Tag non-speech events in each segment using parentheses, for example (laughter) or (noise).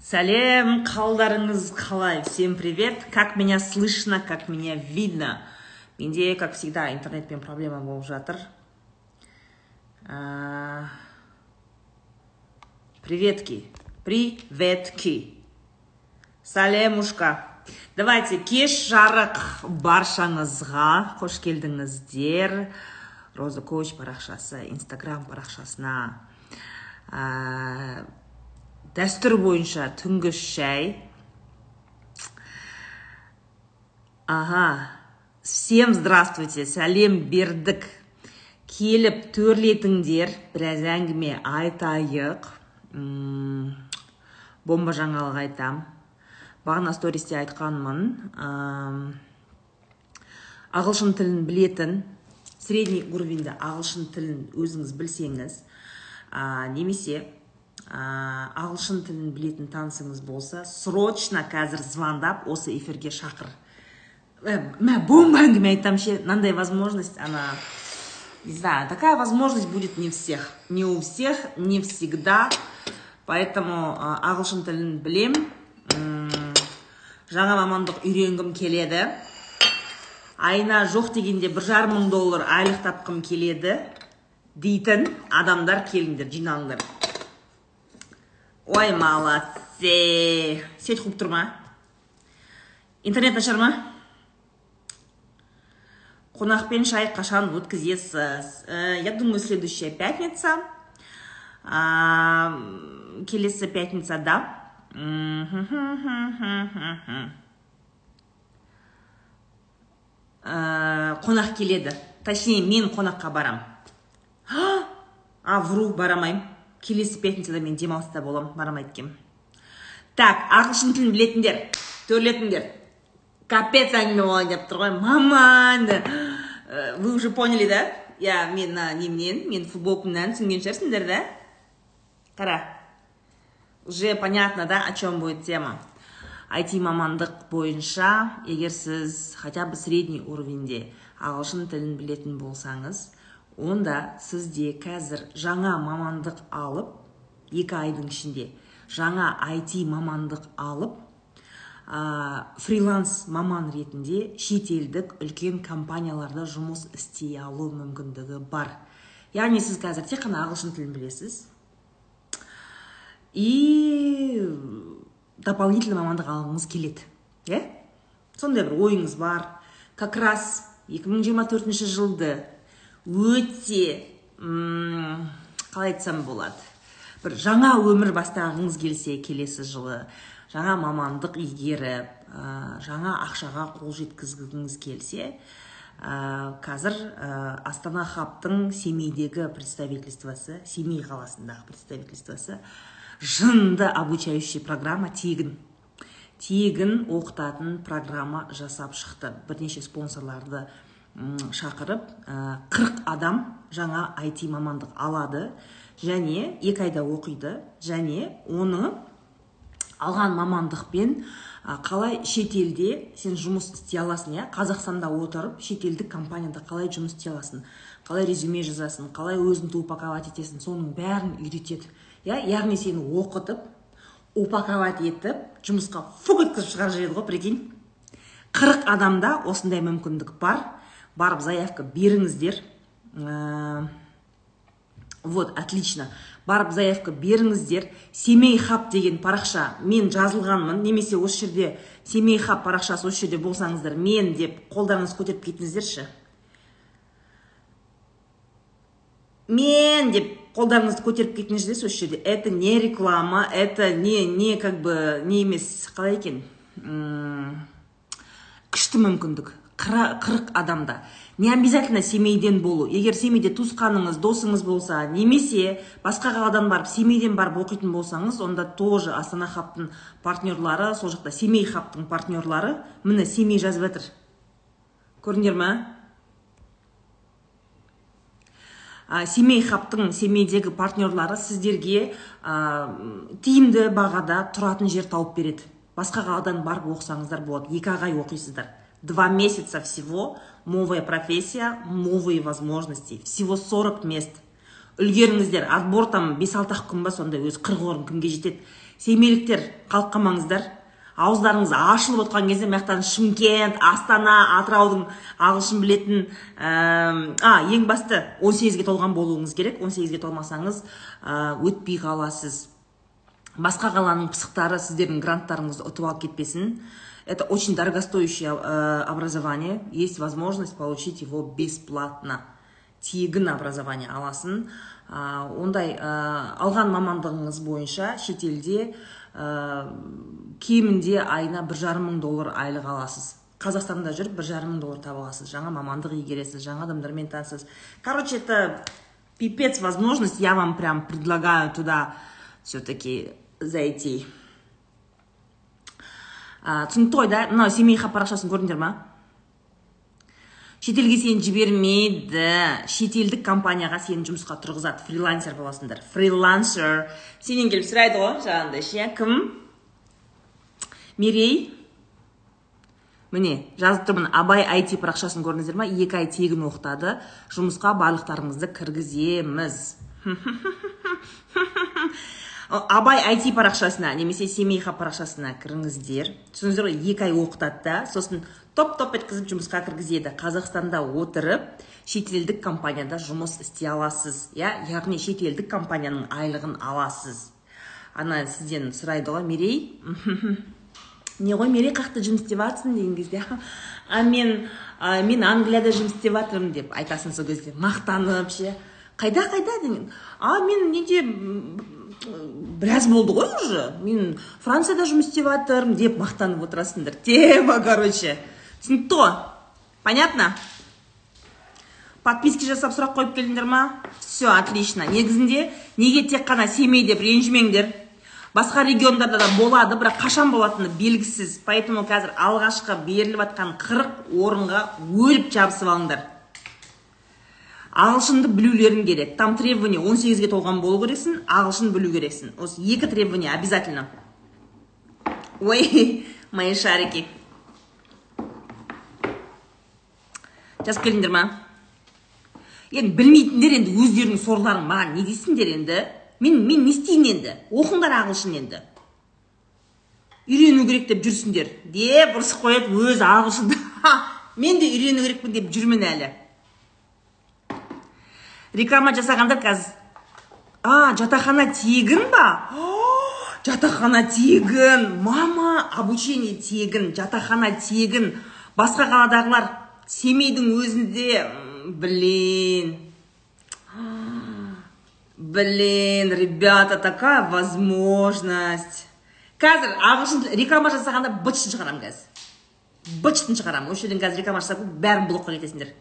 Сәлем, қалдарыңыз қалай? Всем привет. Как меня слышно, как меня видно? Менде, как всегда, интернетпен проблема болып жатыр. А, Приветки. Приветки. Сәлемушка. Давайте кеш жарық баршаңызға қош келдіңіздер. Роза коуч парақшасы, инстаграм парақшасына. Дәстүр бойынша түнгі шай. Ага. Всем здравствуйте. Сәлем бердік. Келіп төрлетіңдер. Біраз әңгіме айтайық. М, Бомба жаңалық айтам. Бағана стористе айтқанмын. Ағылшын тілін білетін, средний уровеньде ағылшын тілін өзіңіз білсеңіз, а, немесе а, ағылшын тілін білетін танысыңыз болса, срочно қазір звондап осы эфирге шақыр. Э, мә бомба әңгіме айтам ше, мынандай возможность, она, не знаю, такая возможность будет не всех. Не у всех, не всегда. Поэтому а, ағылшын тілін білем. Жаңа мамандық үйренгім келеді айына жоқ дегенде бір жарым мың доллар айлық тапқым келеді дейтін адамдар келіңдер жиналыңдар ой молодцы. Сеть қуып тұр ма интернет нашар ма қонақпен шай қашан өткізесіз Э, я думаю следующая пятница. Келесі пятницада. Ә, қонақ келеді точнее мен қонаққа барам. А вру барамаймын келесі пятницада мен демалыста боламын барамайды екенмін так ағылшын тілін білетіндер төрлетіңдер капец әңгіме болайын деп тұр ғой маман! Ә, вы уже поняли да? Иә мен мына немнен мен футболкамнан түсінген шығарсыңдар да? Қара. Уже понятно да о чем будет тема. IT мамандық бойынша егер сіз хотя бы средний уровеньде ағылшын тілін білетін болсаңыз онда сізде қазір жаңа мамандық алып екі айдың ішінде жаңа IT мамандық алып ә, фриланс маман ретінде шетелдік үлкен компанияларда жұмыс істей алу мүмкіндігі бар. Яғни сіз қазір тек қана ағылшын тілін білесіз. И дополнительный мамандық алғыңыз келеді иә? Сондай бір ойыңыз бар. Как раз 2024 жылды өте м, қалай айтсам болады. Бір жаңа өмір бастағыңыз келсе келесі жылы жаңа мамандық игеріп ә, жаңа ақшаға қол жеткізгіңіз келсе ә, қазір ә, астана хабтың семейдегі представительствосы семей қаласындағы представительствосы жынды обучающий программа тегін тегін оқытатын программа жасап шықты. Бірнеше спонсорларды шақырып 40 адам жаңа IT мамандық алады және екі айда оқиды және оны алған мамандықпен қалай шетелде сен жұмыс істей аласың иә? Қазақстанда отырып шетелдік компанияда қалай жұмыс істей аласың қалай резюме жазасың қалай өзіңді упаковать етесің соның бәрін үйретеді иә? Яғни сені оқытып упаковать етіп жұмысқа фук еткізіп шығарып жібереді ғой прикинь? Қырық адамда осындай мүмкіндік бар. Барып заявка беріңіздер. Ә, вот отлично. Барып заявка беріңіздер. Семей хаб деген парақша мен жазылғанмын. Немесе осы жерде семей хаб парақшасы осы жерде болсаңыздар мен деп қолдарыңызды көтеріп кетіңіздерші. Мен деп қолдарыңызды көтеріп кетіңіздерші осы жерде. Это не реклама это не не как бы не емес. Қалай екен? Күшті мүмкіндік. Қырық адамда. Не обязательно семейден болу. Егер семейде туысқаныңыз досыңыз болса немесе басқа қаладан барып семейден барып оқитын болсаңыз онда тоже астана хабтың партнерлары сол жақта семей хабтың партнерлары міне семей жазып жатыр. Көрдіңдер ма а, семей хабтың семейдегі партнерлары сіздерге а, тиімді бағада тұратын жер тауып береді. Басқа қаладан барып оқысаңыздар болады. Екі ақ ай оқисыздар. Два месяца всего новая профессия новые возможности. Всего 40 мест. Үлгеріңіздер отбор там бес алты ақ күн ба сондай өзі қырық орын кімге жетеді. Семейліктер қалып қалмаңыздар ауыздарыңыз ашылып отқан кезде мына шымкент астана атыраудың ағылшын білетін а ең басты 18-ге толған болуыңыз керек. 18-ге толмасаңыз өтпей қаласыз. Басқа қаланың пысықтары сіздердің гранттарыңызды ұтып алып кетпесін. Это очень дорогостоящее образование. Есть возможность получить его бесплатно. Тегін образование аласын. Ондай алған мамандығыңыз бойынша шетелде кемінде айына бір жарым мың доллар айлық аласыз. Қазақстанда жүріп бір жарым мың доллар таба аласыз. Жаңа мамандық игересіз жаңа адамдармен танысасыз. Короче это пипец возможность. Я вам прям предлагаю туда все таки зайти. Түсінікті ғой да? Мынау семей хаб парақшасын көрдіңдер ма? Шетелге сені жібермейді шетелдік компанияға сені жұмысқа тұрғызады фрилансер боласыңдар. Фрилансер. Сенен келіп сұрайды ғой жаңағындай ше. Кім? Мерей міне жазып тұрмын. Абай айти парақшасын көрдіңіздер ма? Екі ай тегін оқытады. Жұмысқа барлықтарыңызды кіргіземіз. (laughs) абай айти парақшасына немесе семейха парақшасына кіріңіздер. Түсіндіңіздер ғой екі ай оқытады да сосын топ топ еткізіп жұмысқа кіргізеді. Қазақстанда отырып шетелдік компанияда жұмыс істей аласыз иә? Яғни шетелдік компанияның айлығын аласыз. Ана сізден сұрайды ғой мерей не ғой мерей қаяқта жұмыс істеп жатрсың деген кезде. А мен а, мен англияда жұмыс істеп жатырмын деп айтасың сол кезде. Мақтанып ше. Қайда қайда? деген. А мен неде біраз болды ғой уже мен францияда жұмыс істеп жатырмын деп мақтанып отырасыңдар тема (laughs) короче. Түсінікті ғой понятно? Подписки жасап сұрақ қойып келдіңдер ма? Все отлично. Негізінде неге тек қана семей деп ренжімеңдер? Басқа региондарда да болады бірақ қашан болатыны белгісіз. Поэтому қазір алғашқы беріліп жатқан қырық орынға өліп жабысып алыңдар. Ағылшынды білулерің керек. Там требование 18-ге толған болу керексің ағылшын білу керексің. Осы екі требование обязательно. Ой (laughs) мои шарики. Жазып келдіңдер ма? Енді білмейтіндер енді өздерінің сорларың маған не дейсіңдер енді? Мен мен не істейін енді? Оқыңдар ағылшын енді. Үйрену керек деп жүрсіңдер. Деп ұрысып қояды өзі ағылшынды. (laughs) Мен де үйрену керекпін деп жүрмін әлі. Реклама жасағандар қазір. А жатақхана тегін ба? (gasps) Жатақхана тегін мама обучение тегін жатақхана тегін. Басқа қаладағылар семейдің өзінде блин. (gasps) Блин ребята такая возможность. Қазір ағылшын реклама жасағанда бытшын шығарамын қазір бытшын шығарамын. Осы жерден қазір реклама жасап бәрін блокқа кетесіңдер.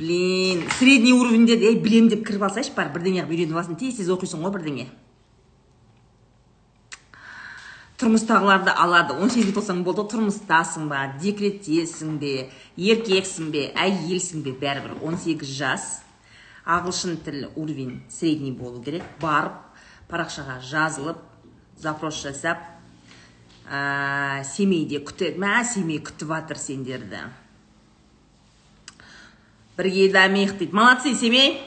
Блин средний уровеньде ей білемін деп кіріп алсайшы бар бірдеңе қылып үйреніп алсын. Тез тез оқисың ғой бірдеңе. Тұрмыстағыларды алады. Он сегізге толсаң болды. Тұрмыстасың ба? Декреттесің бе? Еркексің бе? Әйелсің бе? Бәрібір. 18 жас. Ағылшын тілі уровень средний болу керек. Барып парақшаға жазылып запрос жасап ә, семейде күтеді мә семей күтіп жатыр сендерді. Бірге дамиық дейді молодцы семей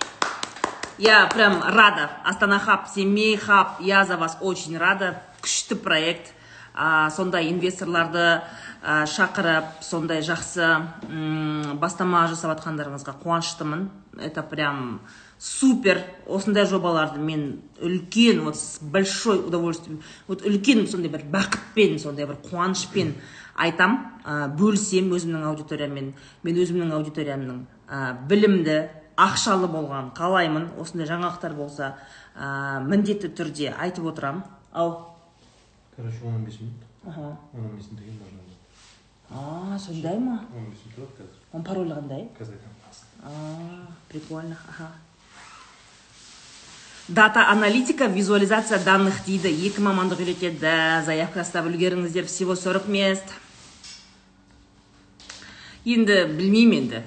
я прям рада. Астана хаб семей хаб я за вас очень рада. Күшті проект. А, сондай инвесторларды шақырып сондай жақсы м бастама жасап жатқандарыңызға қуаныштымын. Это прям супер. Осындай жобаларды мен үлкен вот с большой удовольствием вот үлкен сондай бір бақытпен сондай бір қуанышпен айтам. Ә, бөлісем өзімнің аудиториямен мен өзімнің аудиториямның. Ә, білімді ақшалы болған қалаймын. Осындай жаңалықтар болса ә, міндетті түрде айтып отырам. Ал короче он он бес минут. Он он бестен кейін можно а сондай ма? Он бес минут тұрады қазір оның паролі қандай? Қазір айтамын а прикольно аха. Дата аналитика визуализация данных дейді екі мамандық үйретеді. Заявка тастап үлгеріңіздер. Всего 40 мест. Енді білмеймін енді.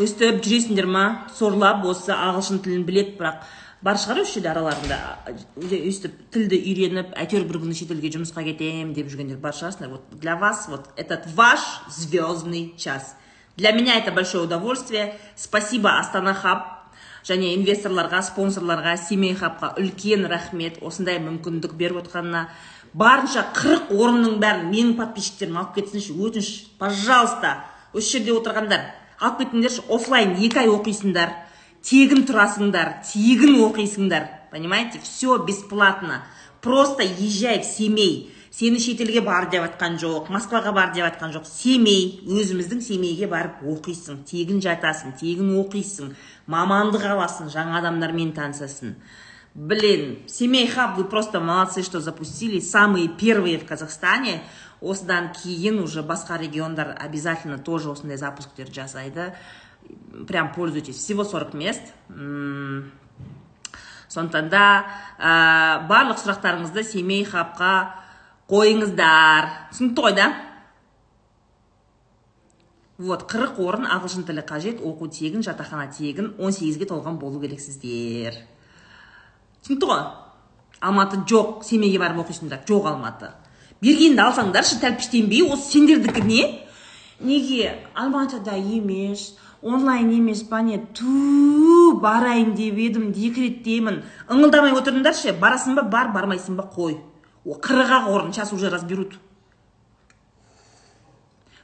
Өстіп жүресіңдер ма? Сорлап осы ағылшын тілін білет бірақ бар шығар осы жерде араларында өйстіп тілді үйреніп әйтеуір бір күні шетелге жұмысқа кетемін деп жүргендер бар шығарсыңдар. Вот для вас вот этот ваш звездный час. Для меня это большое удовольствие. Спасибо астана хаб. Және инвесторларға спонсорларға семей хабқа үлкен рахмет. Осындай мүмкіндік беріп отқанына барынша қырық орынның бәрін менің подписчиктерім алып кетсінші өтініш. Пожалуйста осы жерде отырғандар. Алып кетіңдерші оффлайн екі ай оқисыңдар тегін тұрасыңдар тегін оқисыңдар. Понимаете? Все бесплатно. Просто езжай в семей. Сені шетелге бар деп жатқан жоқ москваға бар деп жатқан жоқ. Семей. Өзіміздің семейге барып оқисың тегін жатасың тегін оқисың мамандық аласың жаңа адамдармен танысасың. Блин семей хаб вы просто молодцы что запустили самые первые в казахстане. Осыдан кейін уже басқа региондар обязательно тоже осындай запусктер жасайды. Прям пользуйтесь. Всего 40 мест. Сондықтан да ә, барлық сұрақтарыңызды семей хабқа қойыңыздар. Түсінікті ғой да? Вот қырық орын ағылшын тілі қажет оқу тегін жатақхана тегін 18-ге толған болу керексіздер түсінікті ғой? Алматы жоқ семейге барып оқисыңдар. Жоқ алматы. Бергенді алсаңдаршы тәлпіштенбей осы сендердікі не? Неге? Алматыда емес онлайн емес па не ту барайын деп едім декреттемін ыңылдамай отырыңдаршы барасың ба бар бармайсың ба қой. Қырық ақ орын сейчас уже разберут.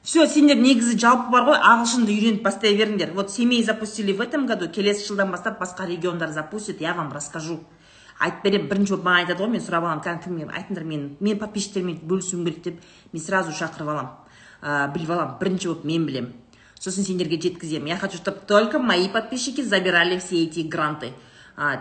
Все сендер негізі жалпы бар ғой ағылшынды үйреніп бастай беріңдер. Вот семей запустили в этом году келесі жылдан бастап басқа региондар запустят я вам расскажу. Айтып беремін бірінші болып маған айтады ғой мен сұрап аламын кәдімгі айтыңдар мен мен подписчиктермен бөлісуім керек деп мен сразу шақырып аламын. Ә, біліп аламын бірінші болып мен білемін. Сосын сендерге жеткіземін. Я хочу чтобы только мои подписчики забирали все эти гранты.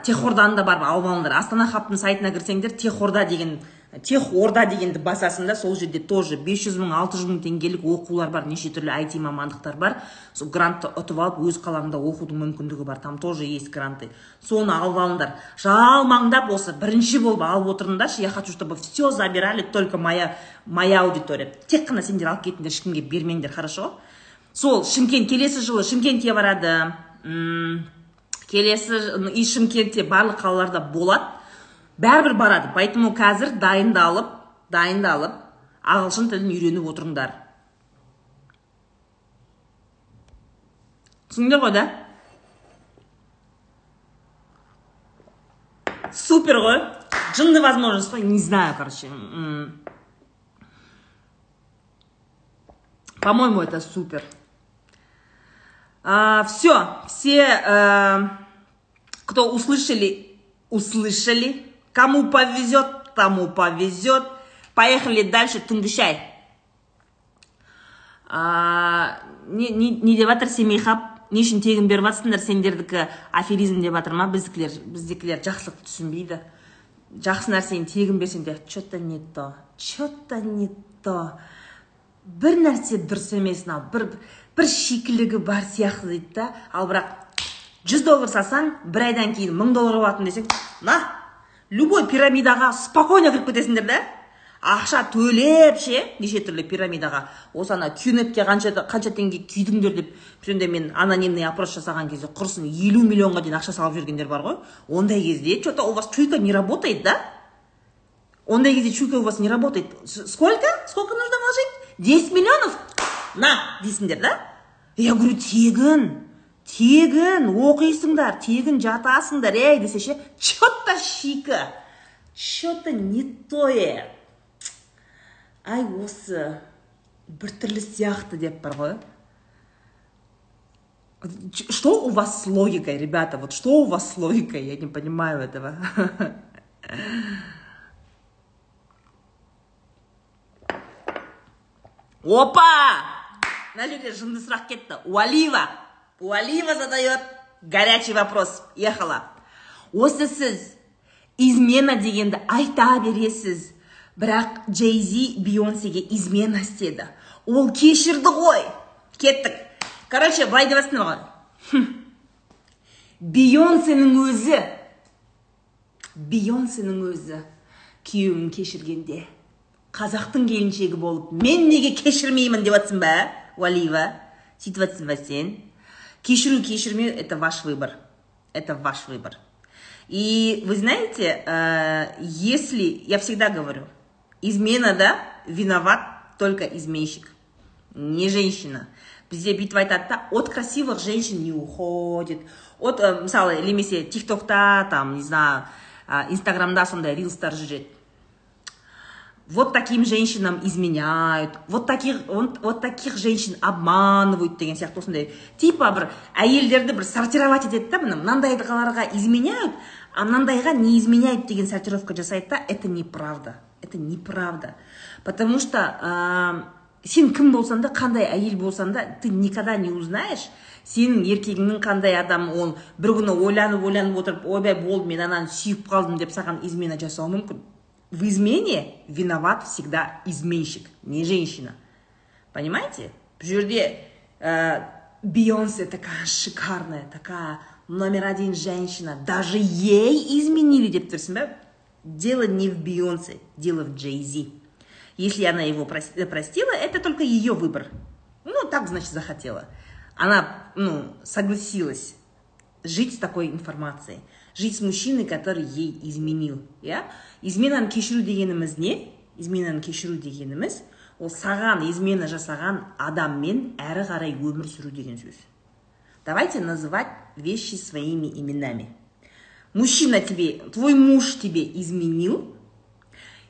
Техорданы да барып алып алыңдар астана хабтың сайтына кірсеңдер техорда деген тех орда дегенді басасың да сол жерде тоже 500 мың 600 мың теңгелік оқулар бар неше түрлі IT мамандықтар бар. Сол грантты ұтып алып өз қалаңда оқудың мүмкіндігі бар. Там тоже есть гранты. Соны алып алыңдар. Жалмаңдап осы бірінші болып алып отырыңдаршы. Я хочу чтобы все забирали только моя моя аудитория. Тек қана сендер алып кетіңдер ешкімге бермеңдер хорошо? Сол шымкент келесі жылы шымкентке барады. Келесі и шымкентте барлық қалаларда болады. Бәрібір барады. Поэтому қазір дайындалып дайындалып ағылшын тілін үйреніп отырыңдар. түсіндіңдер ғой да? Супер ғой. Жынды возможность не знаю короче. По моему это супер. А, все все а, кто услышали услышали. Кому повезет, тому повезет. Поехали дальше, түнгі шай. А, не, деп жатыр не үшін тегін беріп жатсыңдар сендердікі аферизм деп жатыр ма біздікілер біздікілер жақсылықты түсінбейді жақсы нәрсені тегін берсең де че то не то че то не то бір нәрсе дұрыс емес мынау бір бір шикілігі бар сияқты дейді да ал бірақ жүз доллар салсаң бір айдан кейін мың доллар болатын десең на любой пирамидаға спокойно кіріп кетесіңдер да ақша төлеп ше неше түрлі пирамидаға. Осы ана кюнетке қанша қанша теңге күйдіңдер деп сонда мен анонимный опрос жасаған кезде құрсын елу миллионға дейін ақша салып жүргендер бар ғой. Ондай кезде че то у вас чуйка не работает да? Ондай кезде чуйка у вас не работает. Сколько? Сколько нужно вложить? Десять миллионов? На дейсіңдер да? Я говорю тегін. Тегін оқисыңдар тегін жатасыңдар ей десе ше че то шика че то не тое ай осы біртүрлі сияқты деп бар ғой. Что у вас с логикой ребята? Вот что у вас с логикой? Я не понимаю этого. Опа! Мына жерде жынды сұрақ кетті. Уалива Уалиева задает горячий вопрос. Ехала. Осы сіз измена дегенді айта бересіз. Бірақ Джейзи Бейонсеге измена істеді. Ол кешірді ғой. Кеттік. Короче, былай деп жатсыңдар ғой. Бейонсенің өзі Бейонсенің өзі күйеуін кешіргенде қазақтың келіншегі болып мен неге кешірмеймін деп жатсың ба уалиева сөйтіп жатсың ба сен Кешіру, кешірмеу – это ваш выбор. Это ваш выбор. И вы знаете, э, если, я всегда говорю, измена, да, виноват только изменщик, не женщина. бізде бүйтіп айтады да от красивых женщин не уходит от ә, мысалы немесе тик токта там не знаю инстаграмда сондай рилстар жүреді вот таким женщинам изменяют вот таких вот, вот таких женщин обманывают деген сияқты осындай типа бір әйелдерді бір сортировать етеді да міне мынандайларға изменяют а мынандайға не изменяют деген сортировка жасайды да это неправда это неправда. Потому что ә, сен кім болсаң да қандай әйел болсаң да ты никогда не узнаешь сенің еркегіңнің қандай адам ол бір күні ойланып ойланып отырып ойбай болды мен ананы сүйіп қалдым деп саған измена жасауы мүмкін. В измене виноват всегда изменщик не женщина. Понимаете? Жерде ә, бейонсе такая шикарная такая номер один женщина. Даже ей изменили. Тұрсың ба дело не в бейонсе дело в джейзи. Если она его простила это только ее выбор. Ну так значит захотела. Она ну согласилась жить с такой информацией жить с мужчиной который ей изменил иә? Изменаны кешіру дегеніміз не? Изменаны кешіру дегеніміз ол саған измена жасаған адаммен әрі қарай өмір сүру деген сөз. Давайте называть вещи своими именами. Мужчина тебе твой муж тебе изменил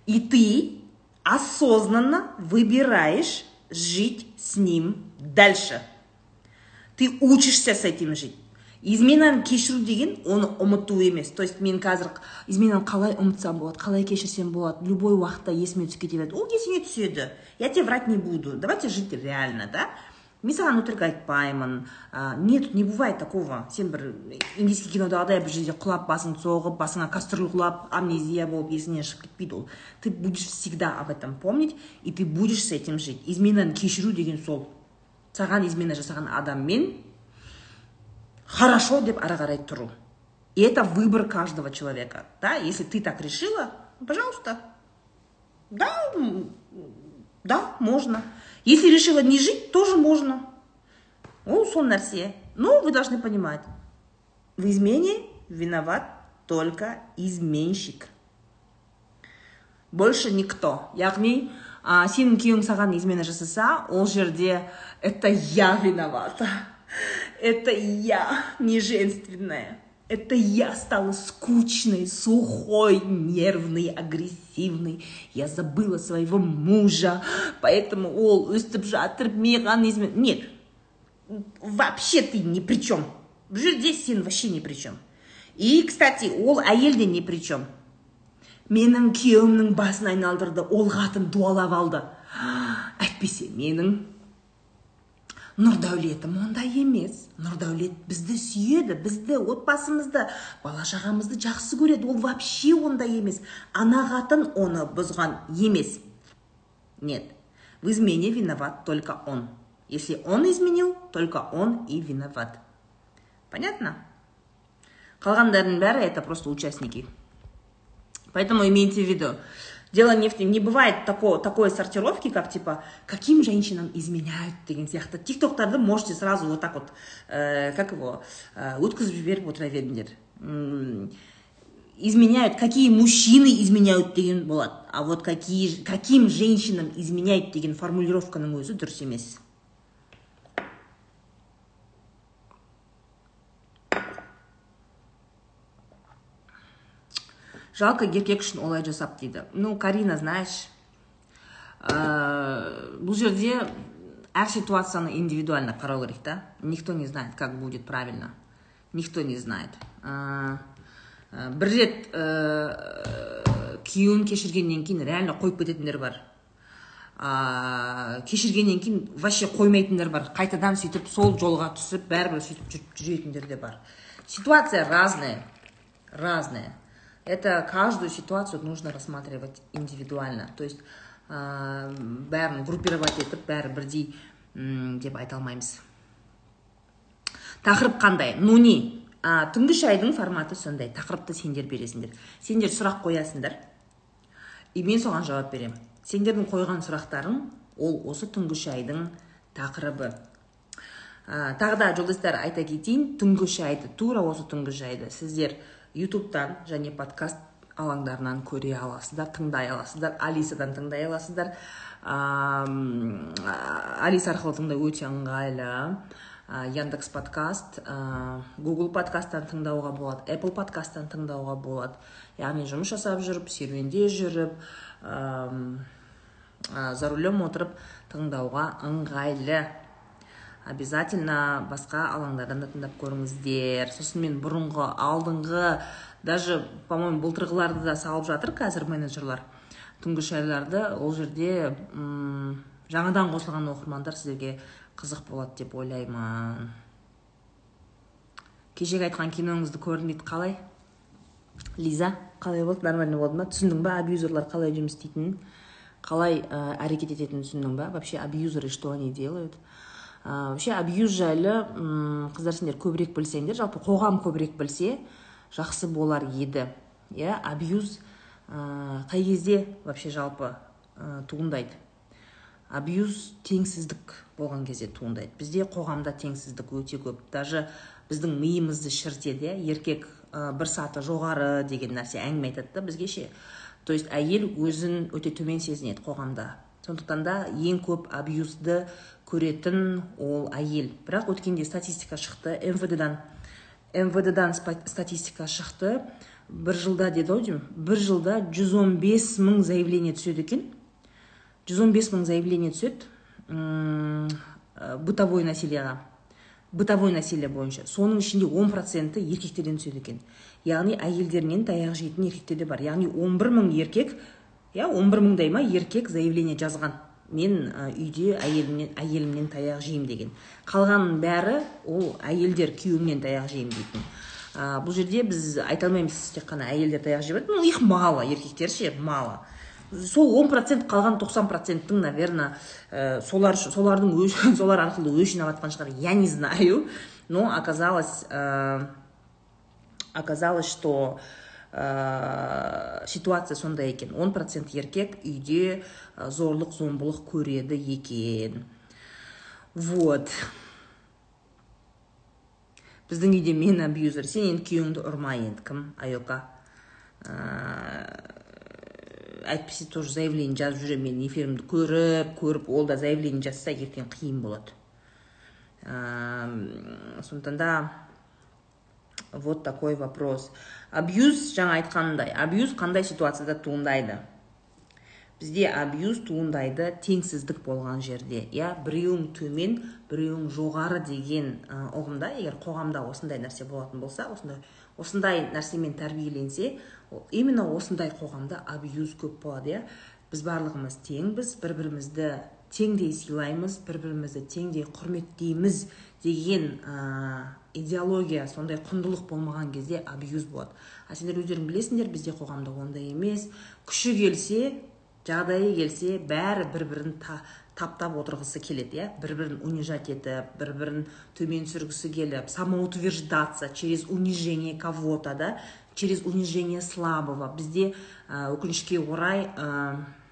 и ты осознанно выбираешь жить с ним дальше. Ты учишься с этим жить. Изменаны кешіру деген оны ұмыту емес. То есть мен қазір изменаны қалай ұмытсам болады қалай кешірсем болады любой уақытта есіме түсіп кете береді. Ол есіңе түседі. Я тебе врать не буду. Давайте жить реально да? Мен саған өтірік айтпаймын. Ә, нет не бывает такого. Сен бір индийский кинодағыдай бір жерде құлап басыңды соғып басыңа кастрюль құлап амнезия болып есіңнен шығып кетпейді ол. Ты будешь всегда об этом помнить и ты будешь с этим жить. Изменаны кешіру деген сол. Саған измена жасаған адаммен хорошо деп ары қарай и это выбор каждого человека. Да если ты так решила пожалуйста. Да да можно. Если решила не жить тоже можно. Ол сол нәрсе но вы должны понимать в измене виноват только изменщик. Больше никто. Яғни а, сенің күйеуің саған измена жасаса ол жерде это я виновата (laughs) это я не женственная это я стала скучной, сухой, нервной, агрессивной. Я забыла своего мужа, поэтому ол өстіп жатыр измен... Нет, вообще ты ни при чем. Здесь сен вообще ни при чем. И, кстати, ол әйел де ни при чем менің күйеуімнің басын айналдырды ол қатын дуалап алды (gasps) әйтпесе менің нұрдәулетім ондай емес. Нұрдәулет бізді сүйеді бізді отбасымызды бала шағамызды жақсы көреді. Ол вообще ондай емес. Ана қатын оны бұзған емес. Нет в измене виноват только он. Если он изменил только он и виноват. Понятно? Қалғандарының бәрі это просто участники. Поэтому имейте в виду. Дело не в не бывает такого, такой сортировки, как типа, каким женщинам изменяют деген сияқты. Тиктоктарды можете сразу вот так вот, э, как его, э, өткізіп жіберіп отыра беріңдер. Изменяют, какие мужчины изменяют деген болады. А вот какие, каким женщинам изменяют деген формулировканың өзі дұрыс емес. Жалко еркек үшін олай жасап дейді. Ну карина знаешь ә, бұл жерде әр ситуацияны индивидуально қарау керек та. Никто не знает как будет правильно. Никто не знает. Ә, бір рет ә, күйеуін кешіргеннен кейін реально қойып кететіндер бар. Ә, кешіргеннен кейін вообще қоймайтындар бар. Қайтадан сөйтіп сол жолға түсіп бәрібір сөйтіп жүретіндер де бар. Ситуация разная. Разная. Это каждую ситуацию нужно рассматривать индивидуально. То есть ә, бәрін группировать етіп бәрі бірдей деп айта алмаймыз тақырып қандай? Ну не. Ә, түнгі шайдың форматы сондай. Тақырыпты сендер бересіңдер. Сендер сұрақ қоясыңдар. И мен соған жауап беремін. Сендердің қойған сұрақтарың ол осы түнгі шайдың тақырыбы. Ә, тағы да жолдастар айта кетейін түнгі шайды тура осы түнгі шайды сіздер ютубтан және подкаст алаңдарынан көре аласыздар тыңдай аласыздар алисадан тыңдай аласыздар. Алиса арқылы тыңдау өте ыңғайлы. Яндекс подкаст google подкасттан тыңдауға болады apple подкасттан тыңдауға болады. Яғни жұмыс жасап жүріп серуенде жүріп за рулем отырып тыңдауға ыңғайлы. Обязательно басқа алаңдардан да тыңдап көріңіздер. Сосын мен бұрынғы алдыңғы даже по моему былтырғыларды да салып жатыр қазір менеджерлар. Түнгі шайларды ол жерде м жаңадан қосылған оқырмандар сіздерге қызық болады деп ойлаймын. Кешегі айтқан киноңызды көрдім дейді қалай? Лиза қалай болды? Нормально болды ма? Түсіндің ба? Абьюзерлар қалай жұмыс істейтінін? Қалай ә, әрекет ететінін түсіндің ба? Вообще абьюзеры что они делают? Вообще абьюз жайлы қыздар сендер көбірек білсеңдер жалпы қоғам көбірек білсе жақсы болар еді. Иә абьюз қай кезде вообще жалпы туындайды? Абьюз теңсіздік болған кезде туындайды. Бізде қоғамда теңсіздік өте көп. Даже біздің миымызды шірітеді иә. Еркек ә, бір саты жоғары деген нәрсе әңгіме айтады да бізге ше то есть әйел өзін өте төмен сезінеді қоғамда. Сондықтан да ең көп абьюзді көретін ол әйел. Бірақ өткенде статистика шықты мвд-дан. Мвд-дан статистика шықты. Бір жылда деді ау деймін. Бір жылда 115 мың заявление түседі екен. 115 мың заявление түседі. Ә, бытовой насилияға бытовой насилие бойынша. Соның ішінде 10 проценті еркектерден түседі екен. Яғни әйелдерінен таяқ жейтін еркектер де бар. Яғни 11 мың еркек иә 11 мыңдай ма еркек заявление жазған. Мен үйде әйелімнен әйелімнен таяқ жеймін деген. Қалғанның бәрі ол әйелдер күйеуімнен таяқ жеймін дейтін. Ә, бұл жерде біз айта алмаймыз тек қана әйелдер таяқ жеп ну их мало еркектер ше мало. Сол он процент қалған тоқсан проценттің наверное ә, солар солардың өш, (laughs) солар арқылы өш жинап жатқан шығар. Я не знаю. Но оказалось ә, оказалось что ә, ситуация сондай екен. Он процент еркек үйде зорлық зомбылық көреді екен. Вот. Біздің үйде мен абьюзер сен енді күйеуіңді ұрма енді. Кім? Айока. Әйтпесе тоже заявление жазып жүремін мен эфирімді көріп көріп ол да заявление жазса ертең қиын болады. Сондықтан да вот такой вопрос. Абьюз жаңа айтқанымдай абьюз қандай ситуацияда туындайды? Бізде абьюз туындайды теңсіздік болған жерде. Иә біреуің төмен біреуің жоғары деген ұғымда егер қоғамда осындай нәрсе болатын болса осындай осындай нәрсемен тәрбиеленсе именно осындай қоғамда абьюз көп болады иә. Біз барлығымыз теңбіз бір бірімізді теңдей сыйлаймыз бір бірімізді теңдей құрметтейміз деген идеология сондай құндылық болмаған кезде абьюз болады. А сендер өздерің білесіңдер бізде қоғамда ондай емес. Күші келсе жағдайы келсе бәрі бір бірін та, таптап отырғысы келеді иә? Бір бірін унижать етіп бір бірін төмен түсіргісі келіп самоутверждаться через унижение кого то да? Через унижение слабого. Бізде өкінішке орай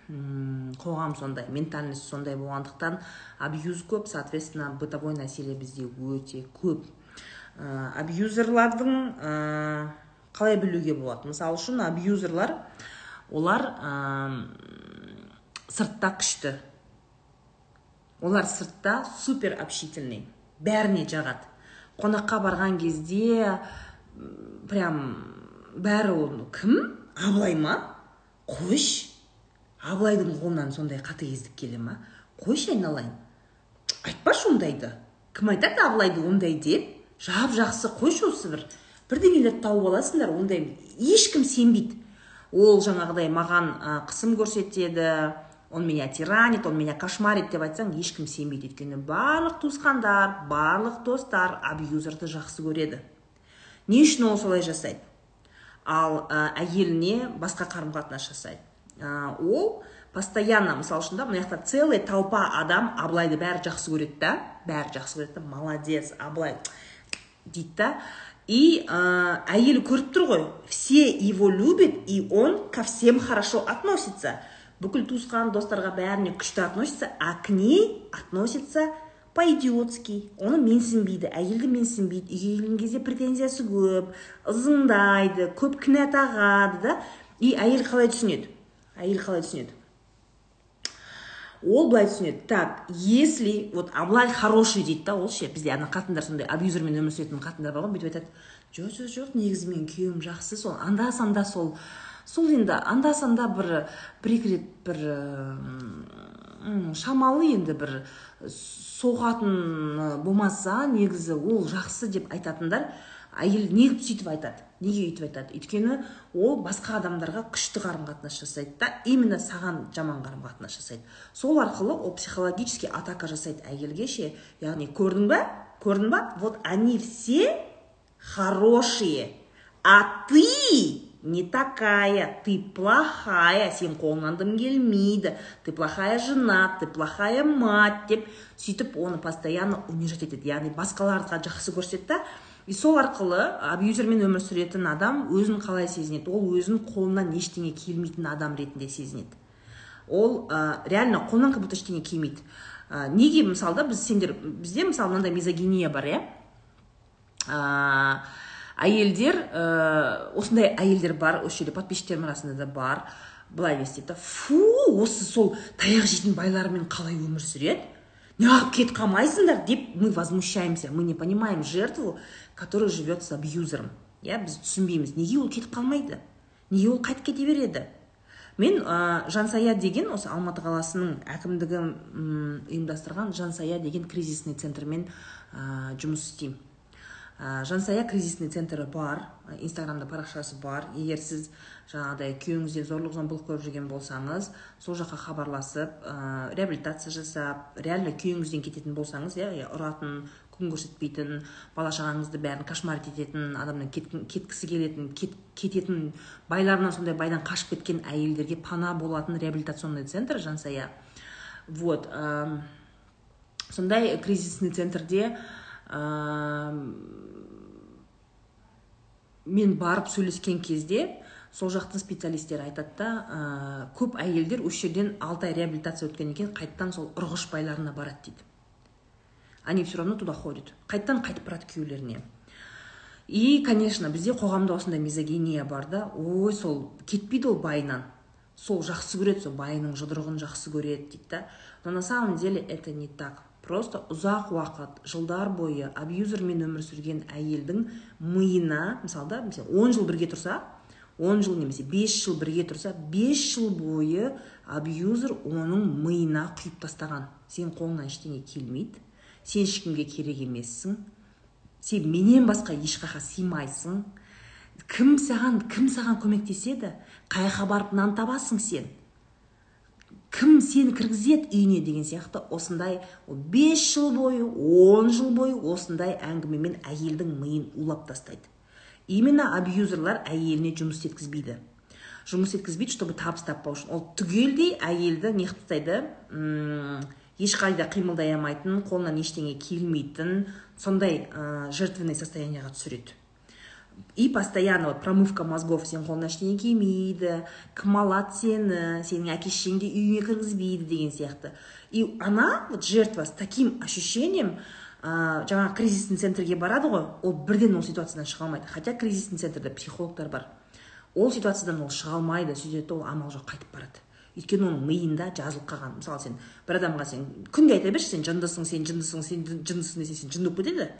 қоғам сондай ментальность сондай болғандықтан абьюз көп соответственно бытовой насилие бізде өте көп. Абьюзерлардың ә, қалай білуге болады? Мысалы үшін абьюзерлар олар ә, сыртта күшті. Олар сыртта супер общительный бәріне жағады қонаққа барған кезде прям бәрі ол кім? Абылай ма? Қойшы. Абылайдың қолынан сондай қатыгездік келе ма? Қойшы айналайын. Айтпашы ондайды. Кім айтады абылайды ондай деп? Жап жақсы қойшы осы бір бірдеңелерді тауып аласыңдар ондай ешкім сенбейді. Ол жаңағыдай маған қысым көрсетеді он меня тиранит он меня кошмарит деп айтсаң ешкім сенбейді. Өйткені барлық туысқандар барлық достар абьюзерді жақсы көреді. Не үшін ол солай жасайды? Ал ә, әйеліне басқа қарым қатынас жасайды. Ә, ол постоянно мысалы үшін да мына жақта целый толпа адам абылайды бәрі жақсы көреді да. Бәрі жақсы көреді да молодец абылай. Дейді да и ә, әйелі көріп тұр ғой. Все его любят и он ко всем хорошо относится. Бүкіл туысқан достарға бәріне күшті относится а к ней относится по идиотски оны менсінбейді әйелді менсінбейді. Үйге келген кезде претензиясы көп ызыңдайды көп кінә тағады да. И әйел қалай түсінеді? Әйел қалай түсінеді? Ол былай түсінеді так если вот абылай хороший дейді да ол ше бізде ана қатындар сондай абьюзермен өмір сүретін қатындар бар ғой бүйтіп айтады жоқ жоқ жоқ негізі менің күйеуім жақсы сол анда санда сол сол енді анда санда бір бір екі рет бір шамалы енді бір соғатын болмаса негізі ол жақсы деп айтатындар. Әйел неғып сөйтіп айтады неге өйтіп айтады? Өйткені ол басқа адамдарға күшті қарым қатынас жасайды да именно саған жаман қарым қатынас жасайды. Сол арқылы ол психологически атака жасайды әйелге ше яғни көрдің ба? Көрдің ба? Вот они все хорошие а ты не такая ты плохая сен қолыңнан дым келмейді ты плохая жена ты плохая мать деп сөйтіп оны постоянно унижать етеді. Яғни басқаларға жақсы көрсетеді да и сол арқылы абьюзермен өмір сүретін адам өзін қалай сезінеді? Ол өзін қолынан ештеңе келмейтін адам ретінде сезінеді. Ол ә, реально қолынан как будто ештеңе келмейді. Ә, неге мысалда біз сендер бізде мысалы мынандай мизогиния бар иә? Ә, әйелдер ә, осындай әйелдер бар осы жерде подписчиктерім арасында да бар. Былай не істейді? Да фу осы сол таяқ жейтін байлармен қалай өмір сүреді? Неғып кетіп қалмайсыңдар деп мы возмущаемся. Мы не понимаем жертву которая живет с абьюзером. Иә біз түсінбейміз неге ол кетіп қалмайды? Неге ол қайтып кете береді? Мен ә, жансая деген осы алматы қаласының әкімдігі ұйымдастырған жансая деген кризисный центрмен ә, жұмыс істеймін. Ә, жансая кризисный центрі бар инстаграмда парақшасы бар. Егер сіз жаңағыдай күйеуіңізден зорлық зомбылық көріп жүрген болсаңыз сол жаққа хабарласып ә, реабилитация жасап реально күйеуіңізден кететін болсаңыз иә ұратын күн көрсетпейтін бала шағаңызды бәрін кошмарить ететін адамнан кеткісі келетін кет, кететін байларынан сондай байдан қашып кеткен әйелдерге пана болатын реабилитационный центр жансая. Вот ә, сондай кризисный центрде ә, мен барып сөйлескен кезде сол жақтың специалисттері айтады да ә, көп әйелдер осы жерден алты ай реабилитация өткеннен кейін қайтадан сол ұрғыш байларына барады дейді. Они все равно туда ходят. Қайтадан қайтып барады күйеулеріне и конечно бізде қоғамда осындай мизогиния бар да. Ой сол кетпейді ол байынан. Сол жақсы көреді сол байының жұдырығын жақсы көреді дейді да. Но на самом деле это не так. Просто ұзақ уақыт жылдар бойы абьюзермен өмір сүрген әйелдің миына мысалы да он жыл бірге тұрса он жыл немесе бес жыл бірге тұрса бес жыл бойы абьюзер оның миына құйып тастаған. Сен қолыңнан ештеңе келмейді сен ешкімге керек емессің сен менен басқа ешқайқа сыймайсың. Кім саған кім саған көмектеседі? Қай жаққа барып нан табасың сен? Кім сені кіргізеді үйіне деген сияқты осындай бес жыл бойы он жыл бойы осындай әңгімемен әйелдің миын улап тастайды. Именно абьюзерлар әйеліне жұмыс істеткізбейді. Жұмыс істеткізбейді чтобы табыс таппау үшін. Ол түгелдей әйелді неғып тастайды? Ешқайда қимылдай алмайтын қолынан ештеңе келмейтін сондай ә, жертвенный состояниеға түсіреді. И постоянно вот промывка мозгов сен қолыңнан ештеңе келмейді кім алады сені сенің әке шешең де үйіңе кіргізбейді деген сияқты и она вот жертва с таким ощущением ә, жаңағы кризисный центрге барады ғой ол бірден ол ситуациядан шыға алмайды хотя кризисный центрде психологтар бар. Ол ситуациядан ол шыға алмайды сөйтеді ол амал жоқ қайтып барады. Өйткені оның миында жазылып қалған. Мысалы сен бір адамға сен күнде айта берші сен жындысың сен жындысың сен жындысың десе сен жынды болып кетеді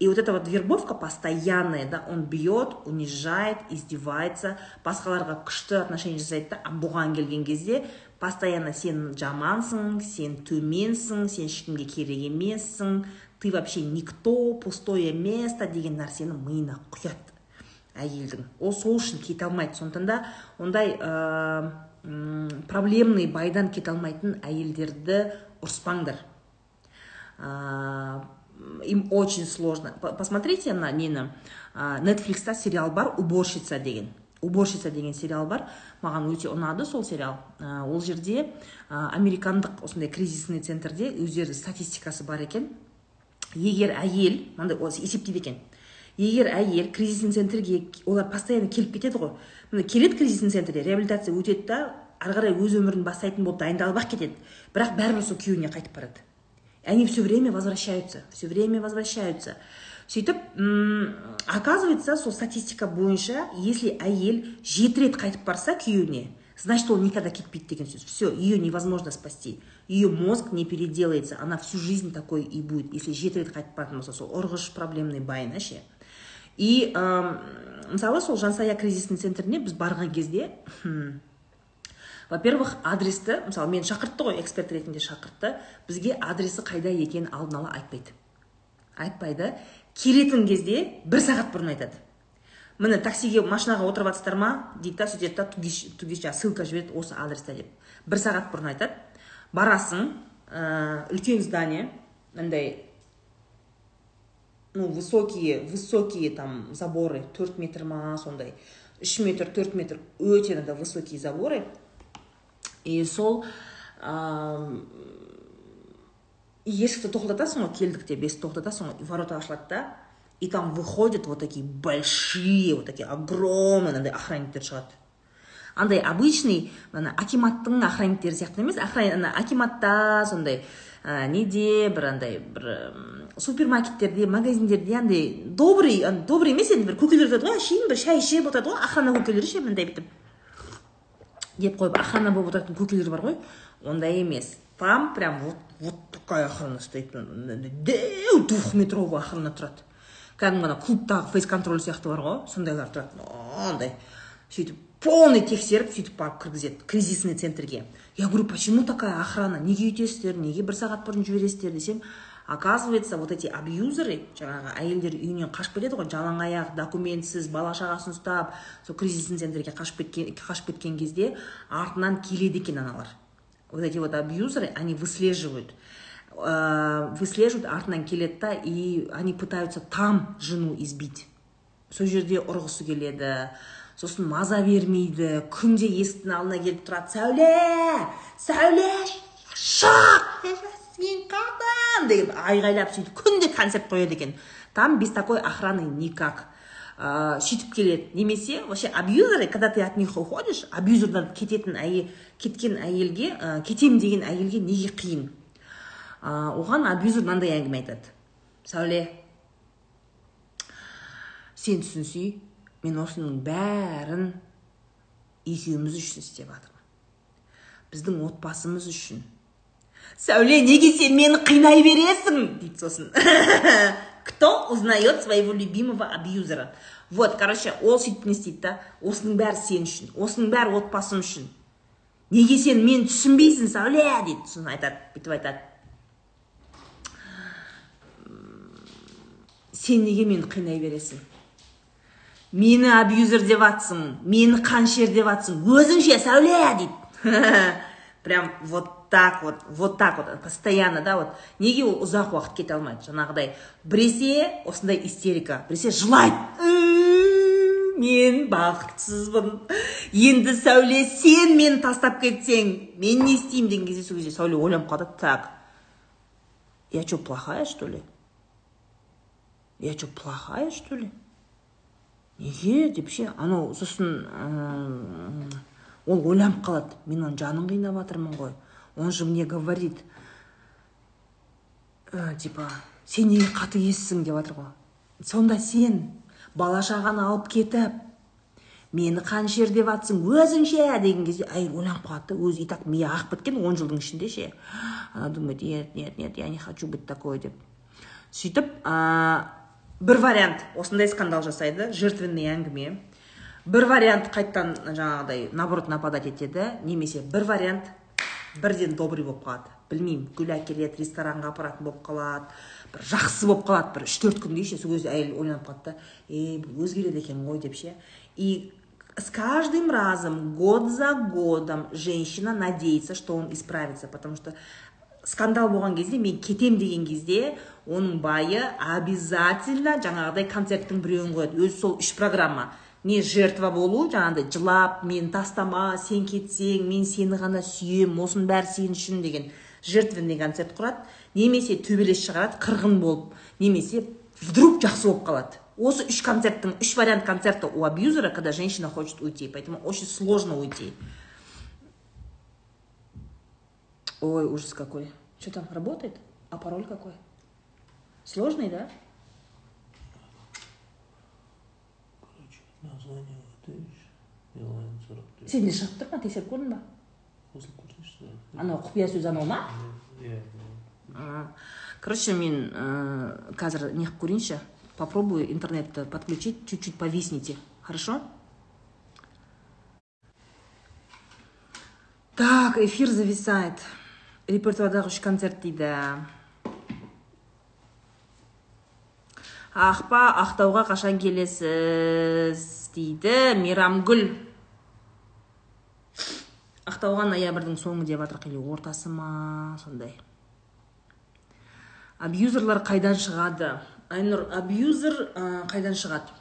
и вот эта вот вербовка постоянная да он бьет унижает издевается. Басқаларға күшті отношение жасайды да бұған келген кезде постоянно сен жамансың сен төменсің сен ешкімге керек емессің ты вообще никто пустое место деген нәрсені миына құяды әйелдің ол сол үшін кете алмайды. Сондықтан да ондай ә, проблемный байдан кете алмайтын әйелдерді ұрыспаңдар. Ә, им очень сложно. Посмотрите на нені нетфликста сериал бар уборщица деген уборщица деген сериал бар. Маған өте ұнады сол сериал. Ол жерде американдық осындай кризисный центрде өздері статистикасы бар екен. Егер әйел мынандай есептейді екен. Егер әйел кризисный центрге олар постоянно келіп кетеді ғой. Міне келеді кризисный центрде реабилитация өтеді да ары қарай өз өмірін бастайтын болып дайындалып ақ кетеді. Бірақ бәрібір сол күйеуіне қайтып барады. Они все время возвращаются все время возвращаются. Сөйтіп оказывается сол статистика бойынша если әйел жеті рет қайтып барса күйеуіне значит ол никогда кетпейді деген сөз все ее невозможно спасти. Ее мозг не переделается она всю жизнь такой и будет. Если жеті рет қайтып баратын болса сол ұрғыш проблемный байына ше и мысалы сол жансая кризисный центріне біз барған кезде во первых адресті мысалы мені шақыртты ғой эксперт ретінде шақыртты. Бізге адресі қайда екенін алдын ала айтпайды. Айтпайды. Келетін кезде бір сағат бұрын айтады. Міне таксиге машинаға отырып жатсыздар ма? Дейді да сөйтеді да туге жаңағы ссылка жібереді осы адреста деп. Бір сағат бұрын айтады. Барасың ә, үлкен здание андай ну высокие высокие там заборы төрт метр ма сондай. Үш метр төрт метр өте андай высокие заборы. И сол есікті тоқтатасың ғой келдік деп есікті тоқтатасың ғой ворота ашылады да и там выходят вот такие большие вот такие огромные андай охранниктер шығады. Андай обычный ана акиматтың охранниктері сияқты емес ана акиматта сондай ә, неде бір андай бір супермаркеттерде магазиндерде андай добрый добрый емес енді бір көкелер тұрады ғой әшейін бір шай ішіп отырады ғой охрана көкелері ше мындай бүйтіп. Деп қойып охрана болып отыратын көкелер бар ғой ондай емес там прям вот вот такая охрана стоит дәу двухметровый охрана тұрады. Кәдімгі ана клубтағы фейс контроль сияқты бар ғой сондайлар тұрады. Андай сөйтіп полный тексеріп сөйтіп барып кіргізеді кризисный центрге. Я говорю почему такая охрана? Неге өйтесіздер? Неге бір сағат бұрын жібересіздер? десем оказывается вот эти абьюзеры жаңағы әйелдер үйінен қашып кетеді ғой жалаң аяқ документсіз бала шағасын ұстап сол кризисный центрге қашып кеткен қашып кеткен кезде артынан келеді екен аналар. Вот эти вот абьюзеры они выслеживают. Ә, выслеживают артынан келеді да и они пытаются там жену избить. Сол жерде ұрғысы келеді сосын маза бермейді күнде есіктің алдына келіп тұрады. Сәуле! Сәуле! Шық! Сен қайдан деген айғайлап сөйтіп күнде концерт қояды екен там без такой охраны никак. Ә, сөйтіп келеді. Немесе вообще абьюзеры когда ты от них уходишь абьюзердан кететін әйел кеткен әйелге ә, кетем деген әйелге неге қиын? Ә, оған абьюзер мынандай әңгіме айтады. Сәуле сен түсінсей мен осының бәрін екеуміз үшін істеп жатырмын. Біздің отбасымыз үшін сәуле неге сен мені қинай бересің? Дейді сосын. (laughs) Кто узнает своего любимого абьюзера? Вот короче ол сөйтіп не істейді да осының бәрі сен үшін осының бәрі отбасым үшін. Неге сен мені түсінбейсің сәуле? Дейді сосын айтады бүйтіп айтады. Сен неге мені қинай бересің? Мені абьюзер деп жатсың мені қаншер деп жатсың өзіңше сәуле? дейді. (laughs) Прям вот так вот вот так вот постоянно да вот неге ол ұзақ уақыт кете алмайды жаңағыдай. Біресе осындай истерика біресе жылайды мен бақытсызбын. Енді сәуле сен мені тастап кетсең мен не істеймін деген кезде сол кезде сәуле ойланып қалады так я что плохая что ли? Я что плохая что ли? Неге? деп ше анау сосын ол ойланып қалады. Мен оның жанын қинап жатырмын ғой он же мне говорит ә, типа сен неге қатыгезсің деп жатыр ғой сонда сен бала шағаны алып кетіп мені қаншер деп жатсың өзіңше! деген кезде әйел ойланып қалады да өзі и так миы ағып кеткен он жылдың ішінде ше. Она думает нет нет нет я не хочу быть такой деп. Сөйтіп бір вариант осындай скандал жасайды жертвенный әңгіме. Бір вариант қайтадан жаңағыдай наоборот нападать етеді. Немесе бір вариант бірден добрый болып қалады. Білмеймін гүл әкеледі ресторанға апаратын болып қалады бір жақсы болып қалады бір үш төрт күндей ше сол кезде әйел ойланып қалады да е бұл өзгереді екен ғой деп ше. И с каждым разом год за годом женщина надеется что он исправится потому что скандал болған кезде мен кетем деген кезде оның байы обязательно жаңағыдай концерттің біреуін қояды. Өзі сол үш программа. Не жертва болу жаңағыдай жылап мені тастама сен кетсең мен сені ғана сүйем осының бәрі сен үшін деген жертвенный концерт құрады немесе төбелес шығарады қырғын болып немесе вдруг жақсы болып қалады осы үш концерттің үш вариант концерта у абьюзера когда женщина хочет уйти поэтому очень сложно уйти Ой, ужас какой. Что там, работает? А пароль какой? Сложный, да? название өтеш билайн сұрап тұр сенде шығып тұр ма тексеріп көрдің ба қосылып көрсеңші анау құпия сөз анау ма иә А, короче мен ә, қазір не қылып көрейінші попробую интернетті подключить чуть чуть повисните хорошо так эфир зависает репертуардағы үш концерт дейді ақпа ақтауға қашан келесіз дейді мейрамгүл. Ақтауға ноябрьдің соңы деп жатыр или ортасы ма сондай. Абьюзерлар қайдан шығады? Айнұр абьюзер ә, қайдан шығады?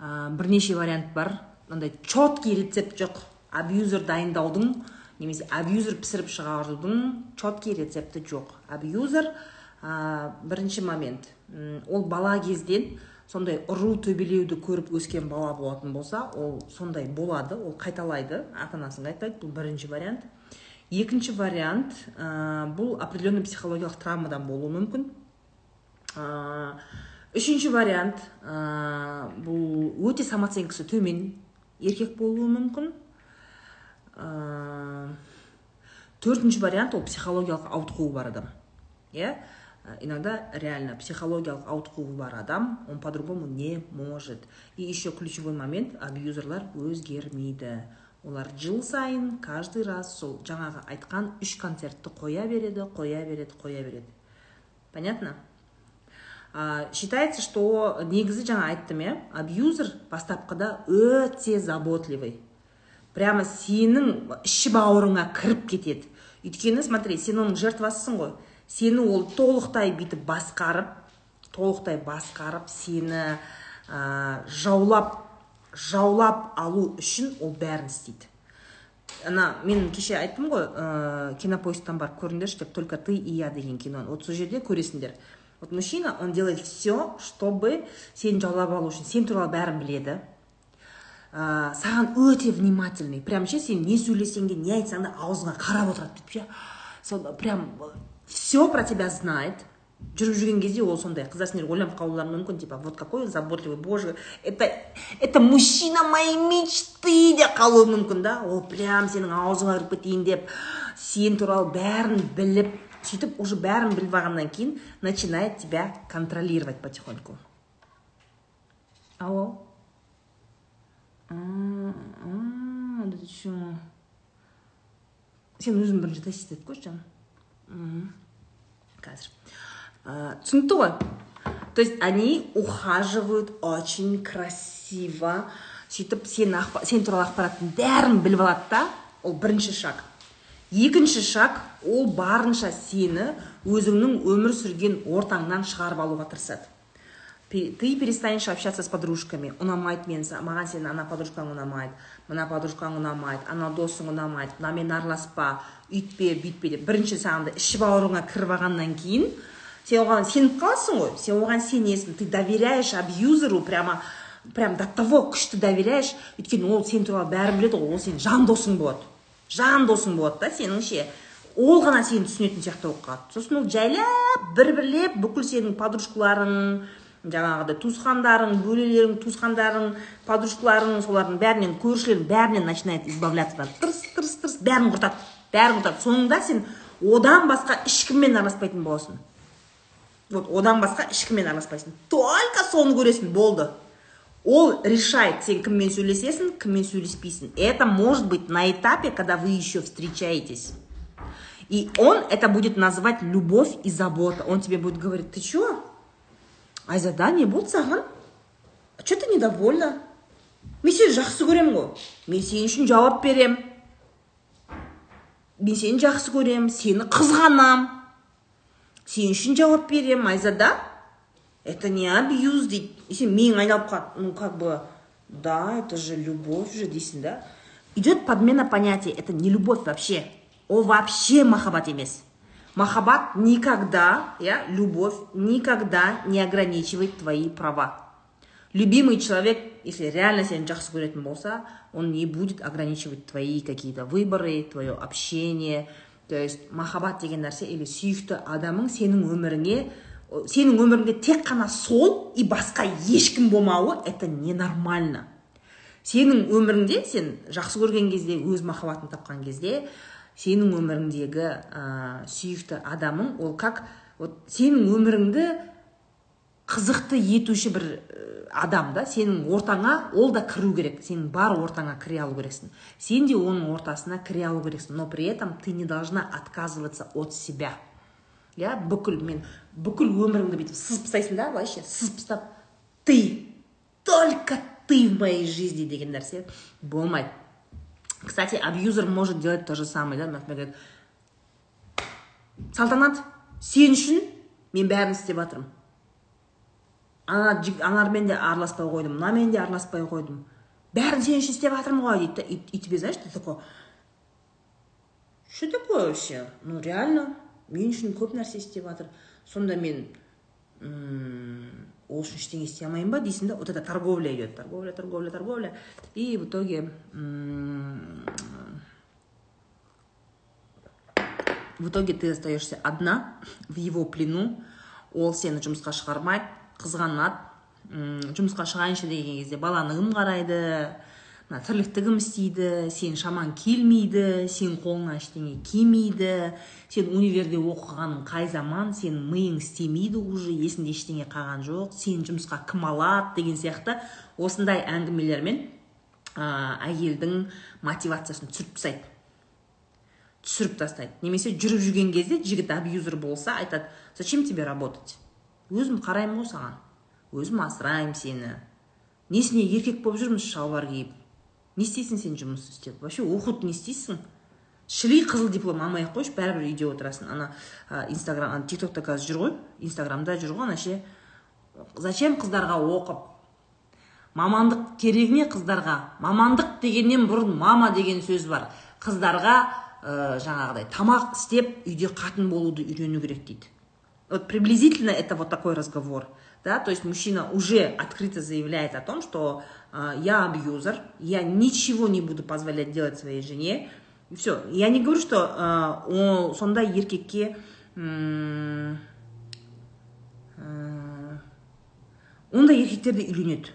Ә, бірнеше вариант бар. Мынандай четкий рецепт жоқ. Абьюзер дайындаудың немесе абьюзер пісіріп шығарудың четкий рецепті жоқ. Абьюзер ә, бірінші момент. Ол бала кезден сондай ұру төбелеуді көріп өскен бала болатын болса ол сондай болады ол қайталайды. Ата анасын қайталайды бұл бірінші вариант. Екінші вариант ә, бұл определенный психологиялық травмадан болуы мүмкін. Ә, үшінші вариант ә, бұл өте самооценкасы төмен еркек болуы мүмкін. Ә, төртінші вариант ол психологиялық ауытқуы бар адам. Иә? Иногда реально психологиялық ауытқуы бар адам он по-другому не может. И еще ключевой момент абьюзерлар өзгермейді. Олар жыл сайын каждый раз сол жаңағы айтқан үш концертті қоя береді қоя береді қоя береді. Понятно? А, считается что негізі жаңа айттым иә абьюзер бастапқыда өте заботливый. Прямо сенің іші бауырыңа кіріп кетеді. Өйткені смотри сен оның жертвасысың ғой. Сені ол толықтай бүйтіп басқарып толықтай басқарып сені ә, жаулап жаулап алу үшін ол бәрін істейді. Ана мен кеше айттым ғой ә, кинопоисктан барып көріңдерші деп только ты и я деген киноны вот сол жерде көресіңдер. Вот мужчина он делает все чтобы сені жаулап алу үшін сен туралы бәрін біледі. Ә, саған өте внимательный. Прям ше сен не сөйлесең де не айтсаң да аузыңа қарап отырады бүйтіп ше. Сол прям все про тебя знает. Жүріп жүрген кезде ол сондай қыздар сендер ойланып қалуларың мүмкін типа вот какой он заботливый боже это это мужчина моей мечты деп қалуы мүмкін да. Ол прям сенің аузыңа кіріп кетейін деп сен туралы бәрін біліп сөйтіп уже бәрін біліп алғаннан кейін начинает тебя контролировать потихоньку. Алло? Сен өзің бірінші тест етіп көрші қазір түсінікті ғой то есть они ухаживают очень красиво. Сөйтіп сен, ақпа, сен туралы ақпараттың бәрін біліп алады да ол бірінші шаг. Екінші шаг ол барынша сені өзіңнің өмір сүрген ортаңнан шығарып алуға тырысады. Ты перестанешь общаться с подружками ұнамайды мен маған сенің ана подружкаң ұнамайды мына подружкаң ұнамайды анау досың ұнамайды мынамен араласпа үйтпе бүйтпе деп бірінші саған іші бауырыңа кіріп алғаннан кейін сен оған сеніп қаласың ғой. Сен оған сенесің. Ты доверяешь абьюзеру прямо прям до того күшті доверяешь. Өйткені ол сен туралы бәрін біледі ғой. Ол сенің жан досың болады. Жан досың болады да сенің ше ол ғана сені түсінетін сияқты болып қалады. Сосын ол жайлап бір бірлеп бүкіл сенің подружкаларың жаңағыдай туысқандарың бөлелерің туысқандарың подружкаларың солардың бәрінен көршілерің бәрінен начинает избавляться тырс тырс тырс бәрін құртады. Бәрін құртады соңында сен одан басқа ешкіммен араласпайтын боласың. Вот одан басқа ешкіммен араласпайсың. Только соны көресің болды. Ол решает сен кіммен сөйлесесің кіммен сөйлеспейсің. Это может быть на этапе когда вы еще встречаетесь. И он это будет называть любовь и забота. Он тебе будет говорить ты чё? Айзада не болды саған че ты недовольна? Мен сені жақсы көремін ғой мен сен үшін жауап берем мен сені жақсы көрем сені қызғанам сен үшін жауап берем айзада это не абьюз дейді сен миың айналып қалады ну как бы да это же любовь же дейсің да. Идет подмена понятия это не любовь вообще. Ол вообще махаббат емес. Махаббат никогда, я, любовь никогда не ограничивает твои права. Любимый человек, если реально сені жақсы көретін болса, он не будет ограничивать твои какие-то выборы, твое общение. То есть махаббат деген нәрсе или сүйікті адамың сенің өміріңе сенің өміріңде тек қана сол и басқа ешкім болмауы это ненормально сенің өміріңде сен жақсы көрген кезде өз махаббатын тапқан кезде сенің өміріңдегі ә, сүйікті адамың ол как вот сенің өміріңді қызықты етуші бір адам да сенің ортаңа ол да кіру керек. Сенің бар ортаңа кіре алу керексің. Сен де оның ортасына кіре алу керексің. Но при этом ты не должна отказываться от себя. Иә бүкіл мен бүкіл өміріңді бүйтіп сызып тастайсың да былайша сызып тастап ты только ты в моей жизни деген нәрсе болмайды. Кстати абьюзер может делать то же самое да? Например салтанат сен үшін мен бәрін істеп жатырмын ана аналармен де араласпай қойдым мынамен де араласпай қойдым. Бәрін сен үшін істеп жатырмын ғой дейді да и тебе знаешь ты такой что такое вообще? Ну реально мен үшін көп нәрсе істеп жатыр. Сонда мен ол үшін ештеңе істей алмаймын ба дейсің да вот эта торговля идет торговля торговля торговля. И в итоге в итоге ты остаешься одна в его плену. Ол сені жұмысқа шығармайды. Қызғанады жұмысқа шығайыншы деген кезде баланы кім қарайды. Мына тірлікті кім істейді. Сен шамаң келмейді. Сен қолыңнан ештеңе келмейді. Сен универде оқығаның қай заман? Сен миың істемейді уже есіңде ештеңе қалған жоқ. Сен жұмысқа кім алады деген сияқты осындай әңгімелермен ә, әйелдің мотивациясын түсіріп тастайды. Түсіріп тастайды. Немесе жүріп жүрген кезде жігіт абьюзер болса айтады зачем тебе работать? Өзім қараймын ғой саған. Өзім асыраймын сені. Несіне еркек болып жүрміз шалбар киіп? Не істейсің сен жұмыс істеп? Вообще оқуды не істейсің? Шіли қызыл диплом алмай ақ қойшы бәрібір үйде отырасың. Ана инстаграм тик токта қазір жүр ғой. Инстаграмда жүр ғой ана ше. Зачем қыздарға оқып? Мамандық керек ме қыздарға. Мамандық дегеннен бұрын мама деген сөз бар. Қыздарға ә, жаңағыдай тамақ істеп үйде қатын болуды үйрену керек дейді. вот приблизительно это вот такой разговор да, то есть мужчина уже открыто заявляет о том, что э, я абьюзер, я ничего не буду позволять делать своей жене, и все. Я не говорю, что э, о, сондай еркекке э, ондай еркектерді үйленеді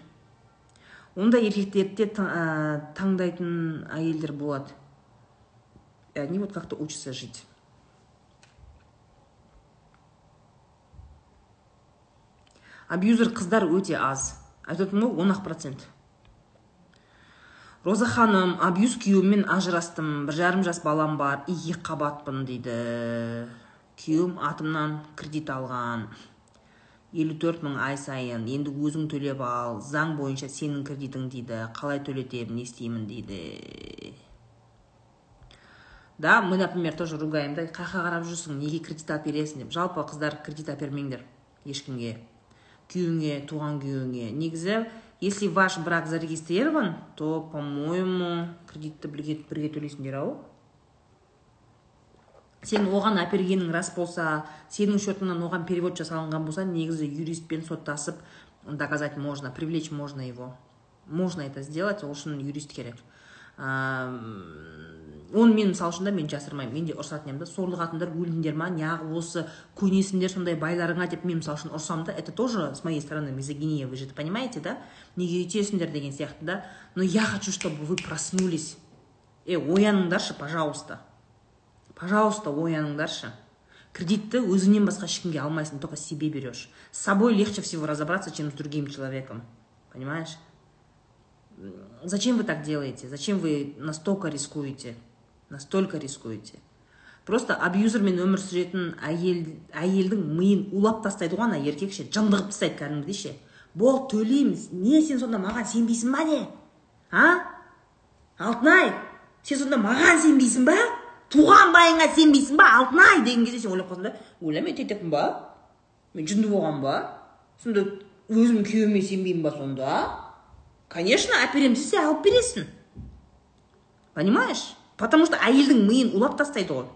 ондай еркектерді таңдайтын әйелдер болады и они вот как-то учатся жить абьюзер қыздар өте аз. Айтып отырмын ғой он ақ процент. Роза ханым абьюз күйеуіммен ажырастым. Бір жарым жас балам бар. Екі қабатпын дейді. Күйеуім атымнан кредит алған. елу төрт мың ай сайын. Енді өзің төлеп ал. Заң бойынша сенің кредитің дейді. Қалай төлетемін не істеймін дейді. Да мы например тоже ругаем. Да қаяққа қарап жүрсің неге кредит алып бересің деп. Жалпы қыздар кредит алып бермеңдер ешкімге. Күйеуіңе туған күйеуіңе негізі если ваш брак зарегистрирован то по моему кредитті бірге, бірге төлейсіңдер ау сен оған әпергенің рас болса сенің счетыңнан оған перевод жасалынған болса негізі юристпен соттасып доказать можно привлечь можно его. Можно это сделать ол үшін юрист керек. Оны мен мысалы үшін да мен жасырмаймын мен де ұрсатын едім да. Сорлы қатындар өлдіңдер ма? Неғып осы көнесіңдер сондай байларыңа деп мен мысалы үшін ұрсам да это тоже с моей стороны мизогиния вы же это понимаете да? Неге үйтесіңдер деген сияқты да? Но я хочу чтобы вы проснулись. Е ояныңдаршы пожалуйста. Пожалуйста ояныңдаршы. Кредитті өзіңнен басқа ешкімге алмайсың только себе берешь. С собой легче всего разобраться чем с другим человеком. Понимаешь? Зачем вы так делаете? Зачем вы настолько рискуете? Настолько рискуете. Просто абьюзермен өмір сүретін әйел әйелдің миын улап тастайды ғой ана еркек ше жындығып тастайды кәдімгідей ше. Бол төлейміз. Не сен сонда маған сенбейсің ба не? А? Алтынай сен сонда маған сенбейсің ба? Туған байыңа сенбейсің ба алтынай? Деген кезде сен ойлап қаласың да ойла мен тентекпін ба? Мен жынды болғанмын ба? Сонда өзім күйеуіме сенбеймін ба сонда? Конечно әперемін. Десе алып бересің. Понимаешь? Потому что әйелдің миын улап тастайды ғой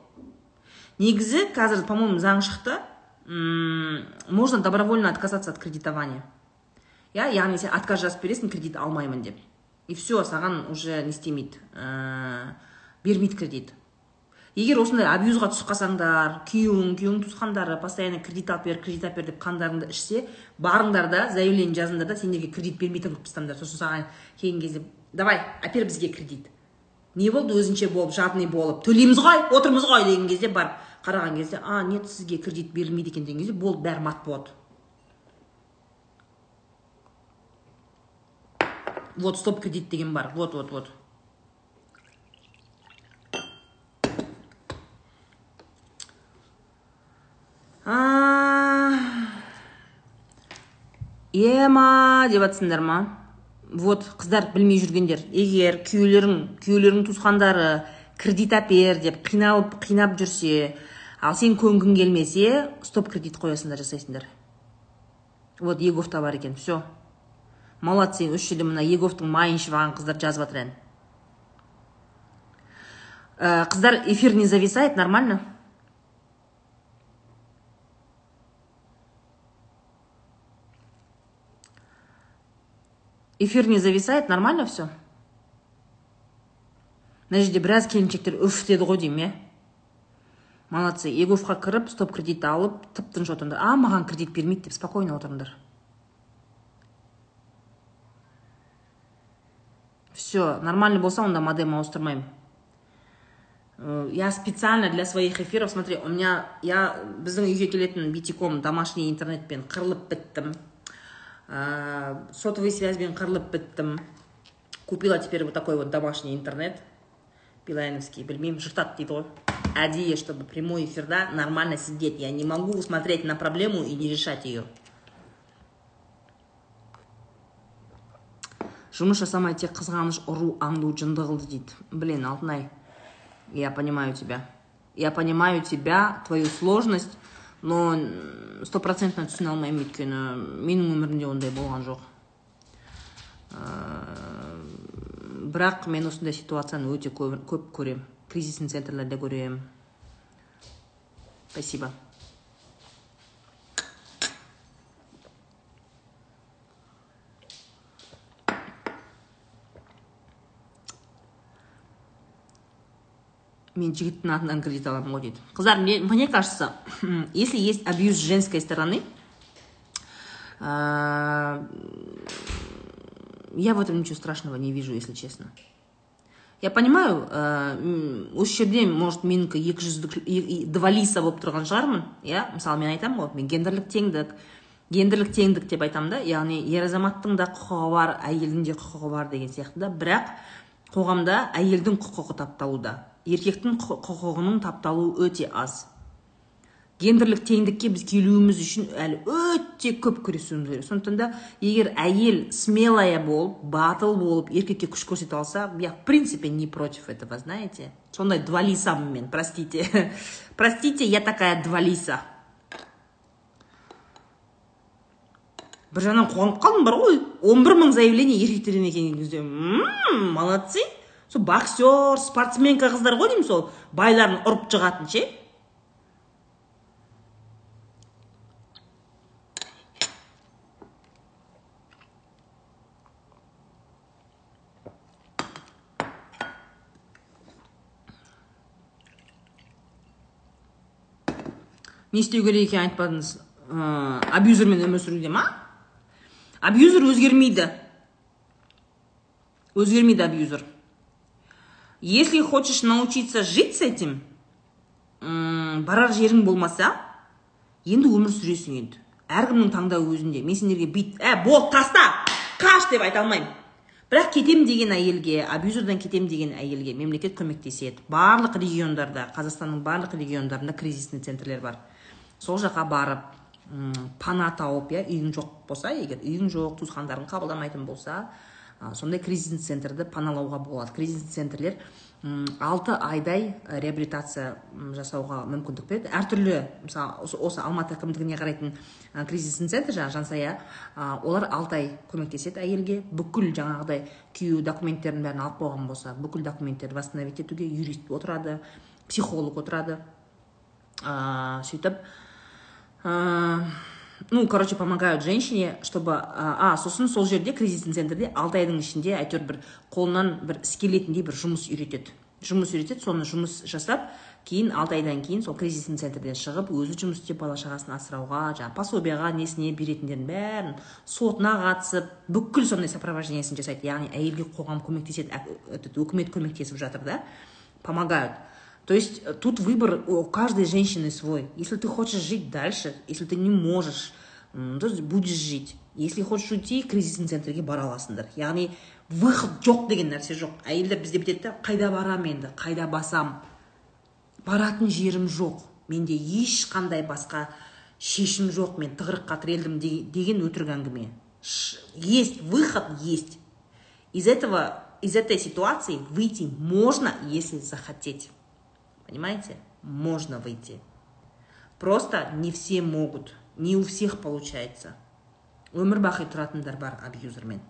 негізі қазір по моему заң шықты. Можно добровольно отказаться от кредитования. Иә яғни сен отказ жазып бересің кредит алмаймын деп. И все саған уже не істемейді. Ә, бермейді кредит. Егер осындай абьюзға түсіп қалсаңдар күйеуің күйеуіңнің туысқандары постоянно кредит алып бер кредит алып бер деп қандарыңды ішсе барыңдар да заявление жазыңдар да сендерге кредит бермейтін қылып тастаңдар. Сосын саған келген кезде давай әпер бізге кредит не болды өзінше болып жадный болып. Төлейміз ғой отырмыз ғой деген кезде барып қараған кезде а нет сізге кредит берілмейді екен деген кезде болды бәрі мат болады. Вот стоп кредит деген бар. Вот вот вот. Ема деп жатсыңдар ма? Вот қыздар білмей жүргендер. Егер күйеулерің күйеулерің туысқандары кредит әпер деп қиналып қинап жүрсе ал сен көнгің келмесе стоп кредит қоясыңдар жасайсыңдар. Вот еговта бар екен все молодцы осы жерде мына еговтың майын ішіп алған қыздар жазып жатыр ән. Ә, қыздар эфир не зависает нормально? Эфир не зависает нормально все мына жерде біраз келіншектер үф! деді ғой деймін иә? Молодцы. Еговқа кіріп стоп кредит алып тып тыныш отырыңдар. А маған кредит бермейді! деп спокойно отырыңдар. Все нормально болса онда модем ауыстырмаймын. Э, я специально для своих эфиров смотри у меня я біздің үйге келетін битиком домашний интернетпен қырылып біттім. сотовый связьбен қырылып біттім купила теперь вот такой вот домашний интернет билайновский білмеймін жыртады дейді ғой әдейі чтобы прямой эфирда нормально сидеть я не могу смотреть на проблему и не решать ее жұмыс жасамай тек қызғаныш ұру аңду жынды қылды дейді блин алтынай я понимаю тебя я понимаю тебя твою сложность но стопроцентно түсіне алмаймын өйткені менің өмірімде ондай болған жоқ. Бірақ мен осындай ситуацияны өте көп, көп көремін кризисный центрлерде көремін спасибо. Мен жігіттің атынан кредит аламын ғой дейді қыздар мне, кажется (clears throat) если есть абьюз с женской стороны я в этом ничего страшного не вижу если честно. Я понимаю осы жерде может менікі екі жүздік двалиса болып тұрған шығармын иә мысалы мен айтамын ғой мен гендерлік теңдік гендерлік теңдік деп айтамын да яғни ер азаматтың да құқығы бар әйелдің де құқығы бар деген сияқты да бірақ қоғамда әйелдің құқығы тапталуда. Еркектің құқығының тапталуы өте аз. Гендерлік теңдікке біз келуіміз үшін әлі өте көп күресуіміз керек. Сондықтан да егер әйел смелая болып батыл болып еркекке күш көрсете алса я в принципе не против этого знаете. Сондай двалисамын мен простите. (laughs) Простите я такая двалиса. Бір жағынан қуанып қалдым бар ғой. он бір мың заявление еркектерден екен кезде молодцы. Сол боксер спортсменка қыздар ғой деймін сол. Байларын ұрып жығатын ше? Не істеу керек екенін айтпадыңыз. Ә, абьюзермен өмір сүруде ма? Абьюзер өзгермейді. Өзгермейді абьюзер. Если хочешь научиться жить с этим барар жерің болмаса енді өмір сүресің енді. Әркімнің таңдауы өзінде. Мен сендерге бүйт ә болды таста қаш! деп айта алмаймын. Бірақ кетем деген әйелге абьюзерден кетем деген әйелге мемлекет көмектеседі. Барлық региондарда қазақстанның барлық региондарында кризисный центрлер бар. Сол жаққа барып пана тауып иә үйің жоқ болса егер үйің жоқ туысқандарың қабылдамайтын болса сондай кризисный центрді паналауға болады. Кризисный центрлер алты айдай реабилитация жасауға мүмкіндік береді. Әртүрлі мысалы осы алматы әкімдігіне қарайтын кризисный центр жаңағы жансая олар алты ай көмектеседі әйелге. Бүкіл жаңағыдай күйеуі документтерін бәрін алып қойған болса бүкіл документтерді восстановить етуге юрист отырады психолог отырады. Ыыы сөйтіп ну короче помогают женщине чтобы а сосын сол жерде кризисный центрде алты айдың ішінде әйтеуір бір қолынан бір іс келетіндей бір жұмыс үйретеді. Жұмыс үйретеді соны жұмыс жасап кейін алты айдан кейін сол кризисный центрден шығып өзі жұмыс істеп бала шағасын асырауға жаңағы пособияға несіне беретіндердің бәрін сотына қатысып бүкіл сондай сопровождениесін жасайды. Яғни әйелге қоғам көмектеседі этот үкімет көмектесіп жатыр да. Помогают. То есть э, тут выбор у каждой женщины свой. Если ты хочешь жить дальше если ты не можешь то будешь жить. Если хочешь уйти кризисный центрге бара аласыңдар яғни выход жоқ деген нәрсе жоқ. Әйелдер бізде бүйтеді да қайда барам енді? Қайда басам? Баратын жерім жоқ. Менде ешқандай басқа шешім жоқ. Мен тығырыққа тірелдім деген өтірік әңгіме. Есть выход есть. Из этого из этой ситуации выйти можно если захотеть. Понимаете? Можно выйти. Просто не все могут не у всех получается. Өмір бақи тұратындар бар абьюзермен.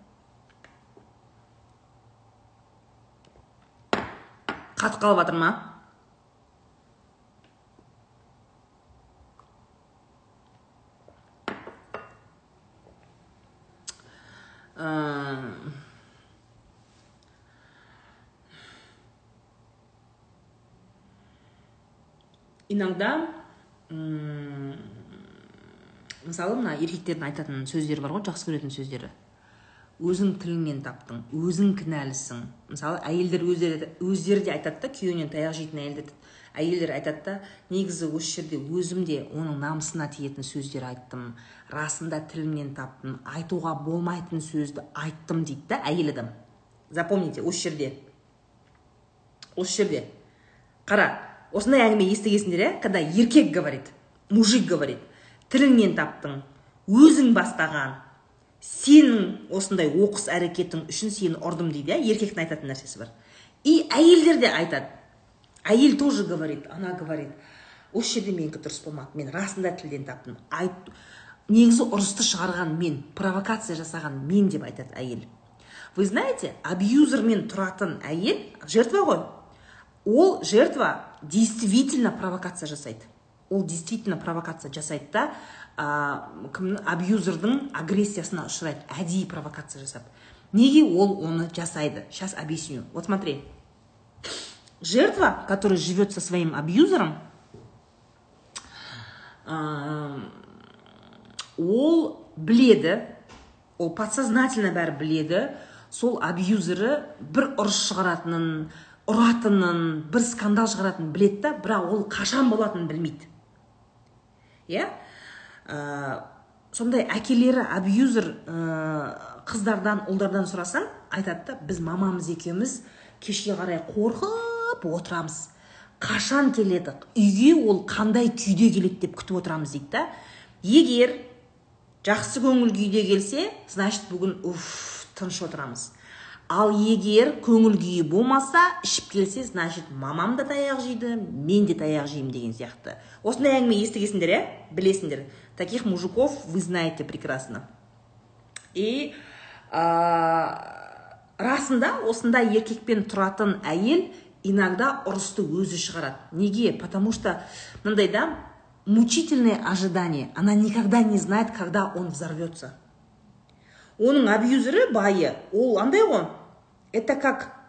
Қатып қалып жатыр ма? Иногда мысалы мына еркектердің айтатын сөздері бар ғой жақсы көретін сөздері. Өзің тіліңнен таптың өзің кінәлісің. Мысалы әйелдер өздері, өздері де айтады да күйеуінен таяқ жейтін әйелдер әйелдер айтады да негізі осы жерде өзім де оның намысына тиетін сөздер айттым расында тілімнен таптым айтуға болмайтын сөзді айттым дейді да әйел адам. Запомните осы жерде осы жерде. Қара осындай әңгіме естігенсіңдер иә? Когда еркек говорит мужик говорит тіліңнен таптың өзің бастаған сенің осындай оқыс әрекетің үшін сені ұрдым дейді иә? Еркектің айтатын нәрсесі бар. И әйелдер де айтады. Әйел тоже говорит она говорит осы жерде менікі дұрыс болмады мен расында тілден таптым. Айт негізі ұрысты шығарған мен провокация жасаған мен деп айтады әйел. Вы знаете абьюзермен тұратын әйел жертва ғой. Ол жертва действительно провокация жасайды. Ол действительно провокация жасайды да ә, кім абьюзердің агрессиясына ұшырайды әдейі провокация жасап. Неге ол оны жасайды? Сейчас объясню. Вот смотри. Жертва который живет со своим абьюзером ә, ол біледі ол подсознательно бәрі біледі сол абьюзері бір ұрыс шығаратынын ұратынын бір скандал шығаратынын біледі да бірақ ол қашан болатынын білмейді. Иә? Ә, сондай әкелері абьюзер ә, қыздардан ұлдардан сұрасаң айтады да біз мамамыз екеуміз кешке қарай қорқып отырамыз. Қашан келеді үйге ол қандай күйде келеді деп күтіп отырамыз дейді да. Егер жақсы көңіл күйде келсе значит бүгін уф тыныш отырамыз. Ал егер көңіл күйі болмаса ішіп келсе значит мамам да таяқ жейді мен де таяқ жеймін деген сияқты. Осындай әңгіме естігенсіңдер иә? Білесіңдер. Таких мужиков вы знаете прекрасно. И ә, расында осындай еркекпен тұратын әйел иногда ұрысты өзі шығарады. Неге? Потому что мындай да мучительное ожидание. Она никогда не знает когда он взорвется. Оның абьюзері байы ол андай ғой. Это как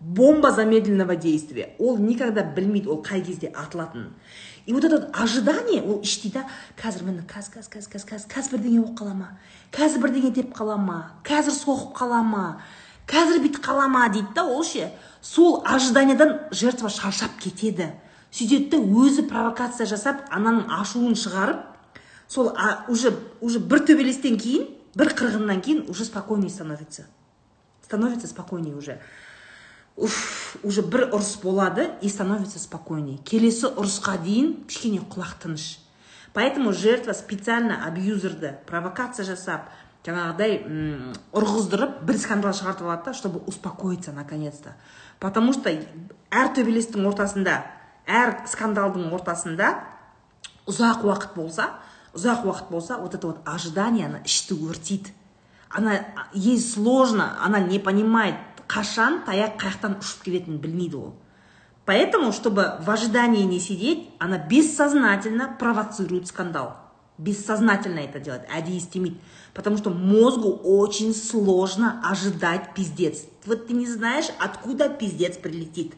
бомба замедленного действия. Ол никогда білмейді ол қай кезде атылатынын. И вот это ожидание ол іштей да қазір міне қазір қазір қазір қазір қазір қазір бірдеңе болып қала ма? Қазір бірдеңе деп қала ма? Қазір соғып қала ма? Қазір бүйтіп қала ма? дейді да ол ше. Сол ожиданиядан жертва шаршап кетеді. Сөйтеді өзі провокация жасап ананың ашуын шығарып сол уже уже бір төбелестен кейін бір қырғыннан кейін уже спокойнее становится. Становится спокойнее уже. Уф уже бір ұрыс болады и становится спокойнее. Келесі ұрысқа дейін кішкене құлақ тыныш. Поэтому жертва специально абьюзерді провокация жасап жаңағыдай ұрғыздырып бір скандал шығартып алады да чтобы успокоиться наконец то потому что әр төбелестің ортасында әр скандалдың ортасында ұзақ уақыт болса ұзақ уақыт болса вот это вот ожидание ішті өртейді она ей сложно она не понимает қашан таяқ қай жақтан ұшып келетінін білмейді ол. Поэтому чтобы в ожидании не сидеть она бессознательно провоцирует скандал. Бессознательно это делает әдейі істемейді потому что мозгу очень сложно ожидать пиздец. Вот ты не знаешь откуда пиздец прилетит.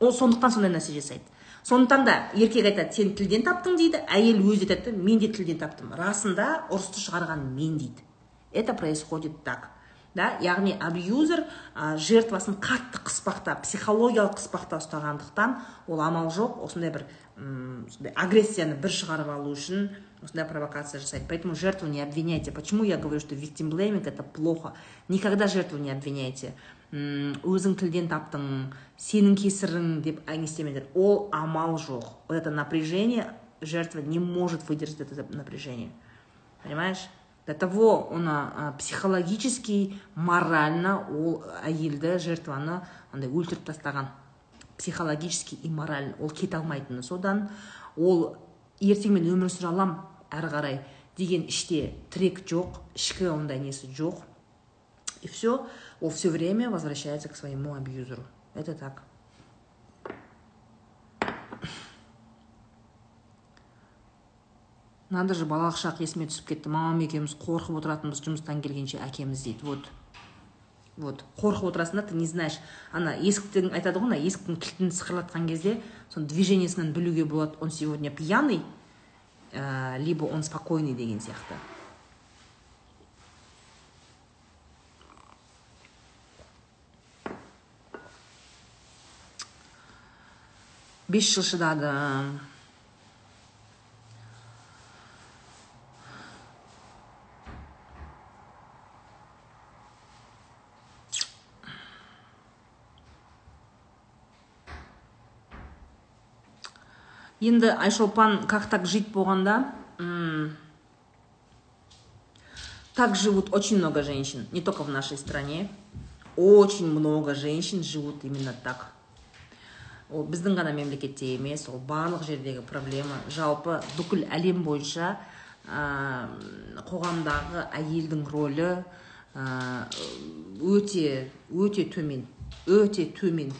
Ол сондықтан сондай нәрсе жасайды. Сондықтан да еркек айтады сен тілден таптың дейді әйел өзі айтады мен де тілден таптым расында ұрысты шығарған мен дейді. Это происходит так да? Яғни абьюзер ә, жертвасын қатты қыспақта психологиялық қыспақта ұстағандықтан ол амал жоқ осындай бір м агрессияны бір шығарып алу үшін осындай провокация жасайды. Поэтому жертву не обвиняйте. Почему я говорю что victim blaming это плохо? Никогда жертву не обвиняйте. Өзің тілден таптың сенің кесірің деп істемеңдер ол амал жоқ. Вот это напряжение жертва не может выдержать это напряжение. Понимаешь? До того оны психологически морально ол әйелді жертваны андай өлтіріп тастаған. Психологически и морально ол кете алмайтыны содан. Ол ертең мен өмір сүре аламын әрі қарай деген іште тірек жоқ ішкі ондай несі жоқ. И все ол все время возвращается к своему абьюзеру. Это так. Надо же балалық шақ есіме түсіп кетті. Мамам екеуміз қорқып отыратынбыз жұмыстан келгенше әкеміз дейді. Вот. Вот. Қорқып отырасың да ты не знаешь. Ана есіктің айтады ғой ана есіктің кілтін сықырлатқан кезде соның движениесінен білуге болады. Он сегодня пьяный ә, либо он спокойный деген сияқты. Бес жыл шыдадым. Енді айшолпан как так жить болғанда так живут очень много женщин не только в нашей стране. Очень много женщин живут именно так. Ол біздің ғана мемлекетте емес ол барлық жердегі проблема. Жалпы бүкіл әлем бойынша ә, қоғамдағы әйелдің рөлі ә, өте өте төмен өте төмен.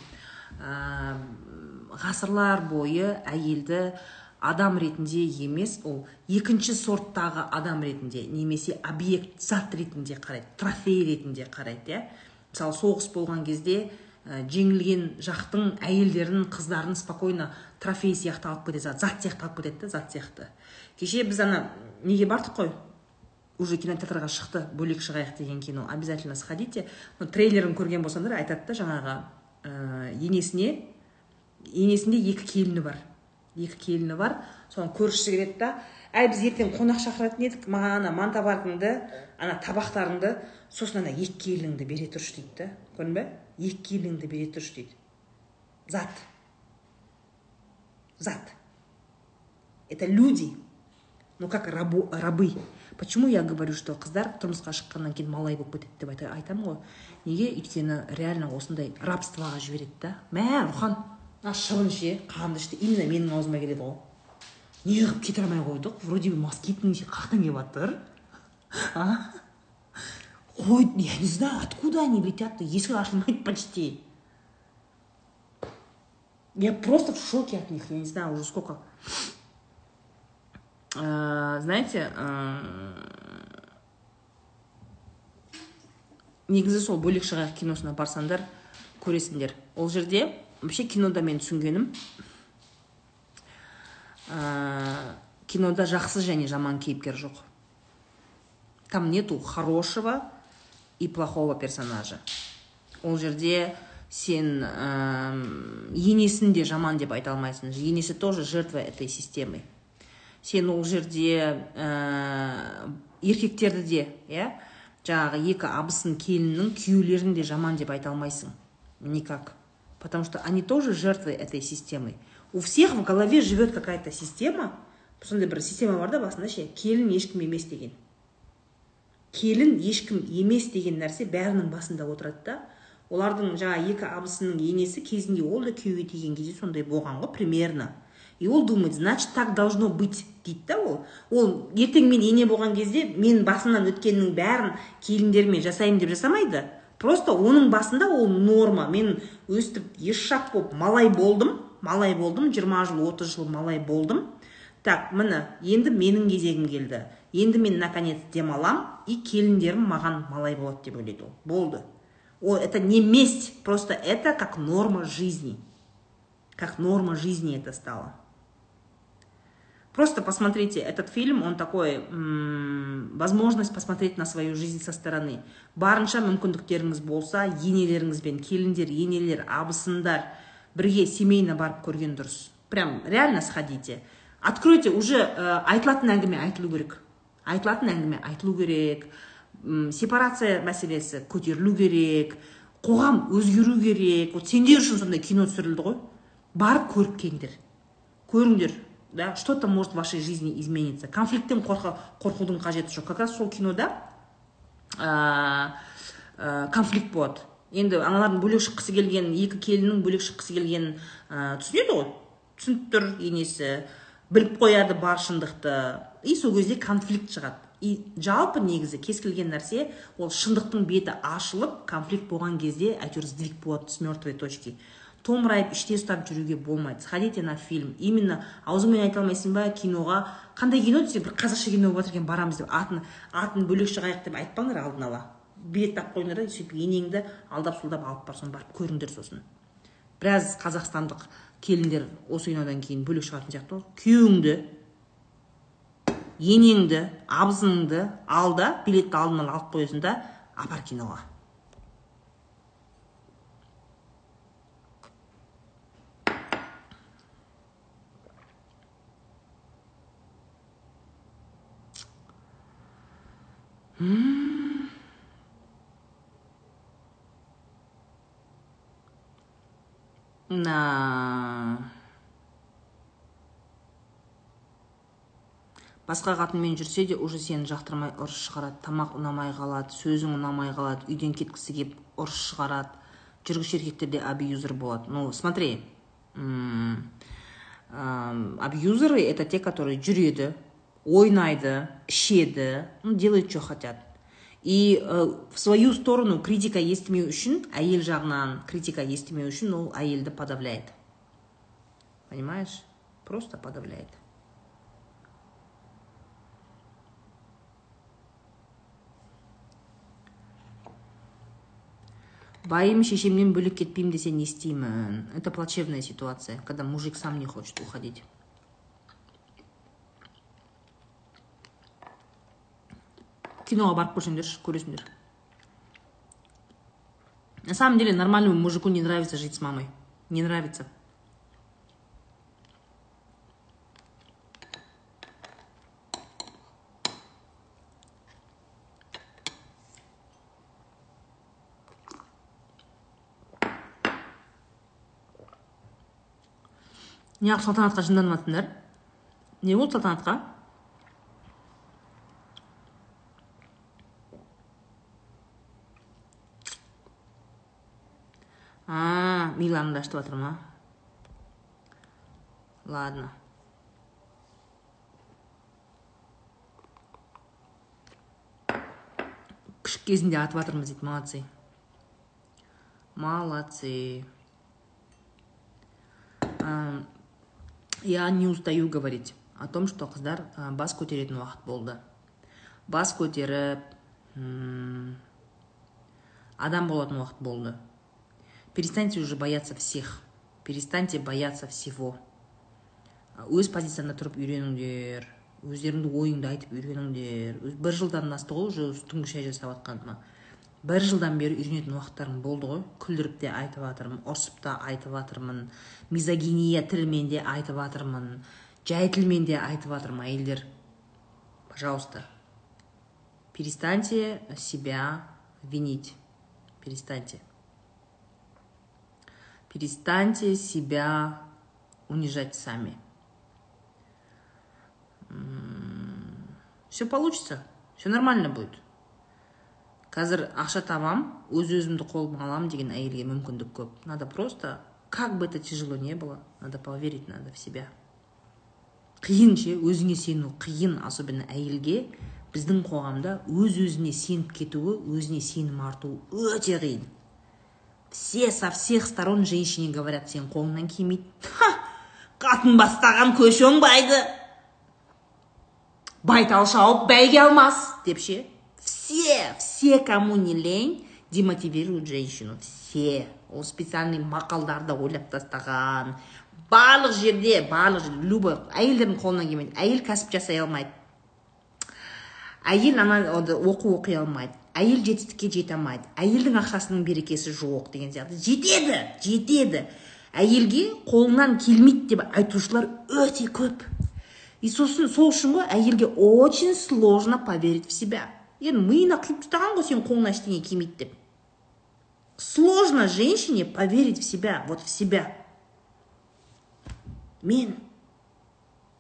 Ғасырлар бойы әйелді адам ретінде емес ол екінші сорттағы адам ретінде немесе объект зат ретінде қарайды трофей ретінде қарайды иә. Мысалы соғыс болған кезде ә, жеңілген жақтың әйелдерін қыздарын спокойно трофей сияқты алып кетеді зат сияқты алып кетеді зат сияқты. Кеше біз ана неге бардық қой? Уже кинотеатрға шықты бөлек шығайық деген кино обязательно сходите. Трейлерін көрген болсаңдар айтады да жаңағы ә, енесіне енесінде екі келіні бар. Екі келіні бар. Соның көршісі келеді да әй біз ертең қонақ шақыратын едік маған ана мантабаркыңды ана табақтарыңды сосын ана екі келініңді бере тұршы дейді да. Көрдің бе? Екі келініңді бере тұршы дейді. Зат. Зат. Это люди. Ну как рабу, рабы? Почему я говорю что қыздар тұрмысқа шыққаннан кейін малай болып кетеді деп айтамын ғой. Неге? Өйткені реально осындай рабствоға жібереді да. Мә рухан. Мына шыбын ше қанды ішті. Именно менің аузыма келеді ғой неғып кете алмай қойдық. Вроде бы москитный қаяқтан келіп жатыр а? Қой я не знаю откуда они летят то есік ашылмайды почти. Я просто в шоке от них. Я не знаю уже сколько. Знаете негізі сол бөлек шығайық киносына барсаңдар көресіңдер ол жерде вообще кинода мен түсінгенім. Ә, кинода жақсы және жаман кейіпкер жоқ. Там нету хорошего и плохого персонажа. Ол жерде сен ә, енесін де жаман деп айта алмайсың. Енесі тоже жертва этой системы. Сен ол жерде ә, еркектерді де иә жаңағы екі абысын келіннің күйеулерін де жаман деп айта алмайсың. Никак. Потому что они тоже жертвы этой системы. У всех в голове живет какая-то система. Сондай бір система бар да басында ше келін ешкім емес деген. Келін ешкім емес деген нәрсе бәрінің басында отырады да. Олардың жаңа екі абысының енесі кезінде ол да күйеуге тиген кезде сондай болған ғой примерно. И ол думает значит так должно быть дейді да ол. Ол ертең мен ене болған кезде мен басымнан өткеннің бәрін келіндеріме жасаймын деп жасамайды. Просто оның басында ол норма. Мен өстіп ешшақ болып малай болдым. Малай болдым. 20 жыл 30 жыл малай болдым. Так міне енді менің кезегім келді. Енді мен наконец демалам и келіндерім маған малай болады деп ойлайды ол. Болды. Ол это не месть просто это как норма жизни. Как норма жизни это стало. Просто посмотрите этот фильм, он такой, возможность посмотреть на свою жизнь со стороны. Барынша мүмкіндіктеріңіз болса, енелеріңізбен, келіндер, енелер, абысындар, бірге семейно барып көрген дұрыс. Прям реально сходите. Откройте, уже ә, айтылатын әңгіме айтылу керек. Айтылатын әңгіме айтылу керек. сепарация мәселесі көтерілу керек. Қоғам өзгеру керек. Вот сендер үшін сондай кино түсірілді ғой. Барып көріп келіңдер. Көріңдер да? Что то может в вашей жизни измениться. Конфликттен қорқудың қажеті жоқ как раз сол кинода ә, конфликт болады енді аналардың бөлек шыққысы келген екі келіннің бөлек шыққысы келгенін ә, түсінеді ғой. Түсініп тұр енесі. Біліп қояды бар шындықты. И сол кезде конфликт шығады. И жалпы негізі кез келген нәрсе ол шындықтың беті ашылып конфликт болған кезде әйтеуір сдвиг болады с мертвой точки. Томырайып іште ұстап жүруге болмайды. Сходите на фильм. Именно аузыңмен айта алмайсың ба киноға? Қандай кино десе бір қазақша кино болып жатыр екен барамыз деп. Атын атын бөлек шығайық деп айтпаңдар алдын ала. Билет тапып қойыңдар да сөйтіп енеңді алдап сұлдап алып барсын барып көріңдер сосын. Біраз қазақстандық келіндер осы кинодан кейін бөлек шығатын сияқты ғой күйеуіңді енеңді абысыныңды ал да билетті алдын ала алып қоясың да апар киноға. (gasps) на басқа қатынмен жүрсе де уже сені жақтырмай ұрыс шығарады. Тамақ ұнамай қалады сөзің ұнамай қалады үйден кеткісі кеп ұрыс шығарады. Жүргіш еркектер де абьюзер болады. Ну смотри абьюзеры это те которые жүреді ойнайды ішеді ну делают что хотят и э, в свою сторону критика естімеу үшін әйел жағынан критика естімеу үшін ол әйелді подавляет понимаешь просто подавляет байым шешемнен бөлек кетпеймін десе не істеймін это плачевная ситуация когда мужик сам не хочет уходить Киноға барып көрсеңдерші көресіңдер на самом деле нормальному мужику не нравится жить с мамой. Не нравится. Неғып салтанатқа жынданып не болды салтанатқа. Ашытып жатыр ма ладно күшік кезінде атып жатырмыз дейді молодцы молодцы я не устаю говорить о том что қыздар бас көтеретін уақыт болды бас көтеріп адам болатын уақыт болды перестаньте уже бояться всех. Перестаньте бояться всего. Өз позицияңда тұрып үйреніңдер. Өздеріңді ойыңды айтып үйреніңдер. Бір жылдан асты ғой уже түнгі шай жасап жатқаныма бір жылдан бері үйренетін уақыттарым болды ғой. Күлдіріп те айтып жатырмын ұрсып та айтып жатырмын мизогиния тілмен де айтып жатырмын жай тілмен де айтып жатырмын әйелдер. Пожалуйста. Перестаньте себя винить. Перестаньте. Перестаньте себя унижать сами. Все получится, все нормально будет. қазір ақша табам өз өзімді қолыма аламын деген әйелге мүмкіндік көп надо просто как бы это тяжело не было надо поверить надо в себя қиын ше өзіңе сену қиын особенно әйелге біздің қоғамда өз өзіне сеніп кетуі өзіне сенім артуы өте қиын все со всех сторон женщине говорят сен қолыңнан келмейді қатын бастаған көш оңбайды. Байтал шауып бәйге алмас. Деп ше все все кому не лень демотивируют женщину. Все ол специальный мақалдарды ойлап тастаған. Барлық жерде барлық жерде любой әйелдердің қолынан келмейді. Әйел кәсіп жасай алмайды. Әйел ана оқу оқи алмайды. Әйел жетістікке жете алмайды. Әйелдің ақшасының берекесі жоқ деген сияқты. Жетеді жетеді. Әйелге қолынан келмейді деп айтушылар өте көп. И сосын сол үшін ғой әйелге очень сложно поверить в себя. Енді миына құйып тастаған ғой сенің қолыңнан ештеңе келмейді деп. Сложно женщине поверить в себя вот в себя. Мен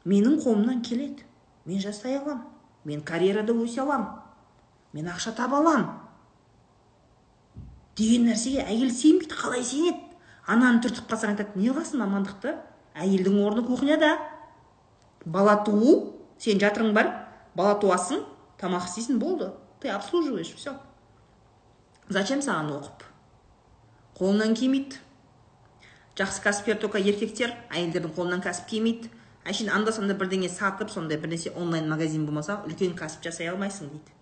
менің қолымнан келеді. Мен жасай аламын. Мен карьерада өсе аламын. Мен ақша таба аламын деген нәрсеге әйел сенбейді қалай сенеді? Ананы түртіп қалсаң айтады не қыласың мамандықты әйелдің орны кухняда бала туу сен жатырың бар бала туасың тамақ істейсің болды ты обслуживаешь все зачем саған оқып? Қолынан келмейді жақсы кәсіпкер только еркектер әйелдердің қолынан кәсіп келмейді әшейін анда санда бірдеңе сатып сондай бірнәрсе онлайн магазин болмаса үлкен кәсіп жасай алмайсың дейді.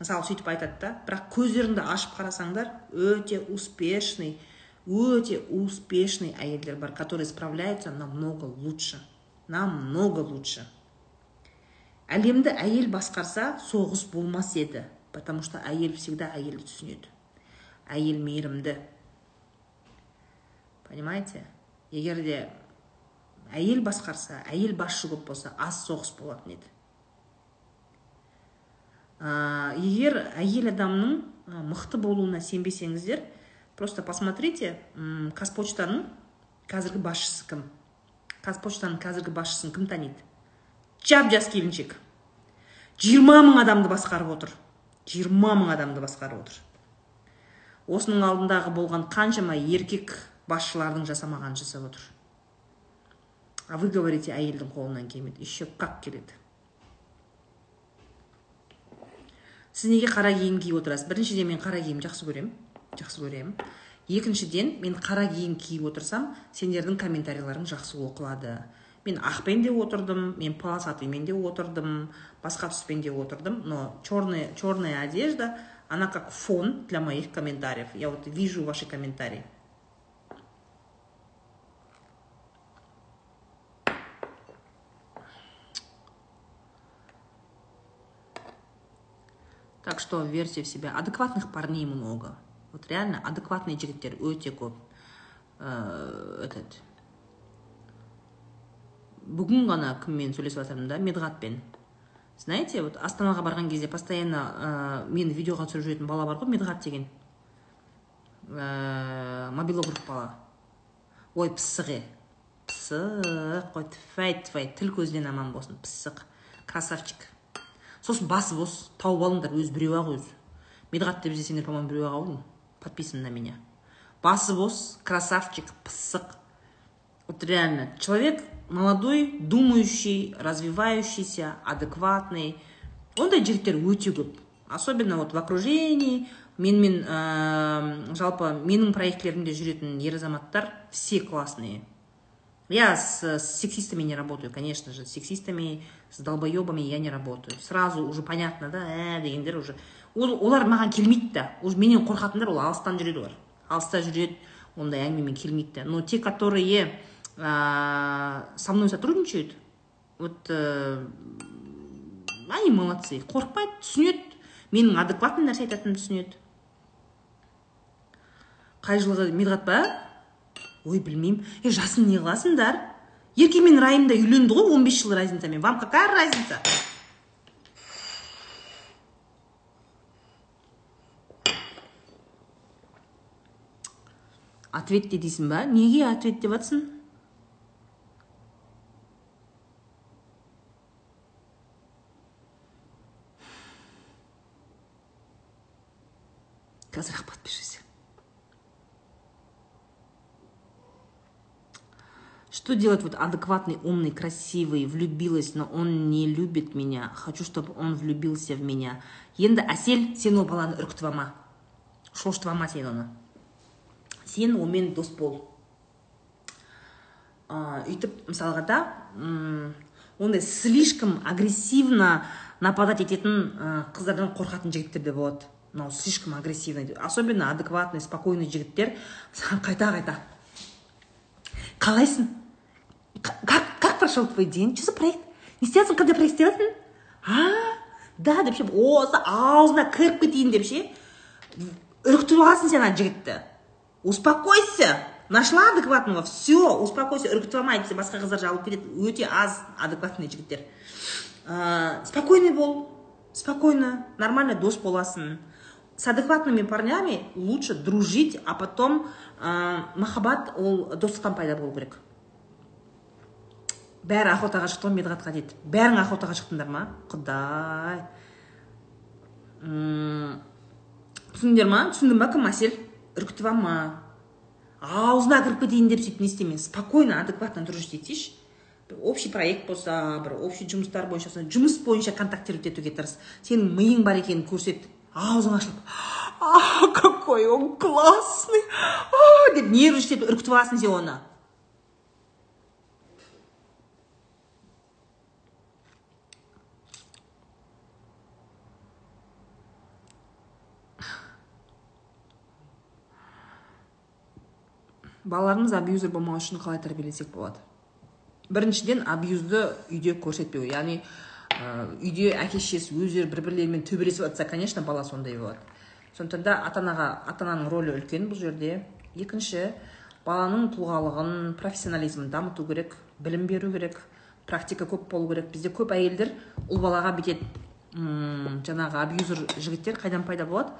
Мысалы сөйтіп айтады да бірақ көздеріңді ашып қарасаңдар өте успешный өте успешный әйелдер бар которые справляются намного лучше намного лучше. Әлемді әйел басқарса соғыс болмас еді потому что әйел всегда әйелді түсінеді. Әйел мейірімді. Понимаете? Егер де әйел басқарса әйел басшы көп болса аз соғыс болатын еді. Ә, егер әйел адамның мықты болуына сенбесеңіздер просто посмотрите қазпочтаның қазіргі басшысы кім? Қазпочтаның қазіргі басшысын кім таниды? Жап жас келіншек. Жиырма мың адамды басқарып отыр. Жиырма мың адамды басқарып отыр. Осының алдындағы болған қаншама еркек басшылардың жасамағанын жасап отыр. А вы говорите әйелдің қолынан келмейді еще как келеді. Сіз неге қара киім киіп отырасыз біріншіден мен қара киім жақсы көремін жақсы көремін екіншіден мен қара киім киіп отырсам сендердің комментарийлерің жақсы оқылады мен ақпен де отырдым мен полосатыймен де отырдым басқа түспен де отырдым но черная, черная одежда она как фон для моих комментариев. Я вот вижу ваши комментарии. Так что верьте в себя. Адекватных парней много. Вот реально адекватный жігіттер өте көп ә, этот бүгін ғана кіммен сөйлесіп жатырмын да медғатпен знаете вот астанаға барған кезде постоянно ә, мені видеоға түсіріп жүретін бала бар ғой медғат деген. Ә, мобилограф бала. Ой пысық е. Пысық. Қой тфәй тфәй. Тіл көзден аман болсын. Пысық. Красавчик. Сосын басы бос тауып алыңдар өзі біреу ақ өзі медғат деп іздесеңдер по моему біреу ақ ау подписан на меня. Басы босс, красавчик, псык. Вот реально, человек молодой, думающий, развивающийся, адекватный. ондай жігіттер өте көп особенно вот в окружении менімен ә, жалпы менің проектілерімде жүретін ер азаматтар все классные я с сексистами не работаю конечно же с сексистами с долбоебами я не работаю. Сразу уже понятно да ә, дегендер уже. Ол олар маған келмейді да. Уже менен қорқатындар ол алыстан жүреді олар. Алыста жүреді ондай әңгімемен келмейді да. Но те которые ә, со мной сотрудничают вот ә, они молодцы. Қорықпайды түсінеді. Менің адекватный нәрсе айтатынымды түсінеді. Қай жылғы медғат па? Ой білмеймін. Е жасын не қыласыңдар? Ерке мен райым да үйленді ғой 15 жыл разницамен вам какая разница? Ответте дейсің ба? Неге ответ деп жатсың қазір ақ подпишись Что делать вот адекватный, умный, красивый, влюбилась, но он не любит меня. Хочу, чтобы он влюбился в меня. Енді әсел сен ол баланы үркітіп. Шошытып сен оны сен онымен дос бол үйтіп мысалға да ондай слишком агрессивно нападать ететін қыздардан қорқатын жігіттер де болады. Мынау слишком агрессивный особенно адекватный спокойный жігіттер. Қайта қайта қалайсың? Как, как прошел твой день? Что за проект? Жатсың қандай проект жатсың а? Да деп ше осы аузына кіріп кетейін деп ше үркітіп аласың сен ана жігітті успокойся. Нашла адекватного все успокойся. Үркітіп алма әйтпесе басқа қыздар жабылып кетеді өте аз адекватный жігіттер спокойный бол спокойно нормально дос боласың с адекватными парнями лучше дружить а потом ә, махаббат ол достықтан пайда болу керек бәрі охотаға шықты ғой медғатқа дейді. Бәрің охотаға шықтыңдар ма? Құдай. Түсіндіңдер ма? Түсіндің ба? Кім әсел үркітіп алма аузына кіріп кетейін деп сөйтіп не істеме спокойно адекватно дружить етейінші бір общий проект болса бір общий жұмыстар бойынша жұмыс бойынша контактировать етуге тырыс. Сенің миың бар екенін көрсет. Аузың ашылып а какой он классный! Деп нервничать үркітіп аласың сен оны. Балаларымыз абьюзер болмау үшін қалай тәрбиелесек болады? Біріншіден абьюзді үйде көрсетпеу яғни үйде әке шешесі өздері бір бірлерімен төбелесіп жатса конечно бала сондай болады. Сондықтан да ата анаға ата ананың рөлі үлкен бұл жерде. Екінші баланың тұлғалығын профессионализмін дамыту керек білім беру керек практика көп болу керек. Бізде көп әйелдер ұл балаға бүйтеді жаңағы абьюзер жігіттер қайдан пайда болады?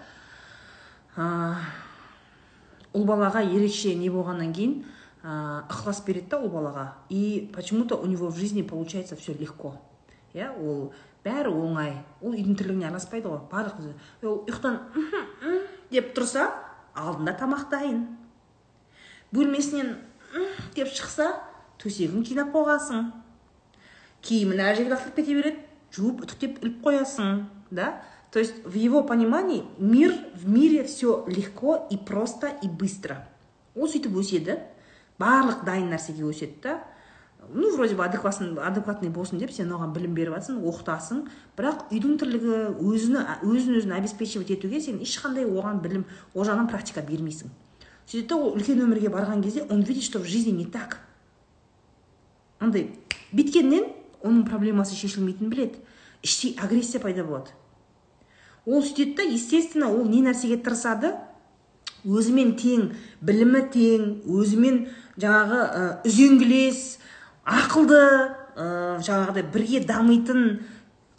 Ұл балаға ерекше не болғаннан кейін ықылас береді да ұл балаға. И почему то у него в жизни получается все легко. Иә ол бәрі оңай. Ол үйдің тірлігіне араласпайды ғой барлық ол ұйықтан деп тұрса алдында тамақ дайын бөлмесінен деп шықса төсегін қинап қойғансың киімін әр жерге лақтырып кете береді жуып үтіктеп іліп қоясың да? То есть в его понимании мир, в мире все легко и просто и быстро. Ол сөйтіп өседі. Барлық дайын нәрсеге өседі да. Ну вроде бы адекватный болсын деп сен оған білім беріп жатрсың оқытасың. Бірақ үйдің тірлігі өзіні өзін өзін обеспечивать етуге сен ешқандай оған білім ол жағынан практика бермейсің. Сөйтеді да ол үлкен өмірге барған кезде он видит что в жизни не так. Андай бүйткеннен оның проблемасы шешілмейтінін біледі. Іштей агрессия пайда болады. Ол сөйтеді да естественно ол не нәрсеге тырысады? Өзімен тең білімі тең өзімен жаңағы ә, үзеңгілес ақылды ә, жаңағыдай бірге дамитын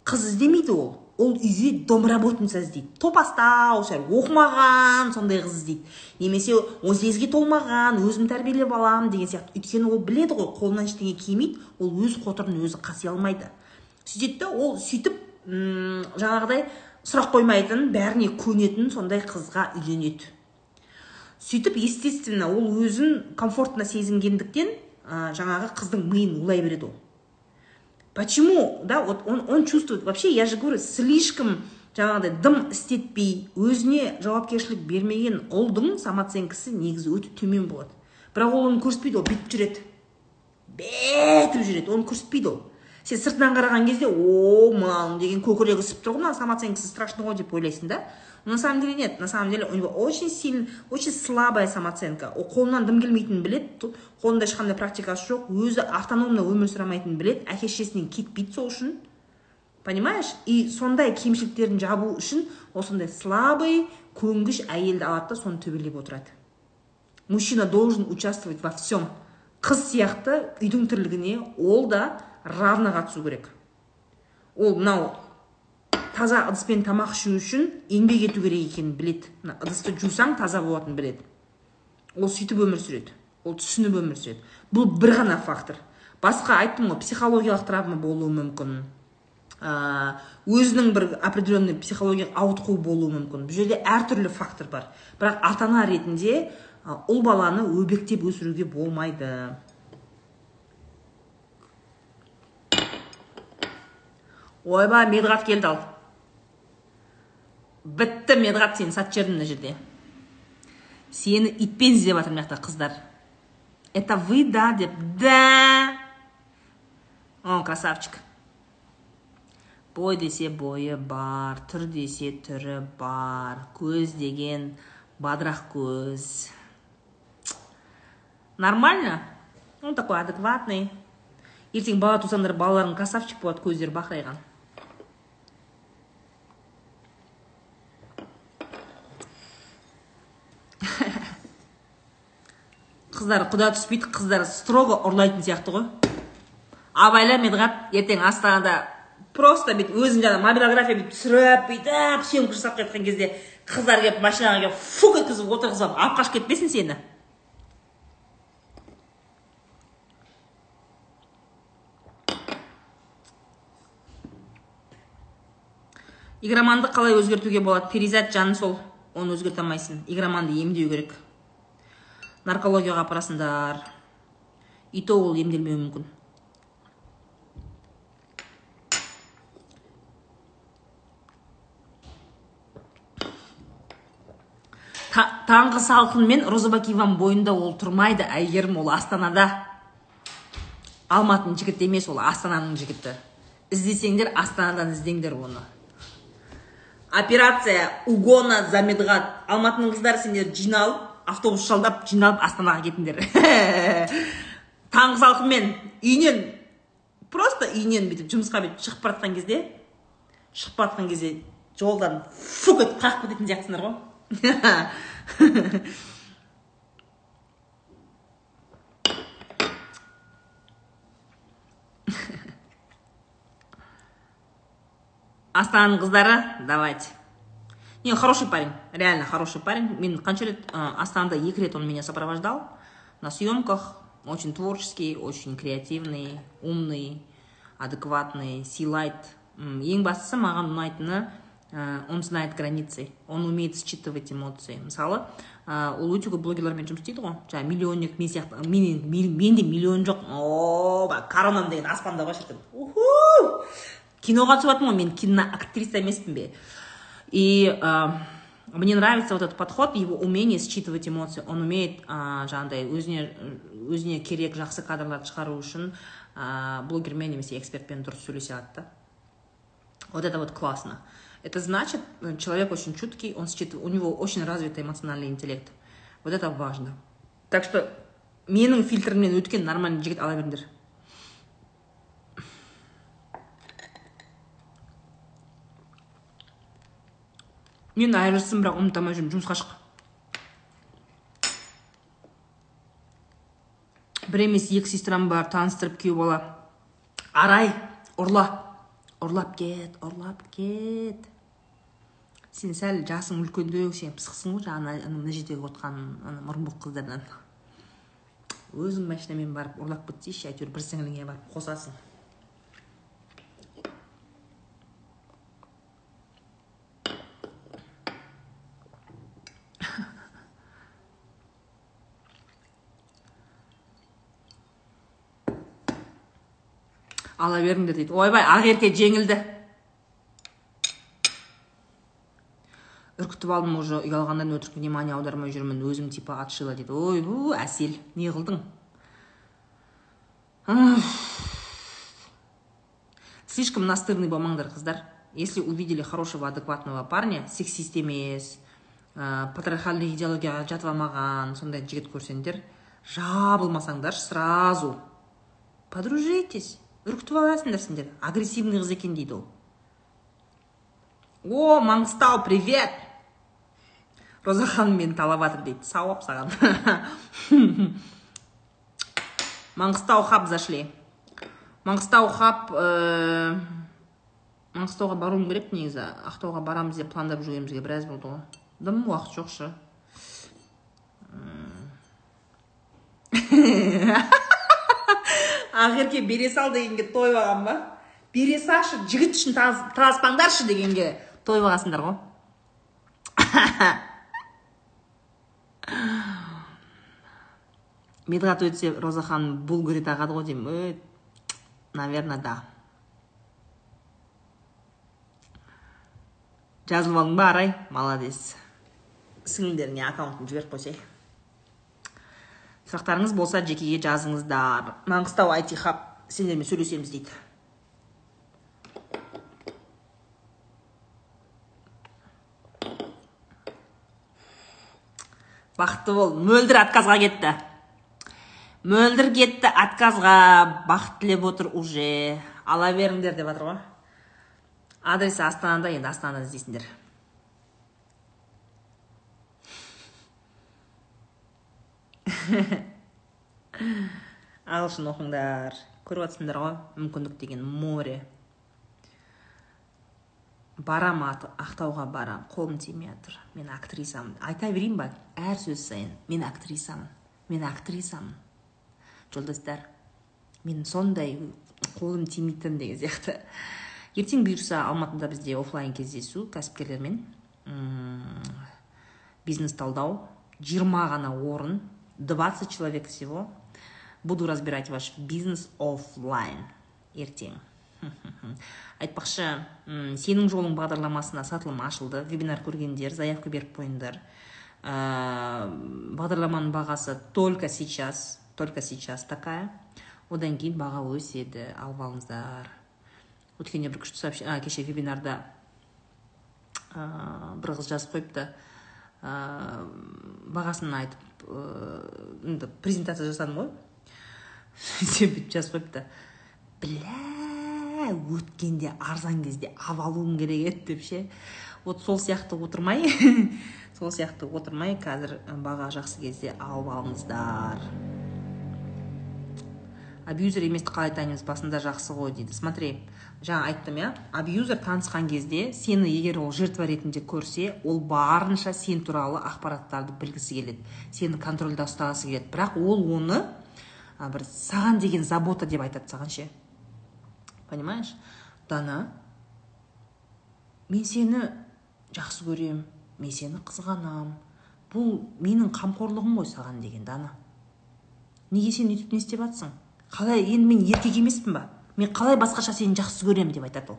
қыз іздемейді ол. Ол үйге домработница іздейді. Топастау сәл оқымаған сондай қыз іздейді. Немесе он сегізге толмаған өзім тәрбиелеп аламын деген сияқты. Өйткені ол біледі ғой қолынан ештеңе келмейді ол өз қотырын өзі қаси алмайды. Сөйтеді да ол сөйтіп жаңағыдай сұрақ қоймайтын бәріне көнетін сондай қызға үйленеді. Сөйтіп естественно ол өзін комфортно сезінгендіктен ә, жаңағы қыздың миын улай береді ол. Почему да вот он, он чувствует вообще я же говорю слишком жаңағыдай дым істетпей өзіне жауапкершілік бермеген ұлдың самооценкасы негізі өте төмен болады. Бірақ ол оны көрсетпейді ол бүйтіп жүреді. Бетіп жүреді оны көрсетпейді ол. Сен сыртынан қараған кезде о мынаның деген көкірегі үсіп тұр ғой мынаның самооценкасы страшно ғой деп ойлайсың да. На самом деле нет. На самом деле у него очень сильный очень слабая самооценка. Ол қолынан дым келмейтінін біледі қолында ешқандай практикасы жоқ. Өзі автономно өмір сүре алмайтынын біледі. Әке шешесінен кетпейді сол үшін. Понимаешь? И сондай кемшіліктерін жабу үшін осындай слабый көнгіш әйелді алады да соны төбелеп отырады. Мужчина должен участвовать во всем. Қыз сияқты үйдің тірлігіне ол да равно қатысу керек. Ол мынау таза ыдыспен тамақ ішу үшін еңбек ету керек екенін біледі. Мына ыдысты жусаң таза болатынын біледі. Ол сөйтіп өмір сүреді. Ол түсініп өмір сүреді. Бұл бір ғана фактор. Басқа айттым ғой психологиялық травма болуы мүмкін. Өзінің бір определенный психологиялық ауытқу болуы мүмкін. Бұл жерде әртүрлі фактор бар. Бірақ ата ана ретінде ұл баланы өбектеп өсіруге болмайды. Ойбай медғат келді ал. Бітті медғат сені сатып жібердім мына жерде. Сені итпен іздеп жатыр мына жақта қыздар. Это вы да деп да. О красавчик. Бой десе бойы бар түр десе түрі бар көз деген бадырақ көз. Нормально? Он такой адекватный. Ертең бала тусаңдар балаларың красавчик болады көздері бақырайған. Қыздар құда түспейді қыздар строго ұрлайтын сияқты ғой. Абайла медғат ертең астанада просто бүйтіп өзің жаңағы мобилография бүйтіп түсіріп бүйтіп съемка жасап жатқан кезде қыздар келіп машинаға келіп фук еткізіп отырғызып алып қашып кетпесін сені. Игроманды қалай өзгертуге болады? Перизат жаны сол оны өзгерте алмайсың. Игроманды емдеу керек. Наркологияға апарасыңдар и то ол емделмеуі мүмкін. Таңғы салқын мен розыбакиеваның бойында ол тұрмайды әйгерім ол астанада. Алматының жігіті емес ол астананың жігіті. Іздесеңдер астанадан іздеңдер оны. Операция угона за медғат алматының қыздары сендер жиналып автобус жалдап жиналып астанаға кетіңдер. (laughs) Таңғы салқынмен үйінен просто үйінен бүйтіп жұмысқа бүйтіп шығып бара жатқан кезде шығып бара жатқан кезде жолдан фук етіп қағып кететін сияқтысыңдар ғой. (laughs) Астананың қыздары давайте. Не хороший парень реально хороший парень. Мен қанша рет астанада екі рет он меня сопровождал на съемках. Очень творческий очень креативный умный адекватный сыйлайды ең бастысы маған ұнайтыны он знает границы он умеет считывать эмоции. Мысалы ол өте көп блогерлармен жұмыс істейді ғой. Жаңағы миллионник мен сияқты мен, менде миллион жоқ. О коронам деген аспанда ғой шіркін. Киноға түсіп ғой мен киноактриса емеспін бе? И э, мне нравится вот этот подход, его умение считывать эмоции. Он умеет ә, жаңағыдай өзіне өзіне керек жақсы кадрларды шығару үшін ә, блогермен немесе экспертпен дұрыс сөйлесе алады да вот это вот классно. Это значит человек очень чуткий он считывает у него очень развитый эмоциональный интеллект. Вот это важно. Так что менің фильтрімнен өткен нормальный жігіт ала беріңдер. Мен айырылыстым бірақ ұмыта алмай жүрмін жұмысқа шық. Бір емес екі сестрам бар таныстырып күйеу бала. Арай ұрла ұрлап кет ұрлап кет. Сен сәл жасың үлкендеу сен пысықсың ғой жаңағы мына жердегі отырған ана мұрынбоқ қыздардан. Өзің машинамен барып ұрлап кетсейші әйтеуір бір сіңіліңе барып қосасың. Ала беріңдер дейді. Ойбай ақерке жеңілді. Үркітіп алдым уже ұялғаннан өтірік внимание аудармай жүрмін. Өзім типа отшила дейді. Ой у әсел не қылдың? Слишком настырный болмаңдар қыздар. Если увидели хорошего адекватного парня сексист емес ә, патриархальный идеологияға жатып алмаған сондай жігіт көрсеңдер жабылмасаңдар сразу. Подружитесь. Үркітіп аласыңдар сендер агрессивный қыз екен дейді ол о маңғыстау привет роза ханым мені талап жатыр дейді сауап саған маңғыстау хаб зашли маңғыстау хаб ә... маңғыстауға баруым керек негізі ақтауға барамыз деп пландап жүргенімізге біраз болды ғой дым уақыт жоқ шы ақерке бере сал дегенге алған ба? Бере салшы жігіт үшін таласпаңдаршы дегенге тойып алғансыңдар ғой (laughs) медғат өтсе роза ханым бұл көреді ағады ғой деймін өй наверное да. Жазылып алдың ба арай? Молодец. Сіңлілеріңе аккаунтын жіберіп қойсай сұрақтарыңыз болса жекеге жазыңыздар маңғыстау айти хаб сендермен сөйлесеміз дейді. Бақытты бол. Мөлдір отказға кетті. Мөлдір кетті отказға. Бақыт тілеп отыр уже. Ала беріңдер деп жатыр ғой. Адресі астанада енді астанада іздейсіңдер. (laughs) ағылшын оқыңдар көріп жатсыңдар ғой мүмкіндік деген море. Барам ақтауға барам қолым тимей жатыр. Мен актрисамын. Айта берейін ба? Әр сөз сайын. Мен актрисамын. Мен актрисамын. Жолдастар мен сондай қолым тимейтін деген сияқты. Ертең бұйырса алматыда бізде офлайн кездесу кәсіпкерлермен бизнес талдау. Жиырма ғана орын. 20 человек всего. Буду разбирать ваш бизнес офлайн ертең (laughs) айтпақшы сенің жолың бағдарламасына сатылым ашылды. Вебинар көргендер заявка беріп қойыңдар. Ә, бағдарламаның бағасы только сейчас только сейчас такая. Одан кейін баға өседі алып алыңыздар. Өткенде бір күшті сообщение кеше вебинарда ә, бір қыз жазып қойыпты. Ә, бағасын айтып ә, презентация жасадым ғой сөйтсем бүйтіп жазып қойыпты бля өткенде арзан кезде алып алуым керек еді деп ше. Вот сол сияқты отырмай. (laughs) Сол сияқты отырмай қазір баға жақсы кезде алып алыңыздар. Абьюзер еместі қалай танимыз басында жақсы ғой дейді. Смотри жаңа айттым иә абьюзер танысқан кезде сені егер ол жертва ретінде көрсе ол барынша сен туралы ақпараттарды білгісі келеді. Сені контрольда ұстағысы келеді. Бірақ ол оны бір саған деген забота деп айтады саған ше. Понимаешь? Дана мен сені жақсы көрем мен сені қызғанам. Бұл менің қамқорлығым ғой саған деген дана. Неге сен өйтіп не істеп жатсың қалай енді мен еркек емеспін ба? Мен қалай басқаша сені жақсы көремін деп айтады ол.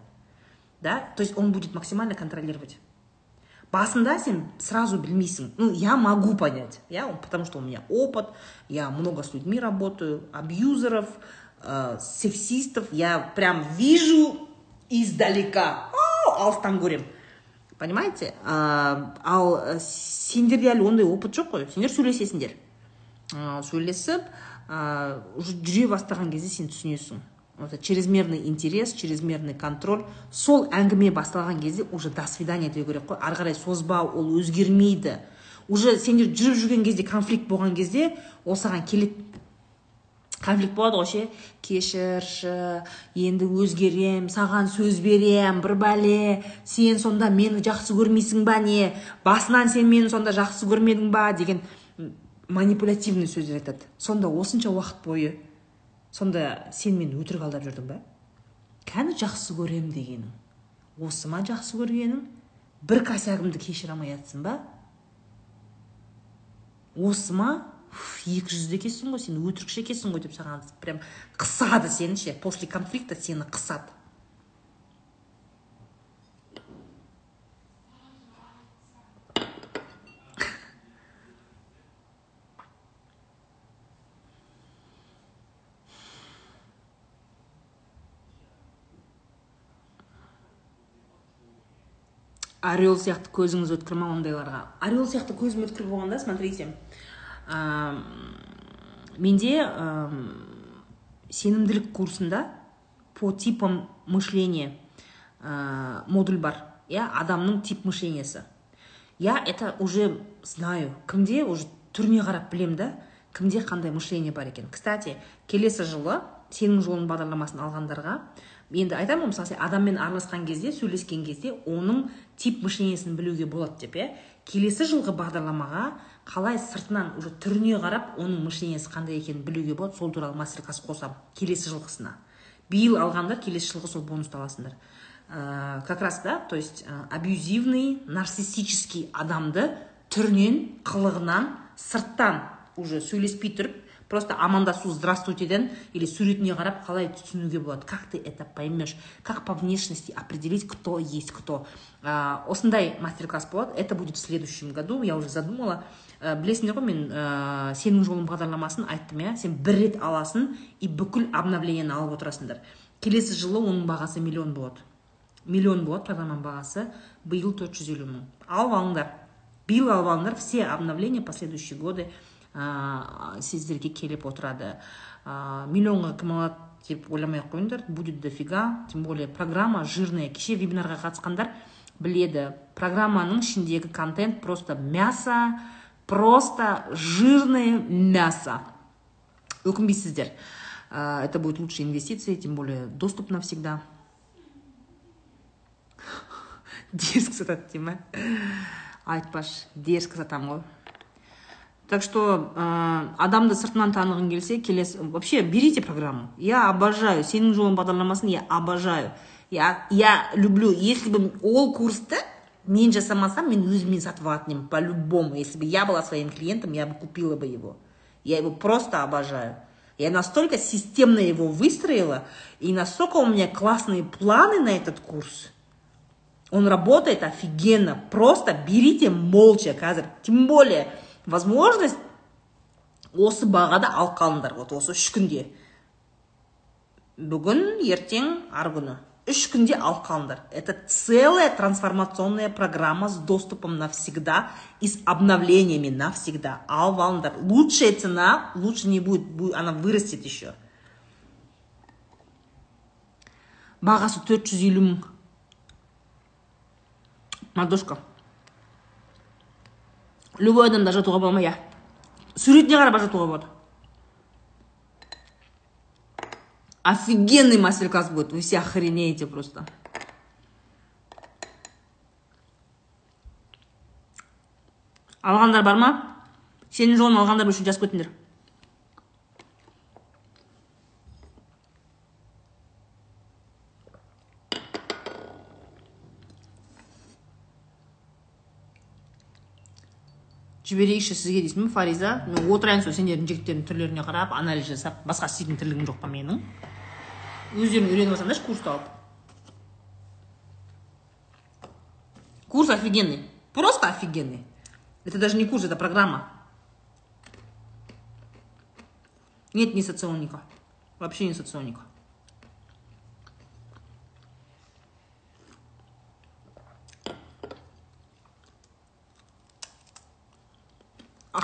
Да? То есть он будет максимально контролировать. Басында сен сразу білмейсің. Ну я могу понять. Я потому что у меня опыт я много с людьми работаю абьюзеров ә, сексистов. Я прям вижу издалека. Алыстан көремін понимаете? Ә, ал сендерде әлі ондай опыт жоқ қой сендер сөйлесесіңдер ә, сөйлесіп ә, жүре бастаған кезде сен түсінесің. Вот чрезмерный интерес чрезмерный контроль. Сол әңгіме басталған кезде уже до свидания деу керек қой. Ары қарай созбау ол өзгермейді. Уже сендер жүріп жүрген кезде конфликт болған кезде ол саған келеді. Конфликт болады ғой ше. Кешірші енді өзгерем саған сөз берем бір бәле. Сен сонда мені жақсы көрмейсің ба не? Басынан сен мені сонда жақсы көрмедің ба? Деген манипулятивный сөздер айтады. Сонда осынша уақыт бойы сонда сен мені өтірік алдап жүрдің ба кәні жақсы көрем дегенің осы ма жақсы көргенің? Бір косягымды кешіре алмай жатсың ба? Осы ма? Екі жүзді екенсің ғой сен өтірікші екенсің ғой деп саған прям қысады сені ше после конфликта сені қысады. Орел сияқты көзіңіз өткір ма ондайларға? Орел сияқты көзім өткір болғанда смотрите ә, менде ә, сенімділік курсында по типам мышления ә, модуль бар. Иә адамның тип мышлениесі я это уже знаю. Кімде уже түріне қарап білем да кімде қандай мышление бар екен. Кстати келесі жылы сенің жолың бағдарламасын алғандарға енді айтамын ғой мысалы сен адаммен араласқан кезде сөйлескен кезде оның тип мышлениесін білуге болады деп иә. Келесі жылғы бағдарламаға қалай сыртынан уже түріне қарап оның мышлениесі қандай екенін білуге болады. Сол туралы мастер класс қосамын келесі жылғысына. Биыл алғандар келесі жылғы сол бонусты аласыңдар. Ә, как раз да то есть ә, абьюзивный нарциссический адамды түрінен қылығынан сырттан уже сөйлеспей тұрып просто амандасу здравствуйтеден или суретіне қарап қалай түсінуге болады? Как ты это поймешь? Как по внешности определить кто есть кто? Ә, осындай мастер класс болады. Это будет в следующем году. Я уже задумала. Ә, білесіңдер ғой мен ә, сенің жолың бағдарламасын айттым иә? Сен бір рет аласың и бүкіл обновлениені алып отырасыңдар. Келесі жылы оның бағасы миллион болады. Миллион болады программаның бағасы. Биыл төрт жүз елу мың. Алып алыңдар. Биыл алып алыңдар. Все обновления последующие годы. Ә, сіздерге келіп отырады. Ә, миллионға кім алады деп ойламай ақ қойыңдар будет дофига. Тем более программа жирная. Кеше вебинарға қатысқандар біледі. Программаның ішіндегі контент просто мясо просто жирное мясо. Өкінбейсіздер. Ә, это будет лучшая инвестиция тем более доступ навсегда. (laughs) Дерзко сатады дей ма айтпашы дерзко сатамын ғой так что ә, адамды сыртынан танығың келсе келесі вообще берите программу я обожаю сенің жолың бағдарламасын я обожаю я, я люблю если бы ол курсты мен жасамасам мен өзіме сатып алатын едім по любому если бы я была своим клиентом я бы купила бы его я его просто обожаю я настолько системно его выстроила и настолько у меня классные планы на этот курс он работает офигенно просто берите молча қазір тем более возможность осы бағада алып қалыңдар. Вот осы үш күнде бүгін ертең арғы күні. Үш күнде алып қалыңдар. Это целая трансформационная программа с доступом навсегда и с обновлениями навсегда. Алып алыңдар лучшая цена лучше не будет она вырастет еще. Бағасы төрт жүз елу мың. Любой адамды ажыратуға ма иә суретіне қарап ажыратуға болады. Офигенный мастер класс будет. Вы все охренеете просто. Алғандар бар ма? Сенің жолын алғандар үшін жазып кетіңдер жіберейікші сізге дейсің фариза? Мен отырайын сол сендердің жігіттердің түрлеріне қарап анализ жасап басқа істейтін тірлігім жоқ па менің? Өздерің үйреніп алсаңдаршы курсты алып? Курс офигенный просто офигенный. Это даже не курс это программа. Нет не соционика вообще не соционика.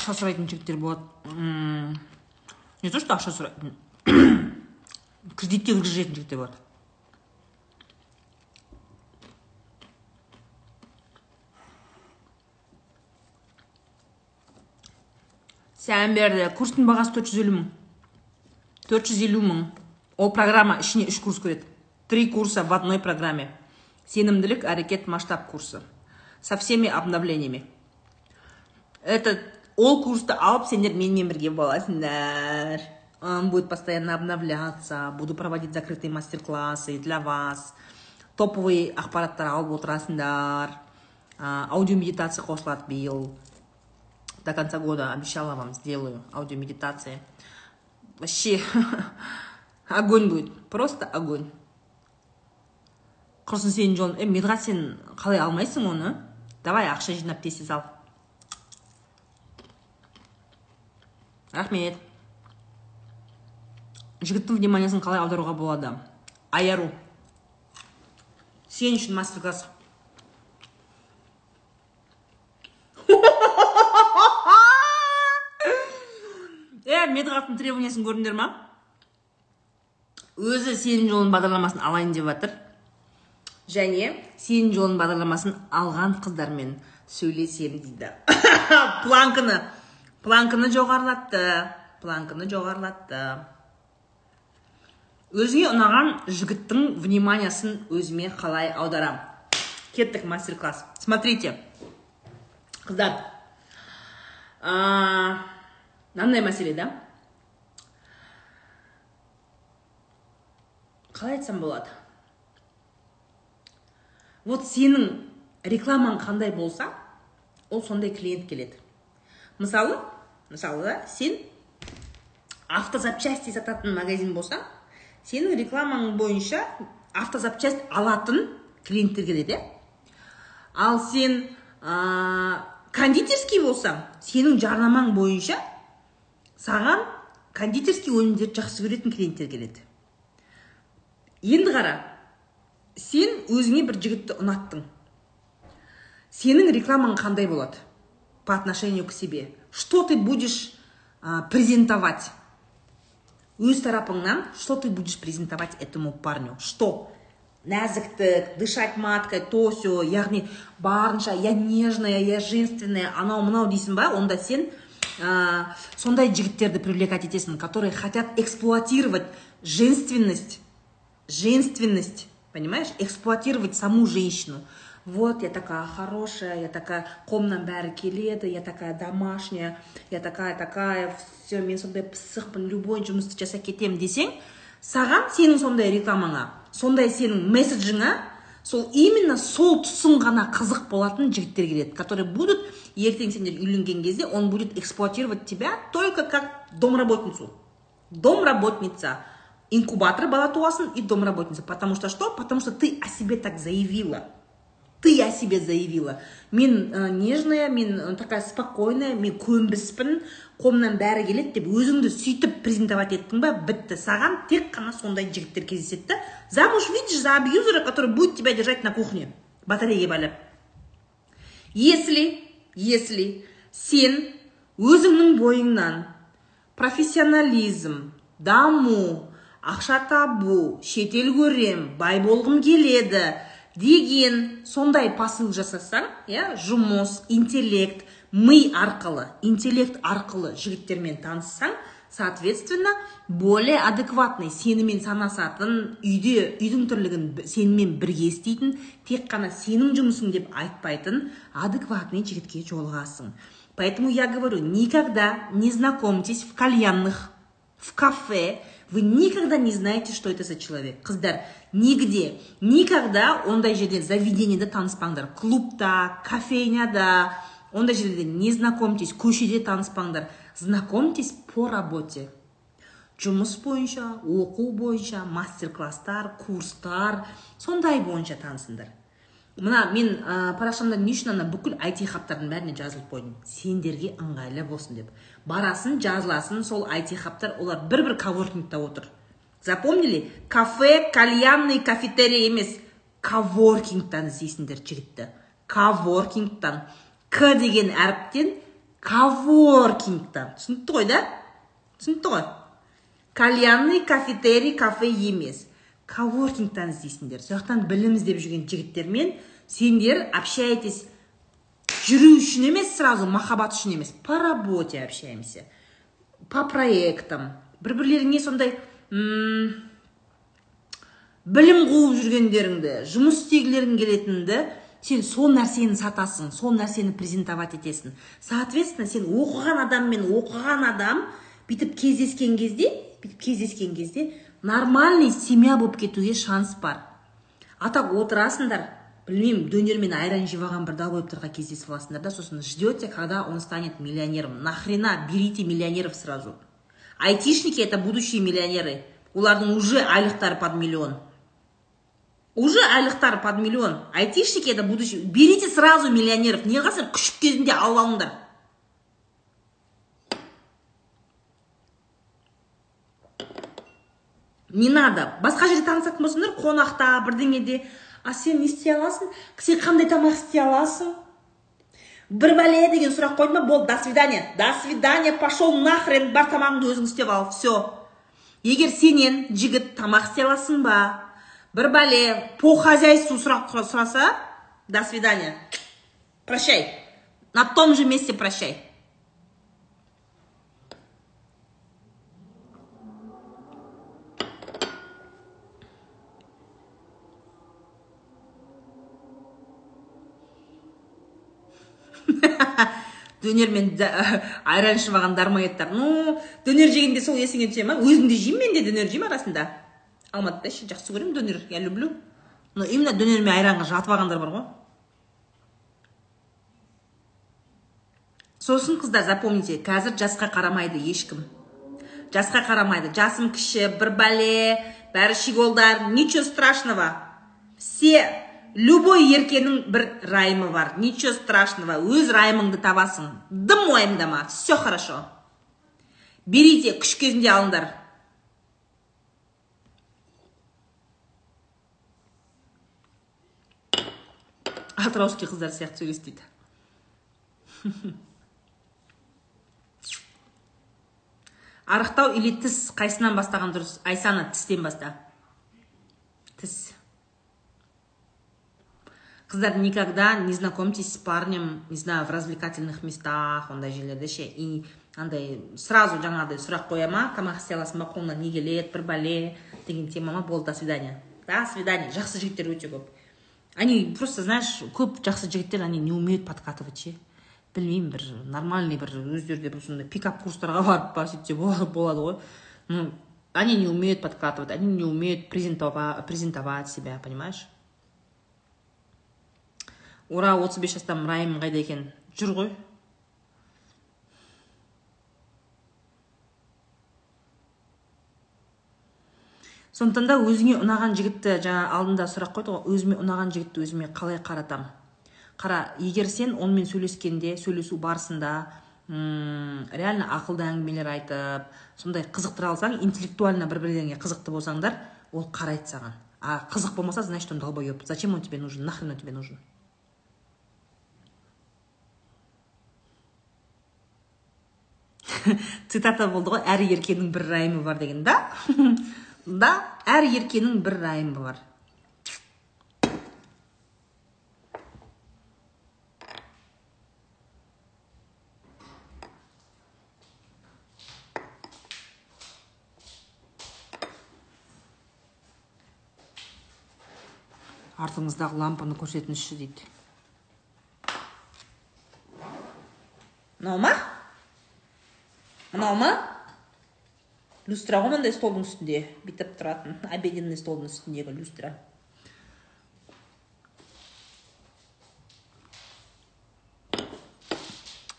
Ақша сұрайтын жігіттер болады не то что ақша сұрайтын (coughs) кредитке кіргізетін жігіттер болады сәлем берді курстың бағасы төрт жүз елу мың төрт жүз елу мың ол программа ішіне үш курс кіреді три курса в одной программе. Сенімділік әрекет масштаб курсы. Со всеми обновлениями. Это ол курсты алып сендер менімен бірге боласыңдар. Он будет постоянно обновляться буду проводить закрытые мастер-классы для вас. Топовый ақпараттар алып отырасыңдар. Аудио медитация қосылады биыл. До конца года обещала вам сделаю аудио медитация вообще (laughs) огонь будет просто огонь. Құрсын сенің жолың е медғат сен қалай алмайсың оны? Давай ақша жинап тез ал. Рахмет. Жігіттің вниманиясын қалай аударуға болады? Аяру. Сен үшін мастер класс е медғаттың требованиясын көрдіңдер ма? Өзі сенің жолын бағдарламасын алайын деп жатыр және сенің жолын бағдарламасын алған қыздармен сөйлесемін дейді. (coughs) Планканы. Планканы жоғарылатты планканы жоғарылатты. Өзіңе ұнаған жігіттің вниманиясын өзіме қалай аударам? Кеттік мастер класс смотрите. Қыздар. Мынандай мәселе да? Қалай айтсам болады? Вот сенің рекламаң қандай болса ол сондай клиент келеді. Мысалы мысалы сен автозапчасти сататын магазин болса сенің рекламаң бойынша автозапчасть алатын клиенттер келеді ал сен ә, кондитерский болсаң сенің жарнамаң бойынша саған кондитерский өнімдерді жақсы көретін клиенттер келеді енді қара сен өзіңе бір жігітті ұнаттың. Сенің рекламаң қандай болады? По отношению к себе. что ты будешь а, презентовать өз тарапыңнан что ты будешь презентовать этому парню что нәзіктік дышать маткой то все яғни барынша я нежная я женственная анау мынау дейсің ба онда сен ә, сондай жігіттерді привлекать етесің которые хотят эксплуатировать женственность женственность понимаешь эксплуатировать саму женщину Вот я такая хорошая я такая қолымнан бәрі келеді я такая домашняя я такая такая все мен сондай пысықпын любой жұмысты жасап кетемін десең саған сенің сондай рекламаңа сондай сенің месседжіңа сол именно сол тұсың ғана қызық болатын жігіттер келеді которые будут ертең сендер үйленген кезде он будет эксплуатировать тебя только как домработницу. Домработница. Инкубатор бала туасың и домработница. Потому что что? Потому что ты о себе так заявила. Ты о себе заявила. Мен ә, нежная мен ә, такая спокойная мен көнбіспін қолымнан бәрі келеді деп өзіңді сөйтіп презентовать еттің ба? Бітті. Саған тек қана сондай жігіттер кездеседі да. Замуж видишь за абьюзера который будет тебя держать на кухне. Батарея байлап если если сен өзіңнің бойыңнан профессионализм даму ақша табу шетел көрем бай болғым келеді деген сондай посыл жасасаң иә жұмыс интеллект ми арқылы интеллект арқылы жігіттермен таныссаң соответственно более адекватный сенімен санасатын үйде үйдің тірлігін сенімен бірге істейтін тек қана сенің жұмысың деп айтпайтын адекватный жігітке жолығасың. Поэтому я говорю никогда не знакомьтесь в кальянных в кафе вы никогда не знаете что это за человек. Қыздар нигде никогда ондай жерде заведениеде таныспаңдар клубта кофейняда ондай жерлерде не знакомьтесь көшеде таныспаңдар знакомьтесь по работе. Жұмыс бойынша оқу бойынша мастер класстар курстар сондай бойынша танысыңдар. Мына мен ә, парақшамда не үшін ана бүкіл айти хабтардың бәріне жазылып қойдым? Сендерге ыңғайлы болсын деп. Барасың жазыласың сол айти хабтар олар бір бір коворкингта отыр. Запомнили? Кафе кальянный кафетерий емес. Коворкингтан іздейсіңдер жігітті. Коворкингтан. К деген әріптен коворкингтан. Түсінікті ғой да? Түсінікті ғой? Кальянный кафетерий кафе емес. Коворкингтан іздейсіңдер сол жақтан білім іздеп жүрген жігіттермен сендер общаетесь жүру үшін емес сразу махаббат үшін емес. По работе общаемся. По проектам. Бір бірлеріңе сондай білім қуып жүргендеріңді жұмыс істегілерің келетінді сен сол нәрсені сатасың сол нәрсені презентовать етесің. Соответственно сен оқыған адаммен оқыған адам бүйтіп кездескен кезде бүйтіп кездескен кезде нормальный семья болып кетуге шанс бар. А так отырасыңдар білмеймін дөнер мен айран жеп алған бір долбоебтерға кездесіп аласыңдар да сосын ждете когда он станет миллионером. Нахрена берите миллионеров сразу? Айтишники это будущие миллионеры. Олардың уже айлықтары под миллион. Уже айлықтары под миллион. Айтишники это будущее берите сразу миллионеров. Неғасыр күшік кезінде алып алыңдар. Не надо. Басқа жерде танысатын болсаңдар қонақта бірдеңеде. А сен не істей аласың? Сен қандай тамақ істей аласың? Бір бәле деген сұрақ қойды ма? Болды до свидания. До свидания пошел нахрен бар тамағыңды өзің істеп ал все егер сенен жігіт тамақ істей аласың ба? Бір бәле по хозяйству сұрақ сұраса до свидания. Прощай. На том же месте прощай. (laughs) дөнер мен (laughs) айран ішіп алған дармоедтар. Ну дөнер жегенде сол есіңе түсе ма? Өзім де жеймін мен де дөнер жеймін арасында. Алматыда ше жақсы көремін дөнер я люблю. Но именно дөнер мен айранға жатып алғандар бар ғой. Сосын қыздар запомните қазір жасқа қарамайды ешкім. Жасқа қарамайды. Жасым кіші бір бәле бәрі щеголдар ничего страшного. Все любой еркенің бір райымы бар. Ничего страшного өз райымыңды табасың. Дым уайымдама все хорошо. Берите күш кезінде алыңдар. Атырауский қыздар сияқты сөйлес дейді арықтау или тіс қайсынан бастаған дұрыс? Айсана тістен баста. Тіс. Қыздар никогда не знакомьтесь с парнем не знаю в развлекательных местах ондай жерлерде ше и андай сразу жаңағыдай сұрақ қоя ма тамақ істей аласың ба қолыңнан не келеді бір бәле деген тема ма болды до свидания до свидания жақсы жігіттер өте көп они просто знаешь көп жақсы жігіттер они не умеют подкатывать ше білмеймін бір нормальный бір өздері бір сондай пикап курстарға (laughs) барып па сөйтсе болады ғой. Ну они не умеют подкатывать они не умеют презентовать себя понимаешь? Ура отыз бес жастамын райым қайда екен? Жүр ғой. Сондықтан да өзіңе ұнаған жігітті жаңа алдында сұрақ қойды ғой. Өзіме ұнаған жігітті өзіме қалай қаратам? Қара егер сен онымен сөйлескенде сөйлесу барысында м реально ақылды әңгімелер айтып сондай қызықтыра алсаң интеллектуально бір бірлеріңе қызықты болсаңдар ол қарайды саған. А қызық болмаса значит он долбоеб. Зачем он тебе нужен? Нахрен он тебе нужен? (laughs) цитата болды ғой әр еркенің бір райымы бар деген да? (laughs) Да әр еркенің бір райымы бар артыңыздағы лампаны көрсетіңізші дейді. Мынау ма? Мынау ма? Люстра ғой мындай столдың үстінде бүйтіп тұратын обеденный столдың үстіндегі люстра.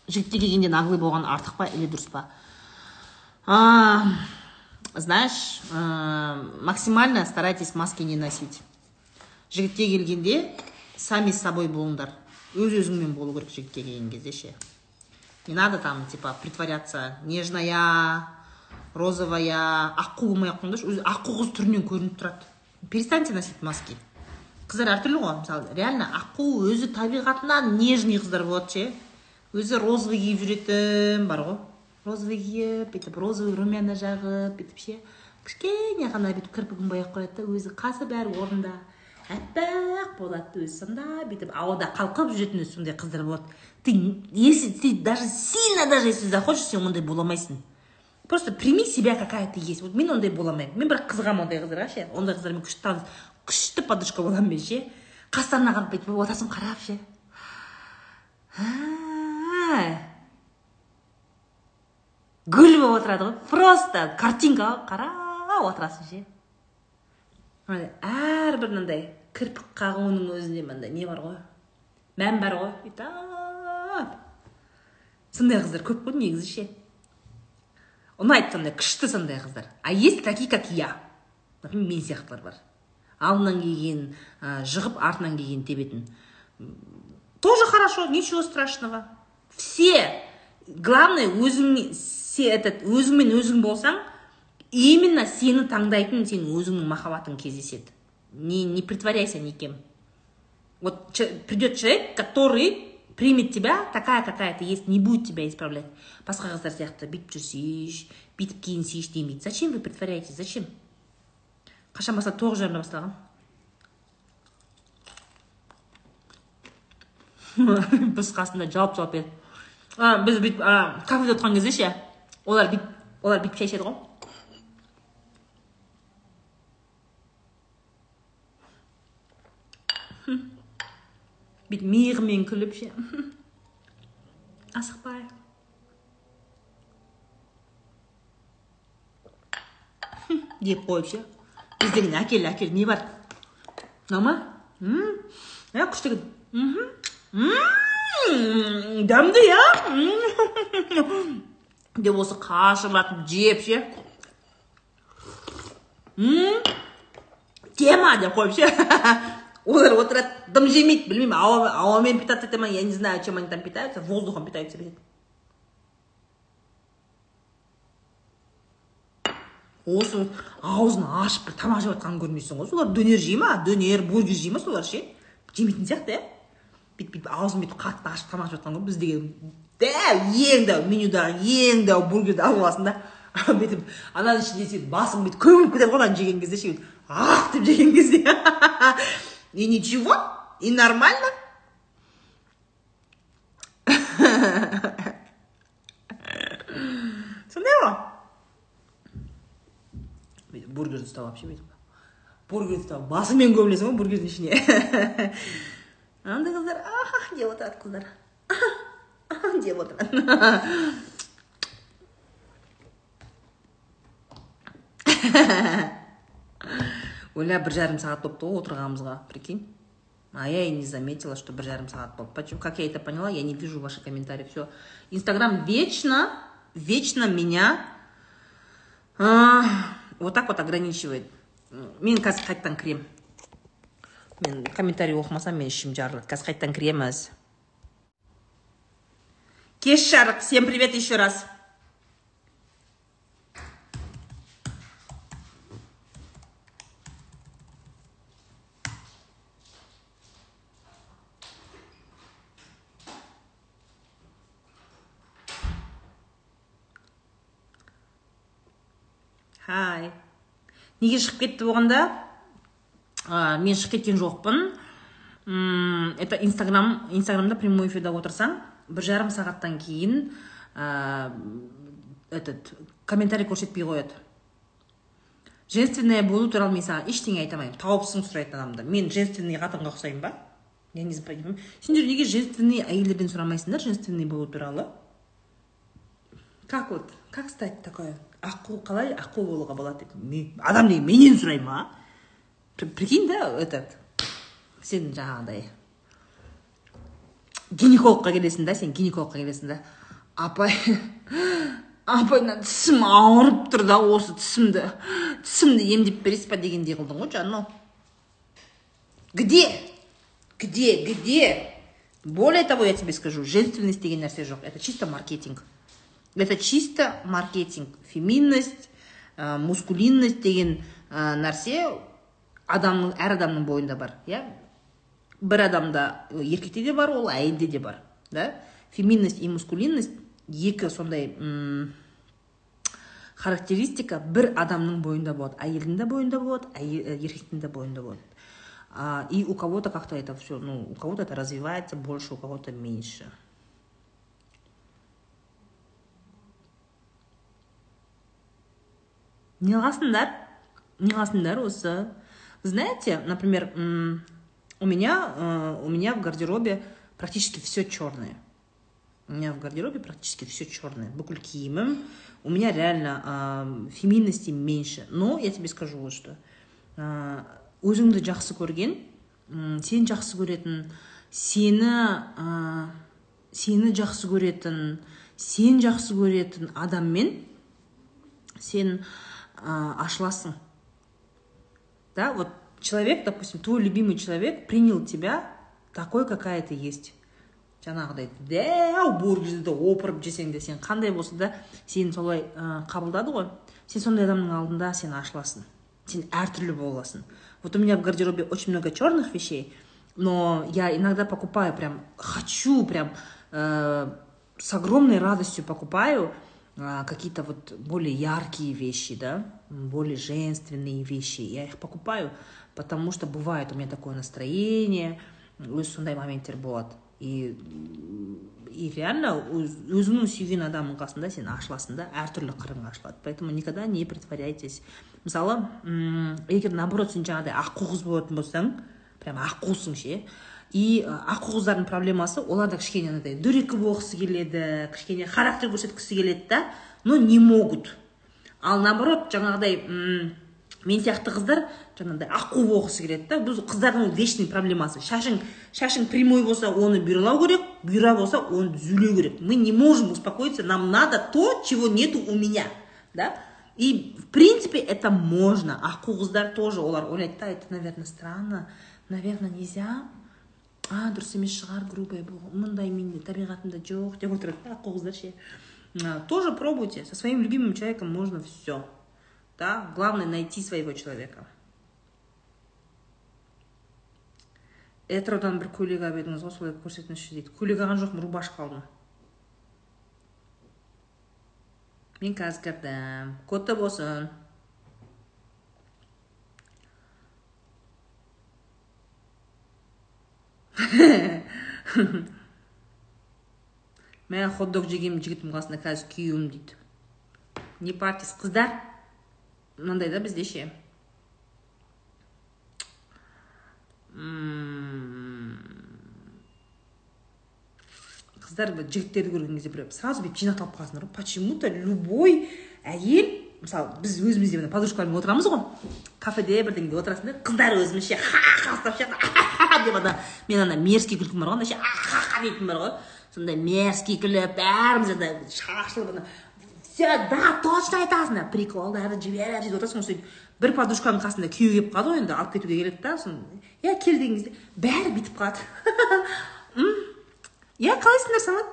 Жігітке келгенде наглый болған артық па или дұрыс па? Знаешь максимально старайтесь маски не носить. Жігітке келгенде сами с собой болыңдар. Өз өзіңмен болу керек жігітке келген кезде ше не надо там типа притворяться нежная розовая аққу болмай ақ қойыңдаршы өзі аққу қыз түрінен көрініп тұрады перестаньте носить маски. Қыздар әртүрлі ғой мысалы реально аққу өзі табиғатынан нежный қыздар болады ше. Өзі розовый киіп жүретін бар ғой. Розовый киіп бүйтіп розовый румяна жағып бүйтіп ше. Кішкене ғана бүйтіп кірпігін бояп қояды да өзі қасы бәрі орнында. Аппақ болады сондай бүйтіп ауада қалқып жүретін сондай қыздар болады. Ты если ты даже сильно даже если захочешь сен ондай бола алмайсың. Просто прими себя какая ты есть. Вот мен ондай бола алмаймын. Мен бірақ қызығамын ондай қыздарға ше ондай қыздармен күшті күшті подружка боламын мен ше қастарына қарап бүйтіп қарап ше гүл болып отырады ғой. Просто картинка қарап отырасың ше әрбір мынандай кірпік қағуының өзінде мынандай не бар ғой? Мән бар ғой? Бүйтіп сондай қыздар көп қой негізі ше ұнайды сондай күшті сондай қыздар. А есть такие как я. Например мен сияқтылар бар. Алдынан келген жығып артынан келген тебетін. Тоже хорошо ничего страшного. Все. Главное өзің этот өзіңмен өзің болсаң именно сені таңдайтын сенің өзіңнің махаббатың кездеседі. Не, не притворяйся никем. Вот придет человек который примет тебя такая какая ты есть не будет тебя исправлять. Басқа қыздар сияқты бүйтіп жүрсейші бүйтіп киінсейші демейді. Зачем вы притворяетесь? Зачем? Қашан басталды тоғыз жарымда басталған. (laughs) Біз қасында жауап жауап берді біз бүйтіп кафеде отырған кезде ше олар бүйтіп олар бүйтіп шай ғой. Бүйтіп миығымен күліп ше асықпай деп қойып ше біз деген әкел әкел не бар мынау ма иә күшті дәмді иә деп осы қашырлатып жеп ше тема деп қойып ше олар отырады дым жемейді білмеймін ауа, ауамен питаться ете ма я не знаю чем они там питаются воздухом питаются бүйтеді осы аузын ашып бір тамақ жеп жатқанын көрмейсің ғой солар дөнер жей ма дөнер бургер жей ма солар ше жемейтін сияқты иә бүйтіп бүйтіп аузын бүйтіп қатты ашып тамақ жеп жатқан ғой біз деген дәу ең дәу менюдағы ең дәу бургерді алып аласың да бүйтіп ананың ішінде сөйтіп басың бүйтіп көміліп кетеді ғой ананы жеген кезде ше ах деп жеген кезде и ничего и нормально. Сондай ғой бүйтіп бургерді ұстап вообще бүйтіп бургерді ұстап басыңмен көмілесің ғой бургердің ішіне андай қыздар ах деп отырады қыздар деп отырады оля бір жарым сағат болыпты ғой отырғанымызға прикинь. А я и не заметила что бір жарым сағат болды почему? Как я это поняла? Я не вижу ваши комментарии. Все инстаграм вечно вечно меня а, вот так вот ограничивает. Мен қазір қайтадан кіремін. Мен комментарий оқымасам мен ішім жарылады. Қазір қайтадан кіреміз. Кеш жарық. Всем привет еще раз. Хай. Неге шығып кетті болғанда мен шығып кеткен жоқпын. Это инстаграм инстаграмда прямой эфирде отырсаң бір жарым сағаттан кейін ә, этот комментарий көрсетпей қояды. Женственная болу туралы мен саған ештеңе айта алмаймын. Тауыпсың сұрайды адамды. Мен женственный қатынға ұқсаймын ба? Я не понимаю сендер неге женственный әйелдерден сұрамайсыңдар женственный болу туралы? Как вот? Как стать такой аққу қалай аққу болуға болады деп. Адам деген менен сұрай ма При- прикинь да этот сен жаңағыдай гинекологқа келесің да сен гинекологқа келесің да. Апай апай мына тісім ауырып тұр да осы тісімді тісімді емдеп бересіз ба дегендей қылдың ғой жаным где? Где где? Более того я тебе скажу женственность деген нәрсе жоқ. Это чисто маркетинг. Это чисто маркетинг. Феминность ә, мускулинность деген ә, нәрсе адамның әр адамның бойында бар иә? Бір адамда еркекте де бар ол әйелде де бар да? Феминность и мускулинность екі сондай м, характеристика бір адамның бойында болады. Әйелдің де бойында болады еркектің де бойында болады. А, и у кого-то как-то это все, ну, у кого-то это развивается больше, у кого-то меньше. Не қыласыңдар не қыласыңдар осы знаете например у меня э, у меня в гардеробе практически все черное у меня в гардеробе практически все черное бүкіл киімім у меня реально э, феминности меньше. Но я тебе скажу вот что. Э, өзіңді жақсы көрген сен жақсы көретін сені ә, сені жақсы көретін сен жақсы көретін адаммен сен ә, ашыласың да вот человек допустим твой любимый человек принял тебя такой какая ты есть. Жаңағыдай дәу бургерді опырып жесең де сен қандай болса да сені солай ә, қабылдады ғой. Сен сондай адамның алдында сен ашыласың сен әртүрлі боласың. Вот у меня в гардеробе очень много черных вещей но я иногда покупаю прям хочу прям э, с огромной радостью покупаю а, какие-то вот более яркие вещи, да, более женственные вещи. Я их покупаю, потому что бывает у меня такое настроение, сондай моменттер болады и и реально өз- өзіңнің сүйген адамның қасында сен ашыласың да әртүрлі қырың ашылады поэтому никогда не притворяйтесь. Мысалы егер наоборот сен жаңағыдай аққу қыз болатын болсаң прям аққусың ше и ы, аққу қыздардың проблемасы олар да кішкене андай дөрекі болғысы келеді кішкене характер көрсеткісі келеді да но не могут. Ал наоборот жаңағыдай мен сияқты қыздар жаңағыдай аққу болғысы келеді да бұл қыздардың вечный проблемасы. Шашың шашың прямой болса оны бұрылау керек бұйра болса оны түзулеу керек. Мы не можем успокоиться нам надо то чего нету у меня да? И в принципе это можно. Аққу қыздар тоже олар ойлайды да это наверное странно наверное нельзя а дұрыс емес шығар грубая болған мындай менде табиғатымда жоқ деп отырады да қыздар ше. Тоже пробуйте. Со своим любимым человеком можно все да? Главное найти своего человека. Этродан бір көйлек алып едіңіз ғой солай көрсетіңізші дейді. Көйлек алған жоқпын рубашка алдым мен қазір кірдім. Құтты болсын. (laughs) мә хот дог жегенмін жігітімнің қасында қазір күйеуім дейді. Не партиясы қыздар? Мынандай да бізде ше. Қыздар жігіттерді көрген кезде бір сразу бүйтіп жинақталып қаласыңдар ғой. Почему то любой әйел мысалы біз өзіміз де мына подружкалармен отырамыз ғой. Кафеде бірдеңеде отырасың да қыздар өзімізше ха ха ұстап ше деп ана мен ана мерзкий күлкім бар ғой ана ше ха дейтін бар ғой. Сондай мерзкий күліп бәріміз ана шашылып ана все да точно айтасың! да приколдарды жіберіп сөйтіп отырасың ғой сөйтіп бір подружканың қасында күйеу келіп қалады ғой енді алып кетуге келеді да сосын иә кел деген кезде бәрі бүйтіп қалады (laughs) иә қалайсыңдар самат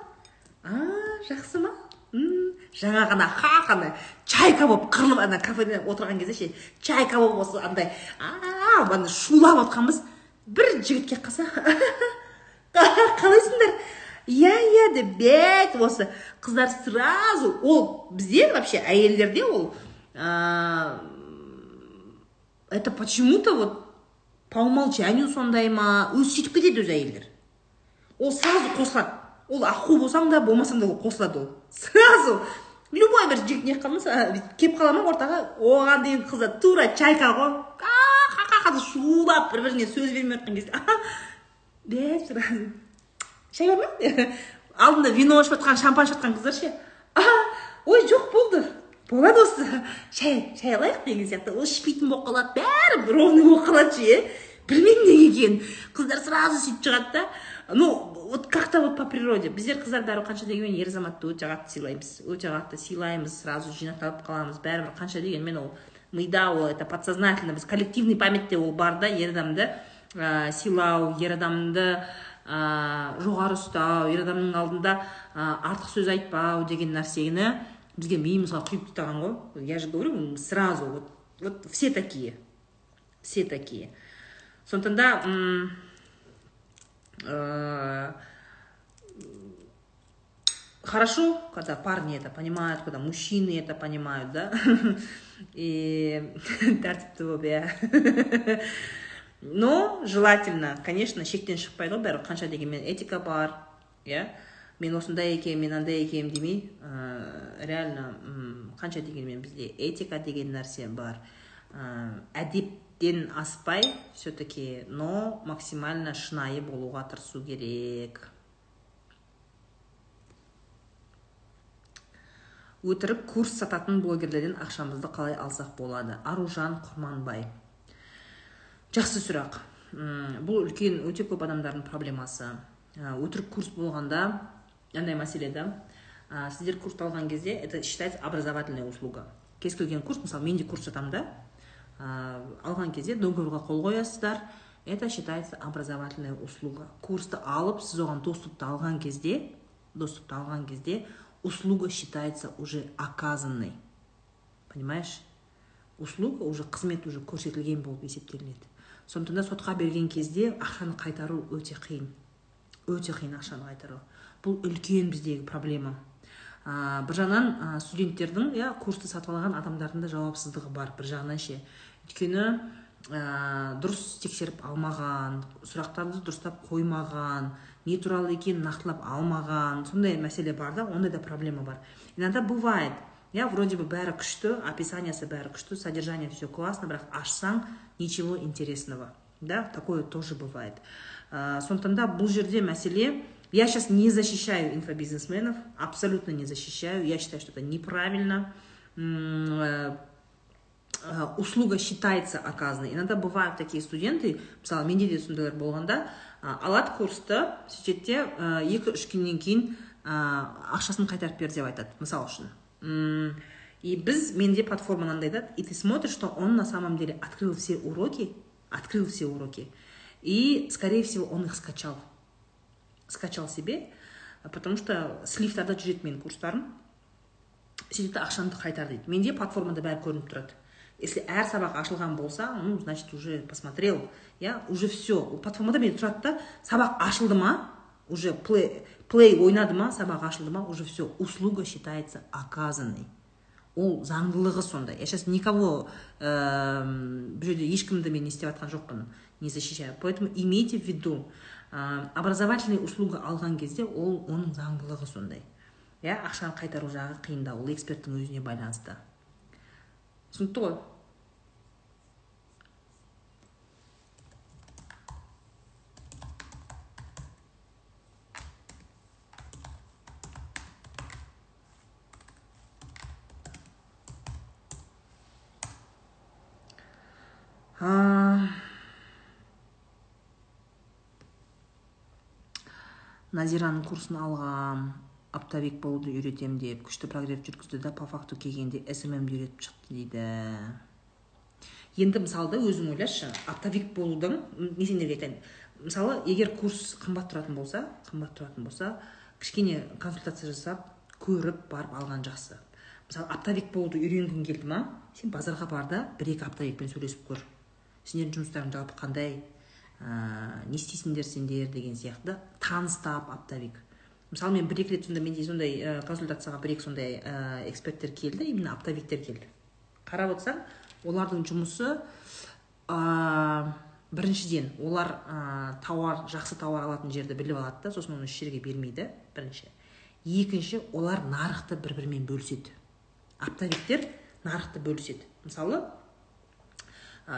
а жақсы ма? Жаңа ғана хақ ана чайка болып қырылып ана кафеде отырған кезде ше чайка болып осы андай ана шулап отқанбыз. Бір жігіт келіп қалса (laughs) қалайсыңдар? Иә иә деп бет осы қыздар сразу ол бізде вообще әйелдерде ол это почему то вот по умолчанию сондай ма өзі сөйтіп кетеді өзі әйелдер. Ол сразу қосылады. Ол аққу болсаң да болмасаң да ол қосылады ол. Сразу любой бір жігіт не қалмаса келіп қала ма ортаға оған дейін қыздар тура чайка ғой шулап бір біріне сөз бермей жатқан кезде бәп сразу шай бар ма? (laughs) Алдында вино ішіп жатқан шампан ішіп жатқан қыздар ше ой жоқ болды болады осы шай шай алайық деген сияқты ол ішпейтін болып қалады бәрі ровный болып қалады ше иә. Білмеймін неге екенін. Қыздар сразу сөйтіп шығады да ну вот как то вот по природе. Біздер қыздар қанша дегенмен ер азаматты өте қатты сыйлаймыз. Өте қатты сыйлаймыз сразу жинақталып қаламыз. Бәрібір қанша дегенмен ол мида ол это подсознательно біз коллективный памятьте ол бар да ер адамды ә, сыйлау ер адамды ә, жоғары ұстау ер адамның алдында ә, артық сөз айтпау деген нәрсені бізге миымызға құйып тастаған ғой. Я же говорю сразу вот, вот все такие все такие. Сондықтан да хорошо когда парни это понимают когда мужчины это понимают да? (laughs) И (laughs) тәртіпті болып (laughs) но желательно конечно шектен шықпайды ғой бәрі қанша дегенмен этика бар иә мен осындай екенмін мен андай екенмін демей реально қанша дегенмен бізде этика деген нәрсе бар. Ә, әдептен аспай все таки но максимально шынайы болуға тырысу керек. Өтірік курс сататын блогерлерден ақшамызды қалай алсақ болады? Аружан құрманбай. Жақсы сұрақ. Бұл үлкен өте көп адамдардың проблемасы. Өтірік курс болғанда андай мәселе да. Сіздер курсты алған кезде это считается образовательная услуга. Кез келген курс мысалы мен де курс жатамын да алған кезде договорға қол қоясыздар. Это считается образовательная услуга. Курсты алып сіз оған доступты алған кезде доступты алған кезде услуга считается уже оказанной. Понимаешь? Услуга уже қызмет уже көрсетілген болып есептелінеді. Сондықтан да сотқа берген кезде ақшаны қайтару өте қиын. Өте қиын ақшаны қайтару. Бұл үлкен біздегі проблема. Ә, бір жағынан ә, студенттердің иә курсты сатып алған адамдардың да жауапсыздығы бар бір жағынан ше. Өйткені ә, дұрыс тексеріп алмаған сұрақтарды дұрыстап қоймаған не туралы екенін нақтылап алмаған сондай мәселе бар да ондай да проблема бар. Иногда бывает иә вроде бы бәрі күшті описаниесі бәрі күшті содержание все классно бірақ ашсаң ничего интересного. Да такое тоже бывает. Ә, сондықтан да бұл жерде мәселе я сейчас не защищаю инфобизнесменов абсолютно не защищаю. Я считаю что это неправильно. Ә, услуга считается оказанной. Иногда бывают такие студенты мысалы менде де сондайлар болғанда алады курсты сөйтеді де екі үш күннен кейін ақшасын қайтарып бер деп айтады мысалы үшін и біз менде платформа мынандай да и ты смотришь что он на самом деле открыл все уроки открыл все уроки. И скорее всего он их скачал. Скачал себе потому что сливтарда жүреді менің курстарым. Сөйтеді ақшамды қайтар дейді. Менде платформада бәрі көрініп тұрады. Если әр сабақ ашылған болса ну значит уже посмотрел. Иә уже все платформада менде тұрады да сабақ ашылды ма уже плей, плей ойнады ма сабақ ашылды ма уже все услуга считается оказанной. Ол заңдылығы сондай. Я сейчас никого бұл жерде ешкімді мен не істеп жатқан жоқпын не защищаю. Поэтому имейте в виду образовательный услуга алған кезде ол оның заңдылығы сондай. Иә ақшаны қайтару жағы қиындау ол эксперттің өзіне байланысты. Түсінікті ғой? Назираның курсын алғам оптовик болуды үйретем деп күшті прогресс жүргізді да по факту келгенде сммді үйретіп шықты дейді. Енді мысалы да өзің ойлашы оптовик болудың мен сендерге айтайын мысалы егер курс қымбат тұратын болса қымбат тұратын болса кішкене консультация жасап көріп барып алған жақсы. Мысалы оптовик болуды үйренгің келді ма сен базарға бар да бір екі оптовикпен сөйлесіп көр. Сендердің жұмыстарың жалпы қандай? Ә, не істейсіңдер сендер деген сияқты. Таныстап оптовик мысалы мен бір екі рет сондай менде сондай ә, консультацияға бір екі сондай ә, эксперттер келді именно оптовиктер келді. Қарап отырсаң олардың жұмысы ә, біріншіден олар ә, тауар жақсы тауар алатын жерді біліп алады да сосын оны еш жерге бермейді бірінші. Екінші олар нарықты бір бірімен бөліседі. Оптовиктер нарықты бөліседі. Мысалы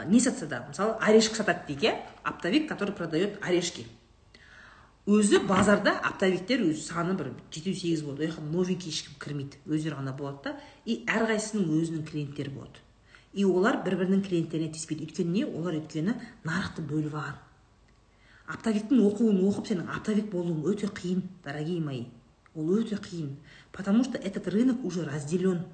не сатса да мысалы орешка сатады дейік иә оптовик который продает орешки. Өзі базарда оптовиктер өзі саны бір жетеу сегіз болады. Ол жаққа новенький ешкім кірмейді. Өздері ғана болады да. И әрқайсысының өзінің клиенттері болады. И олар бір бірінің клиенттеріне тиіспейді. Өйткені не? Олар өйткені нарықты бөліп алған. Оптовиктің оқуын оқып сенің оптовик болуың өте қиын дорогие мои. Ол өте қиын. Потому что этот рынок уже разделен.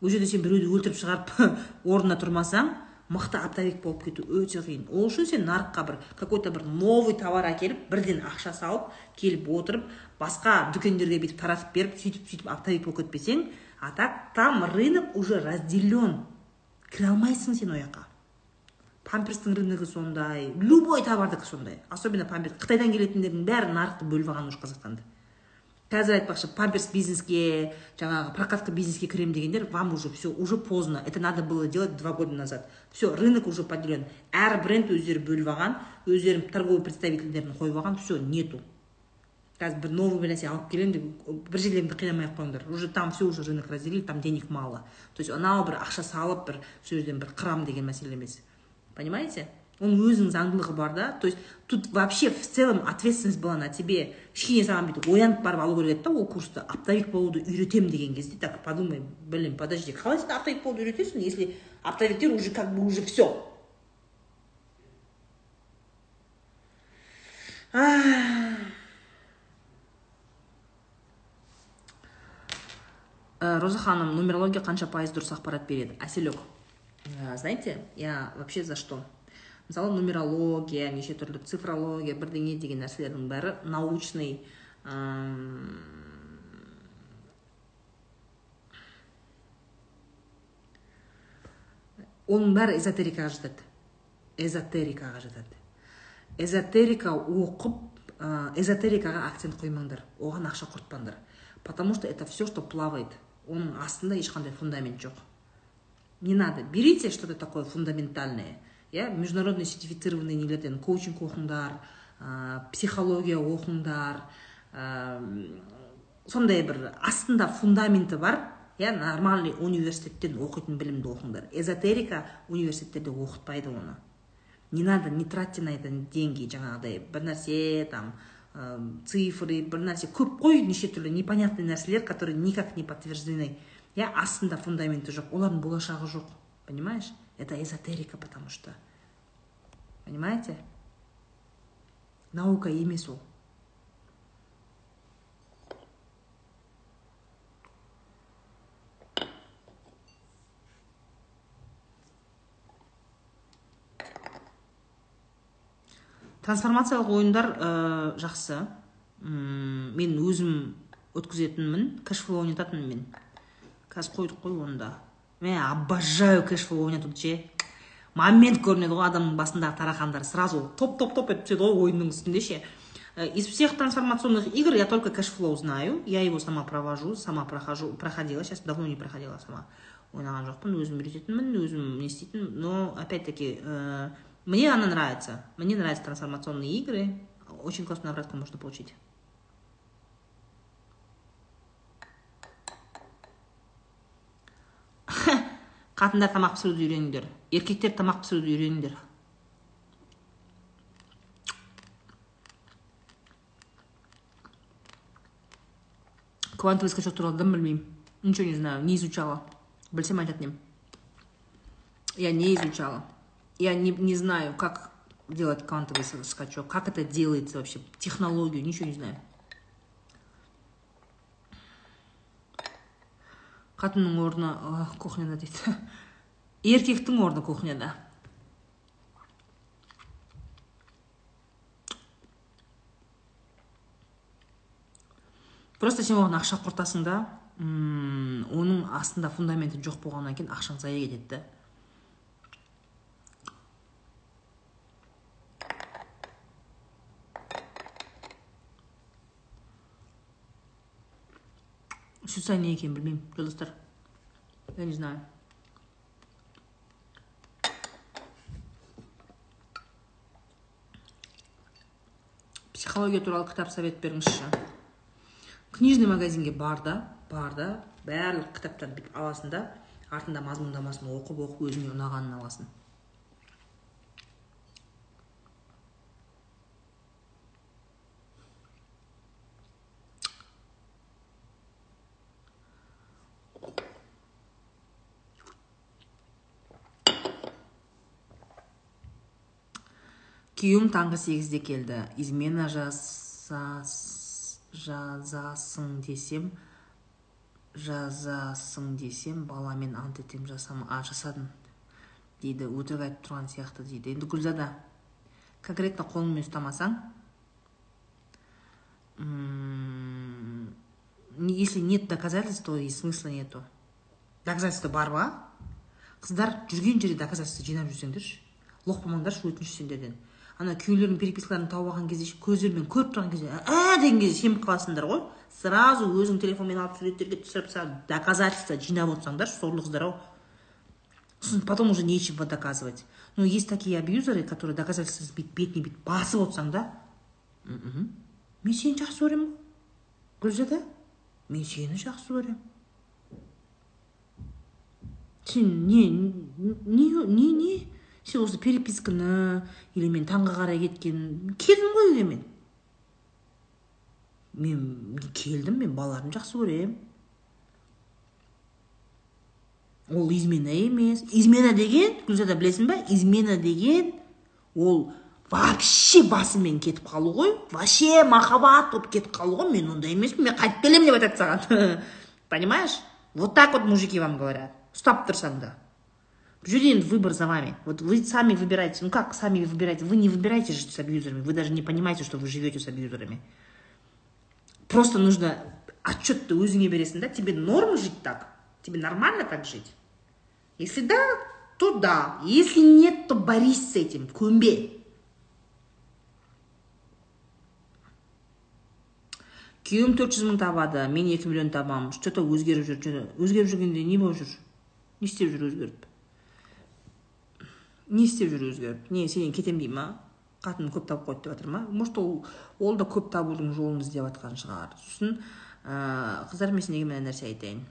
Ол жерде сен біреуді өлтіріп шығарып (laughs) орнына тұрмасаң мықты оптовик болып кету өте қиын. Ол үшін сен нарыққа бір какой то бір новый товар әкеліп бірден ақша салып келіп отырып басқа дүкендерге бүйтіп таратып беріп сөйтіп сөйтіп оптовик болып кетпесең а так там рынок уже разделен. Кіре алмайсың сен ол жаққа памперстің рыногы сондай любой товардікі сондай. Особенно памперс. Қытайдан келетіндердің бәрі нарықты бөліп алған уже қазақстанда қазір айтпақшы памперс бизнеске жаңағы прокатка бизнеске кіремін дегендер вам уже все уже поздно. Это надо было делать два года назад. Все рынок уже поделен. Әр бренд өздері бөліп алған өздерінің торговый представительдерін қойып алған все нету. Қазір бір новый бір нәрсе алып келемін деп бір жерлеріңді қинамай ақ қойыңдар. Уже там все уже рынок разделили там денег мало. То есть анау бір ақша салып бір сол жерден бір қырам деген мәселе емес. Понимаете? Оның өзінің заңдылығы бар да. То есть тут вообще в целом ответственность была на тебе. Кішкене саған бүйтіп оянып барып алу керек еді да ол курсты. Оптовик болуды үйретемін деген кезде. Так подумай блин подожди қалай сен оптовик болуды үйретесің если оптовиктер уже как бы уже все роза ханым нумерология қанша пайыз дұрыс ақпарат береді? Әселек знаете я вообще за что? Мысалы нумерология неше түрлі цифрология бірдеңе деген нәрселердің бәрі научный оның бәрі эзотерикаға жатады. Эзотерикаға жатады. Эзотерика оқып эзотерикаға акцент қоймаңдар оған ақша құртпаңдар. Потому что это все что плавает. Оның астында ешқандай фундамент жоқ. Не надо. Берите что то такое фундаментальное. Иә международный сертифицированный нелерден коучинг оқыңдар ә, психология оқыңдар ә, сондай бір астында фундаменті бар иә нормальный университеттен оқитын білімді оқыңдар. Эзотерика университеттерде оқытпайды оны. Не надо не тратьте на это деньги жаңағыдай. Бір нәрсе там ә, цифры бір нәрсе көп қой неше түрлі непонятный нәрселер которые никак не подтверждены. Иә астында фундаменті жоқ олардың болашағы жоқ понимаешь? Это эзотерика потому что понимаете? Наука емес ол трансформациялық ойындар ә, жақсы. Мен өзім өткізетінмін кэшфлоу ойнататынмын мен. Қазір қойдық қой оны да мен обожаю кэшфлоу ойнатуды ше момент көрінеді ғой адамның басындағы тарақандар сразу топ топ топ етіп түседі ғой ойынның үстінде ше. Э, из всех трансформационных игр я только кэшфлоу знаю. Я его сама провожу сама прохожу проходила сейчас давно не проходила сама. Ойнаған жоқпын өзім үйрететінмін өзім не істейтінмін. Но опять таки ә, мне она нравится. Мне нравятся трансформационные игры. Очень классную обратку можно получить. Қатындар тамақ пісіруді үйреніңдер еркектер тамақ пісіруді үйреніңдер квантовый скачок туралы дым білмеймін ничего не знаю не изучала білсем айтатын едім я не изучала я не, не знаю как делать квантовый скачок как это делается вообще? Технологию ничего не знаю. Қатынның орны кухняда дейді. (laughs) Еркектің орны кухняда. Просто сен оған ақша құртасың да оның астында фундаменті жоқ болғаннан кейін ақшаң зая кетеді да. Швейцария не екенін білмеймін жолдастар я не знаю психология туралы кітап совет беріңізші книжный магазинге бар да бар да барлық кітаптарды бүйтіп аласың да артында мазмұндамасын оқып оқып өзіңе ұнағанын аласың күйеуім таңғы сегізде келді. Измена жазасың десем жазасың десем баламен ант етем жасам а жасадым дейді. Өтірік айтып тұрған сияқты дейді. Енді гүлзада конкретно қолыңмен ұстамасаң если нет доказательств то и смысла нету. Доказательство бар ба қыздар жүрген жерде доказательство жинап жүрсеңдерші. Лох болмаңдаршы өтініш сендерден. Ана күйеулерінің перепискаларын тауып алған кезде көздерімен көріп тұрған кезде ә деген кезде сеніп қаласыңдар ғой сразу өзің телефонмен алып суреттерге түсіріп доказательства жинап отырсаңдаршы сорлы қыздар ау. Сосын потом уже нечего доказывать. Но есть такие абьюзеры которые доказательства бүйтіп бетіне бүйтіп басып отырсаң да. Мен сені жақсы көремін ғой гүлзада. Мен сені жақсы көремін сен не не не не сен осы переписканы или мен таңға қарай кеткен келдім ғой үйге мен. Мен келдім мен балаларымды жақсы көремін. Ол измена емес. Измена деген гүлзада білесің ба? Измена деген ол вообще басымен кетіп қалу ғой. Вообще махаббат болып кетіп қалу ғой. Мен ондай емеспін. Мен қайтып келемін деп айтады саған. (laughs) Понимаешь? Вот так вот мужики вам говорят. Ұстап тұрсаң да. Жюри, выбор за вами. Вот вы сами выбираете. Ну как сами выбираете? Вы не выбираете жить с абьюзерами. Вы даже не понимаете, что вы живете с абьюзерами. Просто нужно отчет ты өзіңе бересің да тебе норм жить так тебе нормально так жить если да то да если нет то борись с этим көнбе күйеуім төрт жүз мың табады мен екі миллион табамын что то өзгеріп жүр өзгеріп жүргенде не болып жүр не істеп жүр өзгеріп не істеп жүр өзгеріп не сенен кетем дей ма? Қатын көп тауып қойды деп жатыр ма? Может ол ол да көп табудың жолын іздеп жатқан шығар. Сосын ә, қыздар мен сендерге мына нәрсе айтайын.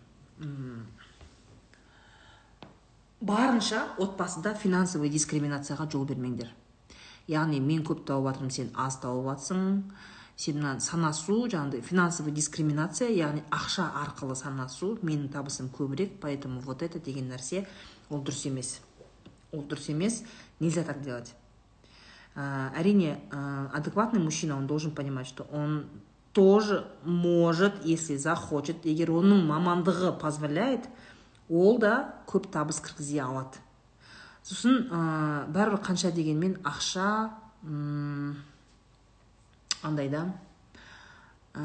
Барынша отбасыда финансовый дискриминацияға жол бермеңдер. Яғни мен көп тауып жатырмын сен аз тауып жатсың сен мына санасу жаңағыдай финансовый дискриминация яғни ақша арқылы санасу менің табысым көбірек поэтому вот это деген нәрсе ол дұрыс емес. Ол дұрыс емес нельзя так делать. Әрине адекватный мужчина он должен понимать что он тоже может если захочет. Егер оның мамандығы позволяет? Ол да көп табыс кіргізе алады. Сосын ә, бәрібір қанша дегенмен ақша андай да. Ә,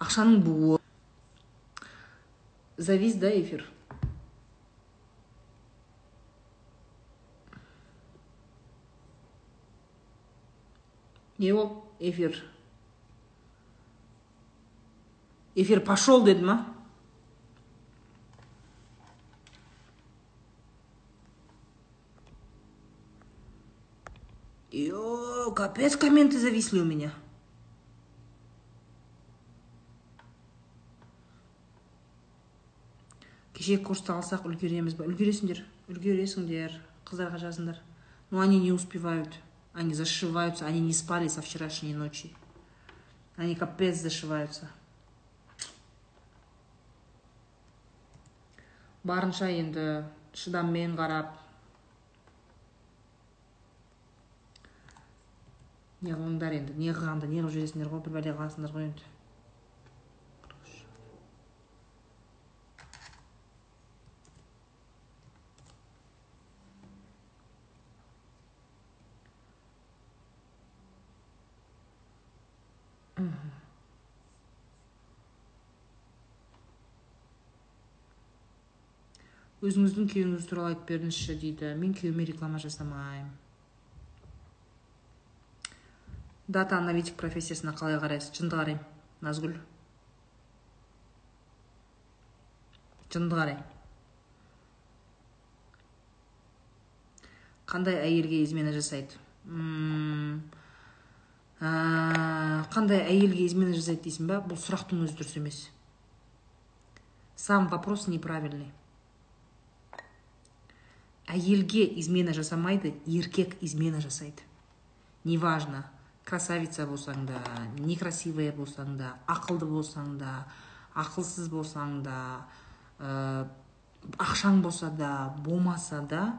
ақшаның буы. Завис да эфир? не эфир. Эфир пошел деді ма Йо, капец, комменты зависли у меня. кешегі курсты алсақ үлгереміз ба? Үлгересіңдер үлгересіңдер қыздарға жазыңдар. Но они не успевают они зашиваются они не спали со вчерашней ночи. Они капец зашиваются. Барынша енді шыдаммен қарап. Не қылыңдар енді не қылғанда не қылып жүресіңдер ғой бір бәле қыласыңдар ғой енді. Өзіңіздің күйеуіңіз туралы айтып беріңізші дейді мен күйеуіме реклама жасамаймын дата аналитик профессиясына қалай қарайсыз? Жынды қараймын назгүл. Жынды қараймын. Қандай әйелге измена жасайды? Қандай әйелге измена жасайды дейсің ба бұл сұрақтың өзі дұрыс емес. Сам вопрос неправильный. Әйелге измена жасамайды еркек измена жасайды неважно красавица болсаң да некрасивая болсаң да ақылды болсаң да ақылсыз болсаң да ә, ақшаң болса да болмаса да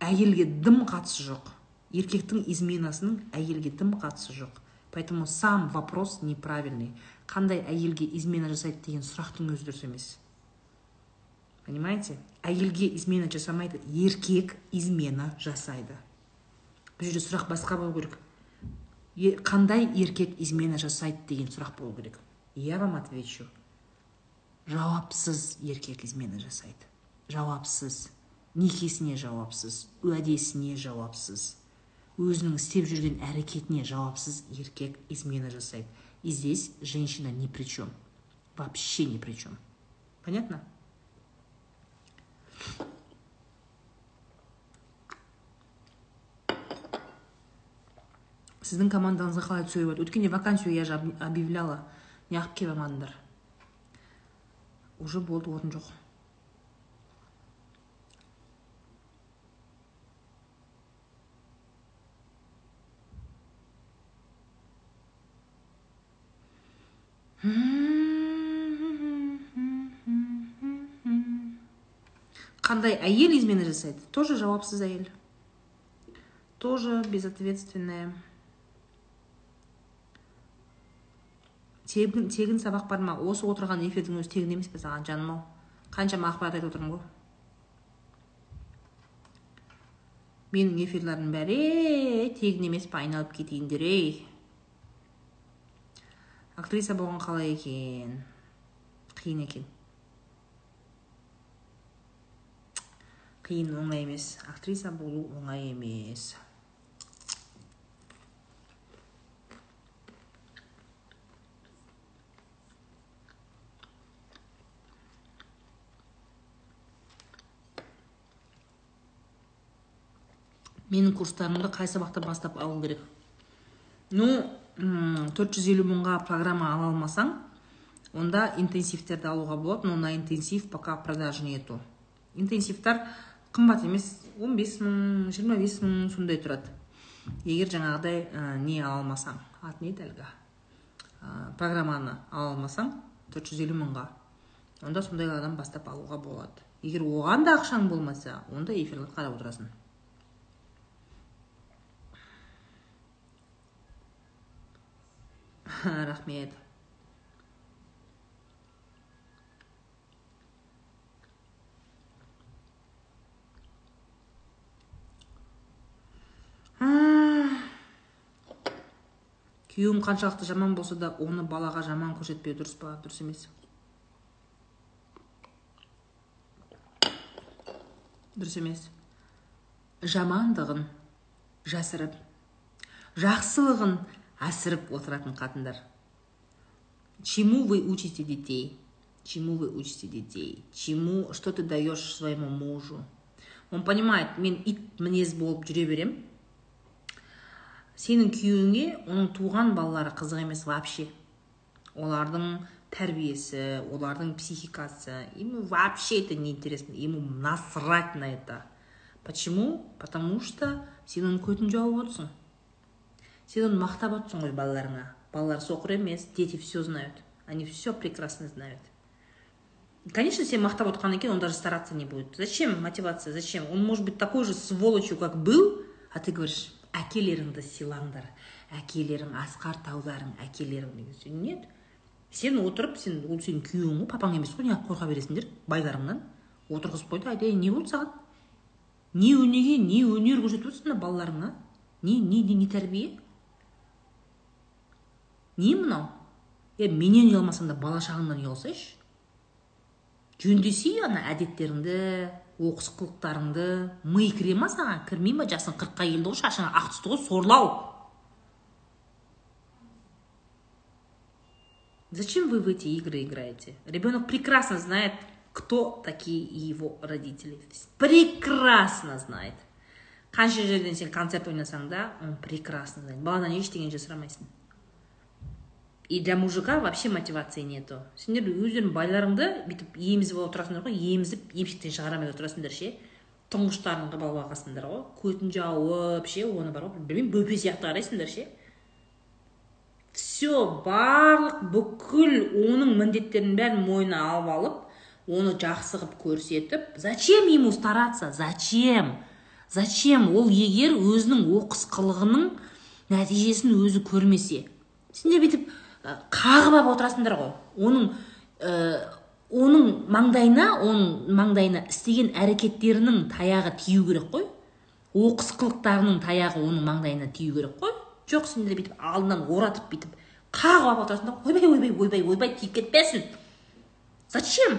әйелге дым қатысы жоқ. Еркектің изменасының әйелге дым қатысы жоқ. Поэтому сам вопрос неправильный. Қандай әйелге измена жасайды деген сұрақтың өзі дұрыс емес. Понимаете? Әйелге измена жасамайды еркек измена жасайды бұл жерде сұрақ басқа болу керек. Қандай еркек измена жасайды деген сұрақ болу керек? Я вам отвечу. Жауапсыз еркек измена жасайды жауапсыз. Некесіне жауапсыз уәдесіне жауапсыз. Өзінің істеп жүрген әрекетіне жауапсыз еркек измена жасайды и здесь женщина ни при чем вообще ни при чем понятно? Сіздің командаңызға қалай түсе болады өткенде вакансию я же объявляла. Неғып келе алмадыңдар уже болды орын жоқ. Қандай әйел измена жасайды? Тоже жауапсыз әйел. Тоже безответственная. Тегін, тегін сабақ бар ма? Осы отырған эфирдің өзі тегін емес пе саған жаным ау? Қаншама ақпарат айтып отырмын ғой. Менің эфирлерімнің бәрі тегін емес пе айналып кетейіндер ей! Актриса болған қалай екен? Қиын екен. Қиын оңай емес актриса болу оңай емес менің курстарымды қай сабақтан бастап алу керек? Ну төрт жүз елу мыңға программа ала алмасаң онда интенсивтерді алуға болады но на интенсив пока продаж нету. Интенсивтар қымбат емес 15 бес мың жиырма бес мың сондай тұрады. Егер жаңағыдай ә, не ала алмасаң аты не еді әлгі ә, программаны ала алмасаң төрт жүз елу мыңға. Онда сондайлардан бастап алуға болады. Егер оған да ақшаң болмаса онда эфирлер қарап отырасың. (laughs) Рахмет. Күйеуім қаншалықты жаман болса да оны балаға жаман көрсетпеу дұрыс па? Дұрыс емес. Дұрыс емес. Жамандығын жасырып жақсылығын асырып отыратын қатындар. Чему вы учите детей? Чему вы учите детей? Чему что ты даешь своему мужу? Он понимает мен ит мінез болып жүре берем. Сенің күйеуіңе оның туған балалары қызық емес вообще. Олардың тәрбиесі олардың психикасы ему вообще это не интересно ему насрать на это. Почему? Потому что сен оның көтін жауып отырсың сен оны мақтап отырсың ғой балаларыңа балалар соқыр емес дети все знают. Они все прекрасно знают. Конечно сен мақтап отқаннан кейін он даже стараться не будет. Зачем мотивация? Зачем? Он может быть такой же сволочью как был а ты говоришь әкелеріңді сыйлаңдар. Әкелерің асқар таударың әкелерің деген нет сен отырып сен ол сенің күйеуің ғой папаң емес қой неғып қорқа бересіңдер байларыңнан отырғызып қойды айта не болды саған? Не өнеге не өнер көрсетіп отырсың мына балаларыңа? Не не не, не тәрбие? Не мынау? Е менен ұялмасаң да бала шағаңнан ұялсайшы. Жөндесей ана әдеттеріңді. Оқыс қылықтарыңды ми кіре ма саған кірмей ма жасың қырыққа келді ғой шашың ақ түсті ғой сорлау Зачем вы в эти игры играете? Ребенок прекрасно знает, кто такие его родители. Прекрасно знает. қанша жерден сен концерт ойнасаң да он прекрасно знает баладан ештеңе жасырамайсың и для мужика вообще мотивации нету. Сендер өздерің байларыңды бүйтіп емізіп отырасыңдар ғой емізіп емшектен шығара алмай отырасыңдар ше. Тұңғыштарыңды бала бағасыңдар ғой. Көтін жауып ше оны бар ғой білмеймін бөпе сияқты қарайсыңдар ше. Все барлық бүкіл оның міндеттерінің бәрін мойнына алып алып оны жақсы қылып көрсетіп зачем ему стараться? Зачем? Зачем? Ол егер өзінің оқыс қылығының нәтижесін өзі көрмесе. Сендер бүйтіп қағып алып отырасыңдар ғой. Оның ә, оның маңдайына оның маңдайына істеген әрекеттерінің таяғы тию керек қой. Оқыс қылықтарының таяғы оның маңдайына тию керек қой. Жоқ сендер бүйтіп алдынан оратып бүйтіп қағып алып отырасың да ойбай ойбай ойбай ойбай тиіп кетпесін. Зачем?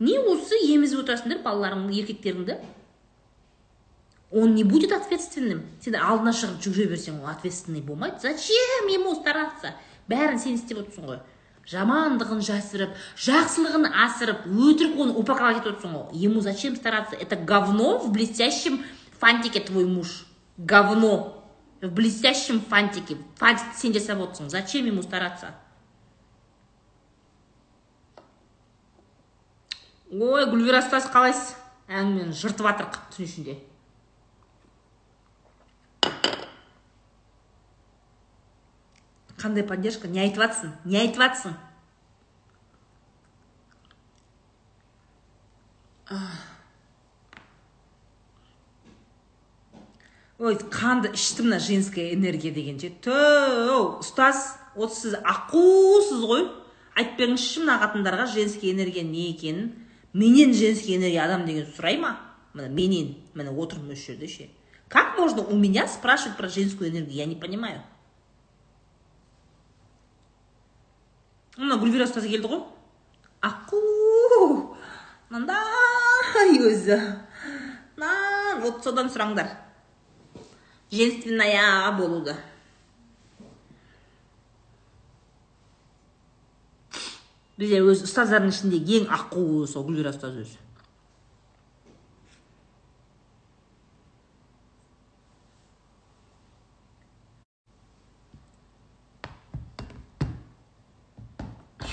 Не осы емізіп отырасыңдар балаларыңды еркектеріңді? Он не будет ответственным. Сен алдына шығып жүгіре берсең ол ответственный болмайды. Зачем ему стараться? Бәрін сен істеп отырсың ғой. Жамандығын жасырып жақсылығын асырып өтірік оны упаковать етіп отырсың ғой. Ему зачем стараться? Это говно в блестящем фантике твой муж. Говно в блестящем фантике. Фантик сен жасап отырсың. Зачем ему стараться? Ой гүлвира ұстаз қалайсыз? Әңгімені жыртып жатырық түн ішінде. Қандай поддержка? Не айтып жатсың не айтып жатсың ой қанды ішті мына женская энергия деген ше ту ұстаз осы сіз аққусыз ғой. Айтып беріңізші мына қатындарға женский энергия не екенін. Менен женский энергия адам деген сұрай ма? Міне менен міне отырмын осы жерде ше. Как можно у меня спрашивать про женскую энергию? Я не понимаю. Мына гүлвира ұстаз келді ғой аққу мынандай өзі вот содан сұраңдар женственная болуды бізде өз ұстаздардың ішінде ең аққуы сол гүлвира ұстаз өзі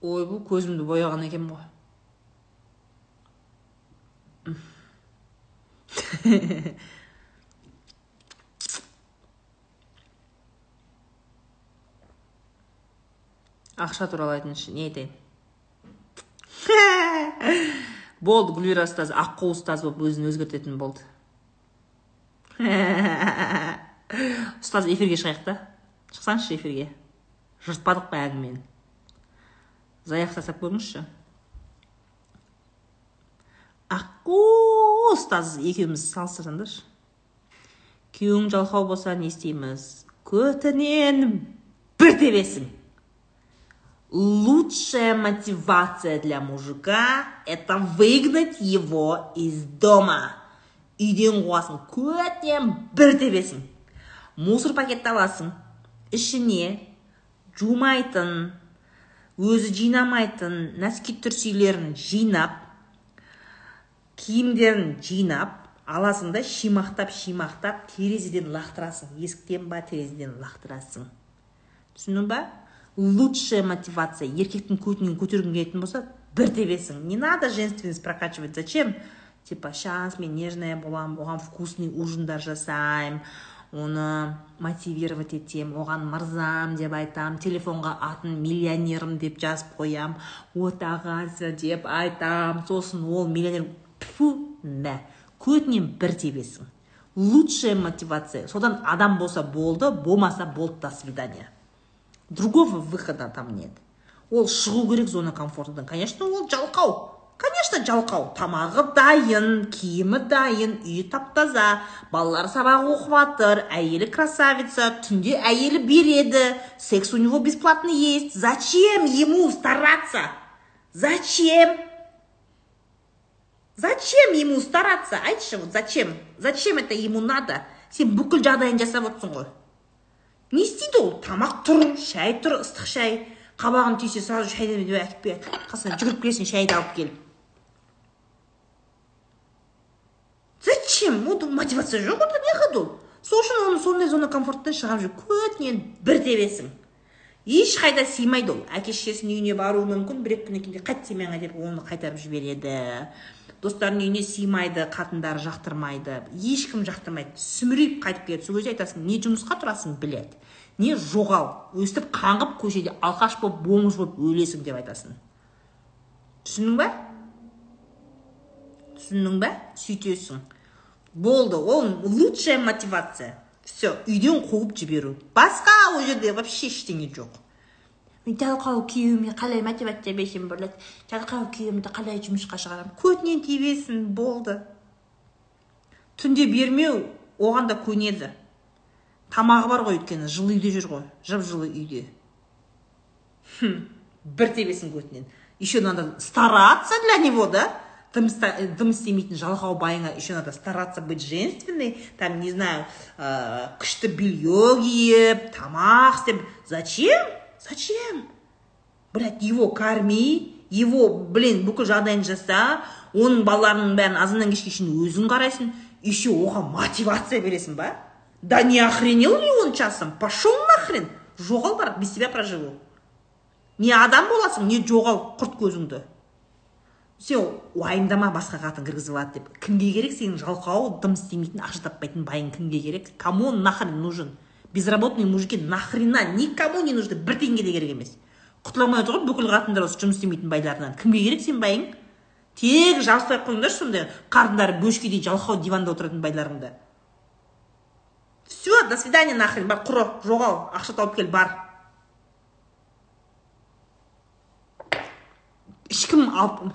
ойбу көзімді бояған екенмін ғой ақша туралы айтыңызшы не айтайын болды гүлвира ұстаз аққу ұстаз болып өзін өзгертетін болды ұстаз эфирге шығайық та шықсаңызшы эфирге жыртпадық па әңгімені заявка жасап көріңізші аққу ұстаз екеуміз салыстырсаңдаршы күйеуің жалқау болса не істейміз көтінен бір тебесің лучшая мотивация для мужика это выгнать его из дома үйден қуасың көтінен бір тебесің мусор пакетті аласың ішіне жумайтын өзі жинамайтын нәски түрсилерін жинап киімдерін жинап аласың да шимақтап шимақтап терезеден лақтырасың есіктен ба терезеден лақтырасың. Түсіндің ба? Лучшая мотивация. Еркектің көтінен көтергің келетін болса бір тебесің. Не надо женственность прокачивать. Зачем? Типа сейчас мен нежная боламын оған вкусный ужиндар жасаймын оны мотивировать етем оған мырзам деп айтам телефонға атын миллионерім деп жазып қоям отағасы деп айтам сосын ол миллионер тфу да көтінен бір тебесің. Лучшая мотивация. Содан адам болса болды болмаса болды до свидания. Другого выхода там нет. Ол шығу керек зона комфортадан конечно ол жалқау. Конечно жалқау тамағы дайын киімі дайын үйі тап таза балалары сабақ оқып жатыр әйелі красавица түнде әйелі береді. Секс у него бесплатно есть. Зачем ему стараться? Зачем? Зачем ему стараться? Айтшы вот зачем? Зачем это ему надо? Сен бүкіл жағдайын жасап отырсың ғой. Не істейді ол? Тамақ тұр шай тұр ыстық шай қабағын түйсе сразу шай деп әкеліп береді. Қасына жүгіріп келесің шайды алып келіп зачем? Мотивация жоқ онда неғады ол сол үшін оны сондай зона комфорттан шығарып жүр көтінен бір тебесің ешқайда сыймайды ол әке шешесінің үйіне баруы мүмкін бір екі күннен кейін қайт семьяңа деп оны қайтарып жібереді. Достарының үйіне сыймайды қатындары жақтырмайды. Ешкім жақтырмайды. Сүмірейіп қайтып келеді. Сол кезде айтасың не жұмысқа тұрасың блядь не жоғал. Өстіп қаңғып көшеде алқаш болып бомж болып өлесің деп айтасың. Түсіндің ба түсіндің ба сөйтесің. Болды. Ол лучшая мотивация. Все үйден қуып жіберу. Басқа ол жерде вообще ештеңе жоқ. Мен жалқау күйеуіме қалай мотивация берсем болады? Жалқау күйеуімді қалай жұмысқа шығарамын көтінен тебесін болды. Түнде бермеу оған да көнеді. Тамағы бар ғой өйткені жылы үйде жүр ғой жып жылы үйде бір тебесін көтінен. Еще надо стараться для него да? Дым, дым істемейтін жалқау байыңа еще надо стараться быть женственной там не знаю ә, күшті белье киіп тамақ істеп зачем? Зачем? Блять его корми его блин бүкіл жағдайын жаса оның балаларының бәрін азаннан кешке шейін өзің қарайсың еще оған мотивация бересің ба? Да не охренел ли он часом? Пошел нахрен! Жоғал бар без тебя проживу. Не адам боласың не жоғал құрт көзіңді. Сен уайымдама басқа қатын кіргізіп алады деп. Кімге керек? Сенің жалқау дым істемейтін ақша таппайтын байың кімге керек? Кому он нахрен нужен? Безработные мужики нахрена? Никому не нужны бір теңге де керек емес. Құтыла алмай отыр ғой бүкіл қатындар осы жұмыс істемейтін байларынан. Кімге керек сенің байың? Тек жабыспай ақ қойыңдаршы сондай қарындары бөшкедей жалқау диванда отыратын байларыңды. Все до свидания нахрен. Бар құры жоғал. Ақша тауып кел бар. Ешкім алып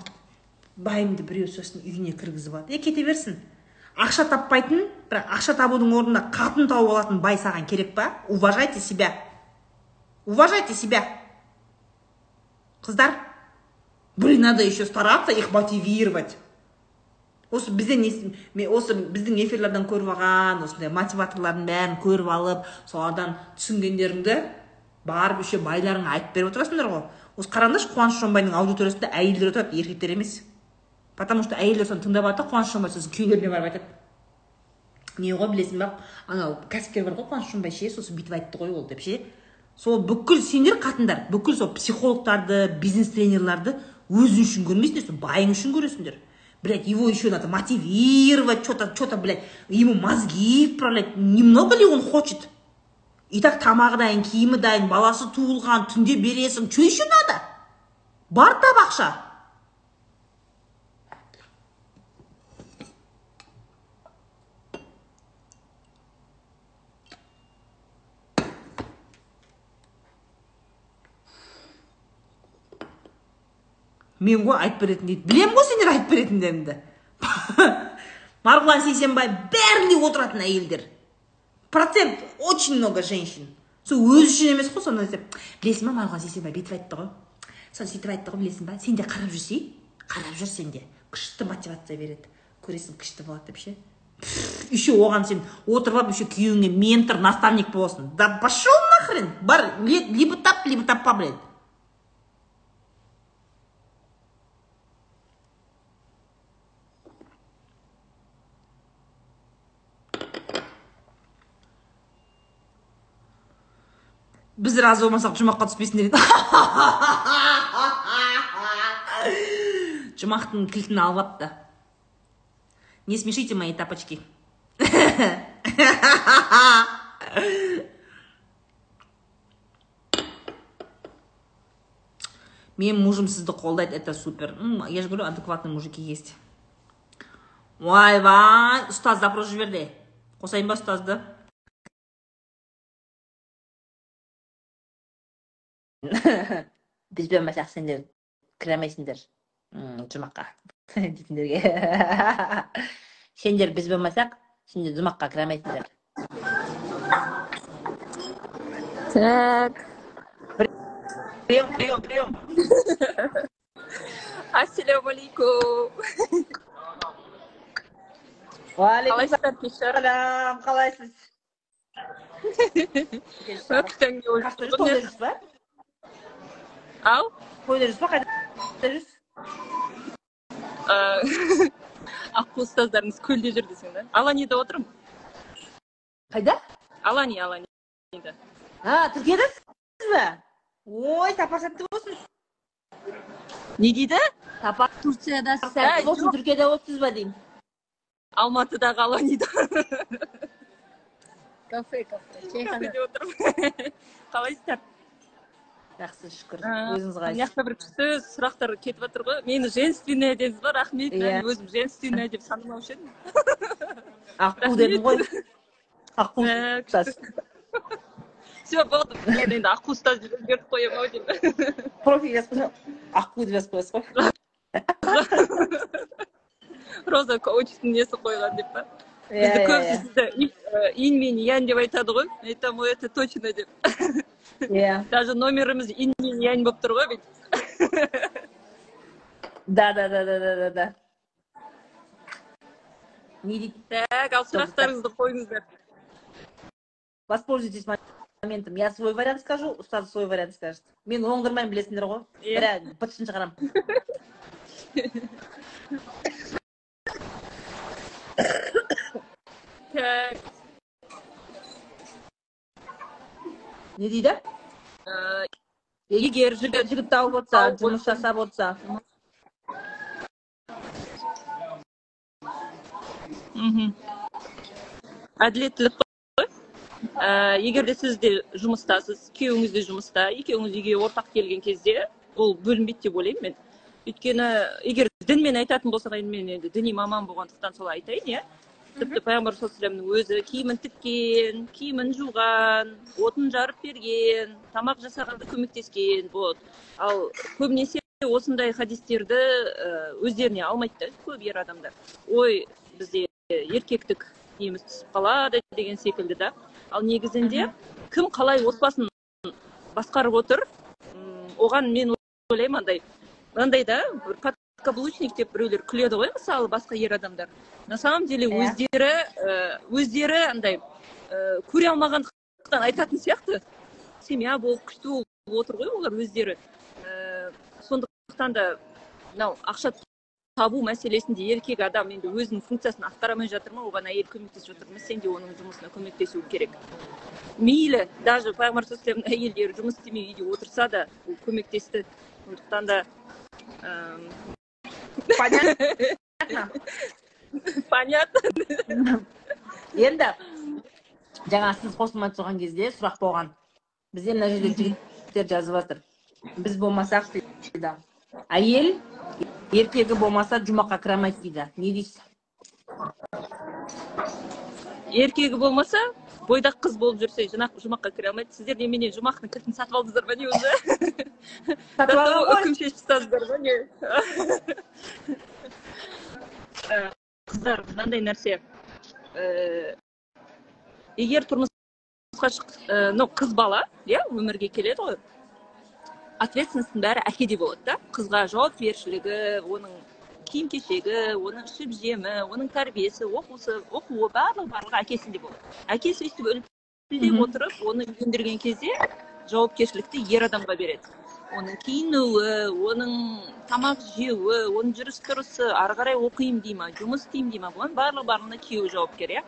байымды біреу сосын үйіне кіргізіп алады. Е кете берсін. Ақша таппайтын бірақ ақша табудың орнына қатын тауып алатын бай саған керек па? Уважайте себя. Уважайте себя. Қыздар блин надо еще стараться их мотивировать. Осы бізден осы біздің эфирлерден көріп алған осындай мотиваторлардың бәрін көріп алып солардан түсінгендеріңді барып еще байларыңа айтып беріп отырасыңдар ғой. Осы қараңдаршы қуаныш шонбайдың аудиториясында әйелдер отырады еркектер емес. Потому что әйелдер соны тыңдап жатыр қуаныш шонбай сосын күйеулеріне барып айтады. Не ғой білесің ба анау кәсіпкер бар ғой қуаныш шонбай ше сосын бүйтіп айтты ғой ол деп ше. Сол бүкіл сендер қатындар бүкіл сол психологтарды бизнес тренерларды өзің үшін көрмейсіңдер сол байың үшін көресіңдер. Блядь его еще надо мотивировать что то что то блядь ему мозги вправлять. Немного ли он хочет? И так тамағы дайын киімі дайын баласы туылған түнде бересің. Что еще надо? Бар тап мен ғой айтып беретін дейді. Білемін ғой сендер айтып беретіндеріңді (laughs) марғұлан сейсенбай бәрінде отыратын әйелдер. Процент очень много женщин. Сол өзі үшін емес қой соны білесің ба марғұлан сейсенбай бүйтіп айтты ғой. Соны сөйтіп айтты ғой білесің ба? Сен де қарап жүрсей қарап жүр сен де. Күшті мотивация береді. Көресің күшті болады деп ше? Еще оған сен отырып алып еще күйеуіңе ментор наставник боласың. Да пошел нахрен. Бар либо тап либо таппа блядь. Біз разы болмасақ жұмаққа түспейсіңдер дейді жұмақтың кілтін алып алыпты не смешите мои тапочки менің мужым сізді қолдайды это супер я же говорю адекватный мужики есть. Ойбай ұстаз запрос жіберді қосайын ба ұстазды біз болмасақ сендер кіре алмайсыңдар жұмаққа дейтіндерге сендер біз болмасақ сендер жұмаққа кіре алмайсыңдар Так. прием прием прием Ассалаумағалейкум. уағалейкум Қалайсыздар, кешір? салам қалайсыз ба Ау? ба қайда жүрсіз Аққу ұстаздарыңыз көлде жүр десең да. Аланида отырмын. қайда Алани, Аланида. а түркиядасыз ба ой сапар сәтті болсын Не дейді? сапар турцияда сәтті болсын түркияда болыпсыз ба деймін Алматыдағы Аланида. кафе кафе чайхана Кафеде отырмын. Қалайсыздар? Жақсы шүкір өзіңіз Мына қалайсыз жақта бір күшті сұрақтар кетіп жатыр ғой. Мені женственная дедіңіз ба? Рахмет. Иә. Мен өзім женственная деп санамаушы едім. (laughs) аққу дедім ғой аққу Ә, Все, болды. Мен енді аққу ұстаз деп өзгертіп қоямын ау деймін. (laughs) профиль аққу деп жазып қоясыз ғой (laughs) роза коучтың несі қойған деп па иә бізді иә көбісі иә сізді и- ин мен ян деп айтады ғой мен айтамын ой это точно деп иә. (laughs) Даже номеріміз ин мен янь болып тұр ғой бүйтіп (laughs) да да да да да да да. Не дейді. Так ал сұрақтарыңызды қойыңыздар. Воспользуйтесь моментом. Я свой вариант скажу ұстаз свой вариант скажет. Мен оңдырмаймын білесіңдер ғой. Иә. бірақ бытышын шығарамын (laughs) так. Не дейді? Егер жігіт жігіт тауып отырса Тауып жұмыс жасап отырса мхм әділеттілік қой. Ә, егер де сіз де жұмыстасыз күйеуіңіз де жұмыста. Екеуіңіз үйге ортақ келген кезде ол бөлінбейді деп ойлаймын мен. Өйткені егер дінмен айтатын болсақ енді мен енді діни маман болғандықтан солай айтайын иә. Тіпті пайғамбар саллаллаху өзі киімін тіккен киімін жуған отын жарып берген тамақ жасағанда көмектескен вот. Ал көбінесе осындай хадистерді ә, өздеріне алмайды да көп ер адамдар. Ой бізде еркектік неміз түсіп қалады деген секілді да. Ал негізінде кім қалай отбасын басқарып отыр? Оған мен ойлаймын андай мынандай да бір подкаблучник деп біреулер күледі ғой мысалы басқа ер адамдар. На самом деле Иә. өздері ә, өздері андай ә, көре алмағандықтан айтатын сияқты. Семья болып күшті болып отыр ғой олар өздері. Ә, сондықтан да мынау ақша табу мәселесінде еркек адам енді өзінің функциясын атқара алмай жатыр ма оған әйел көмектесіп жатыр ма сен де оның жұмысына көмектесу керек. Мейлі даже пайғамбар саллаллаху әйелдері жұмыс істемей үйде отырса да ол көмектесті. Сондықтан да понятно понятно енді жаңа сіз қосылмай тұрған кезде сұрақ болған бізде мына жерде жігіттер жазып жатыр біз болмасақ дейді әйел еркегі болмаса жұмаққа кіре алмайды дейді не дейсіз еркегі болмаса бойдақ қыз болып жүрсе жұмақ жұмаққа кіре алмайды сіздер немене жұмақтың кілтін сатып алдыңыздар ма не өзі сатып алған ғой үкім шешіп тастадыңыздар ма не қыздар мынандай нәрсе ә, егер тұрмысқа шық ә, ну қыз бала иә өмірге келеді ғой. Ответственностьтың бәрі әкеде болады да. Қызға жауапкершілігі оның киім кешегі оның ішіп жемі оның тәрбиесі оқусы оқуы барлығы барлығы әкесінде болады. Әкесі өйстіп үлпілдеп отырып оны үйлендірген кезде жауапкершілікті ер адамға береді. Оның киінуі оның тамақ жеуі оның жүріс тұрысы ары қарай оқимын дей ма жұмыс істеймін дей ма бұның барлығы барлығына күйеуі жауапкер иә.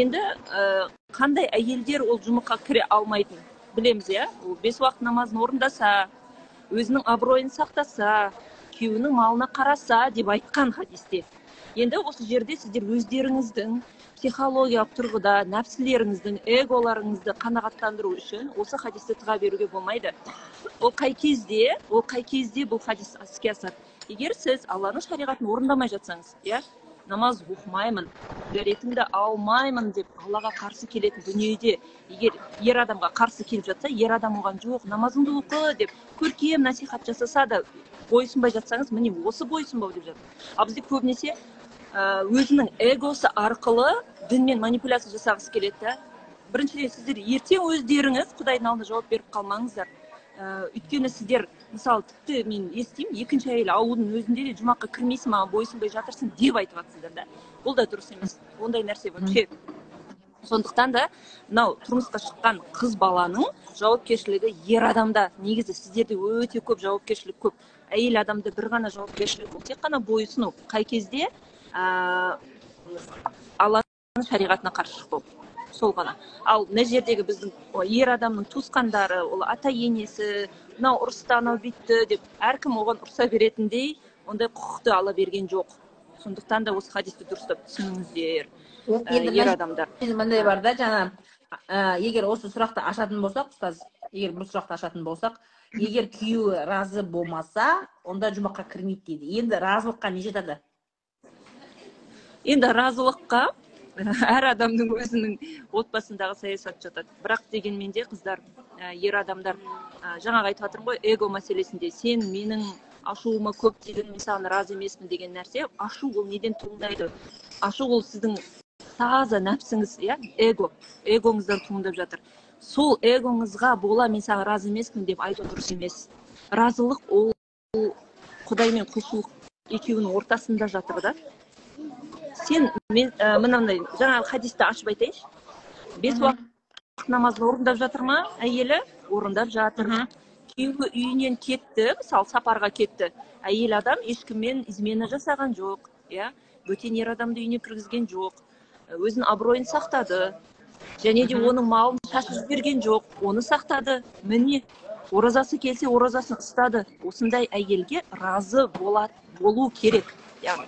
Енді ә, қандай әйелдер ол жұмысқа кіре алмайтын білеміз иә. Ол бес уақыт намазын орындаса өзінің абыройын сақтаса күйеуінің малына қараса деп айтқан хадисте. Енді осы жерде сіздер өздеріңіздің психологиялық тұрғыда нәпсілеріңіздің эголарыңызды қанағаттандыру үшін осы хадисті тыға беруге болмайды. Ол қай кезде ол қай кезде бұл хадис іске асады? Егер сіз алланың шариғатын орындамай жатсаңыз иә намаз оқымаймын дәретімді алмаймын деп аллаға қарсы келетін дүниеде егер ер адамға қарсы келіп жатса ер адам оған жоқ намазыңды оқы деп көркем насихат жасаса да бойсұнбай жатсаңыз міне осы бойсұнбау деп жатыр. Ал бізде көбінесе өзінің эгосы арқылы дінмен манипуляция жасағысы келеді да біріншіден сіздер ертең өздеріңіз құдайдың алдында жауап беріп қалмаңыздар. Ә, өйткені сіздер мысалы тіпті мен естимін екінші әйел алудың өзінде де жұмаққа кірмейсің маған бойсұнбай жатырсың деп айтып жатсыздар да. Бұл да дұрыс емес. Ондай нәрсе вообще. Сондықтан да мынау тұрмысқа шыққан қыз баланың жауапкершілігі ер адамда. Негізі сіздерде өте көп жауапкершілік көп. Әйел адамда бір ғана жауапкершілік ол тек қана бойұсыну қай кезде алланың шариғатына қарсы шықпау сол ғана. Ал мына жердегі біздің ер адамның туысқандары ол ата енесі мынау ұрысты анау бүйтті деп әркім оған ұрса беретіндей ондай құқықты ала берген жоқ. Сондықтан да осы хадисті дұрыстап түсініңіздер ер адамдар. мындай бар да жаңа егер осы сұрақты ашатын болсақ ұстаз егер бұл сұрақты ашатын болсақ егер күйеуі разы болмаса онда жұмаққа кірмейді дейді. Енді разылыққа не жатады енді разылыққа (laughs) әр адамның өзінің отбасындағы саясат жатады. Бірақ дегенмен де қыздар ә, ер адамдар ә, жаңағы айтып жатырмын ғой эго мәселесінде сен менің ашуыма көп тидің мен саған разы емеспін деген нәрсе ашу ол неден туындайды? Ашу ол сіздің таза нәпсіңіз иә эго эгоңыздан туындап жатыр. Сол эгоңызға бола мен саған разы емеспін деп айту дұрыс емес. Разылық ол құдай мен құлшылық екеуінің ортасында жатыр да. Сен мен ә, мынандай жаңағы хадисті ашып айтайыншы. Бес уақыт намазын орындап жатыр ма әйелі? Орындап жатыр. Күйеуі үйінен кетті мысалы сапарға кетті. Әйел адам ешкіммен измена жасаған жоқ иә. Бөтен ер адамды үйіне кіргізген жоқ. Өзінің абыройын сақтады. Және де оның малын шашып жіберген жоқ. Оны сақтады. Міне оразасы келсе оразасын ұстады. Осындай әйелге разы болады болу керек. Яғни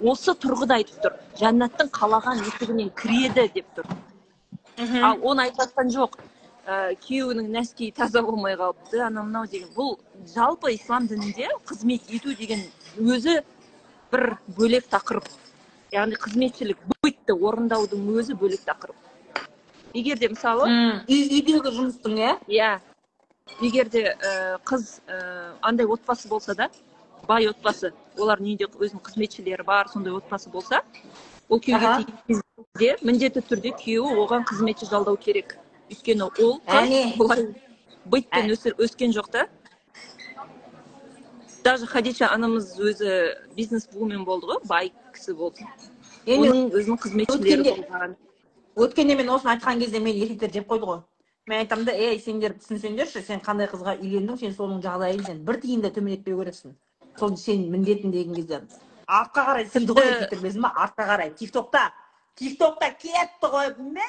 осы тұрғыда айтып тұр. Жәннаттың қалаған есігінен кіреді деп тұр. Ал оны айтып жатқан жоқ. Ә, күйеуінің нәскиі таза болмай қалыпты анау мынау деген. Бұл жалпы ислам дінінде қызмет ету деген өзі бір бөлек тақырып. Яғни қызметшілік бытты орындаудың өзі бөлек тақырып. Егер де мысалы үйдегі жұмыстың иә? Иә. Егер де ә, қыз ә, андай отбасы болса да бай отбасы. Олардың үйінде өзінің қызметшілері бар сондай отбасы болса ол күйеуге тиген кезде міндетті түрде күйеуі оған қызметші жалдау керек. Өйткені ол бұлай бытпен өскен жоқ та. Даже хадиша анамыз өзі бизнес вумен болды ғой бай кісі болды. Оның өзінің қызметшілері болған. өткенде мен осыны айтқан кезде мені еркектер жеп қойды ғой. Мен айтамын да ей сендер түсінсеңдерші сен қандай қызға үйлендің сен соның жағдайын сен бір тиын да төмендетпеу керексің сол сенің міндетің деген кезде артқа қарай ғой еркектер білесің ба? Артқа қарай. Тик токта тик токта кетті ғой. Мә!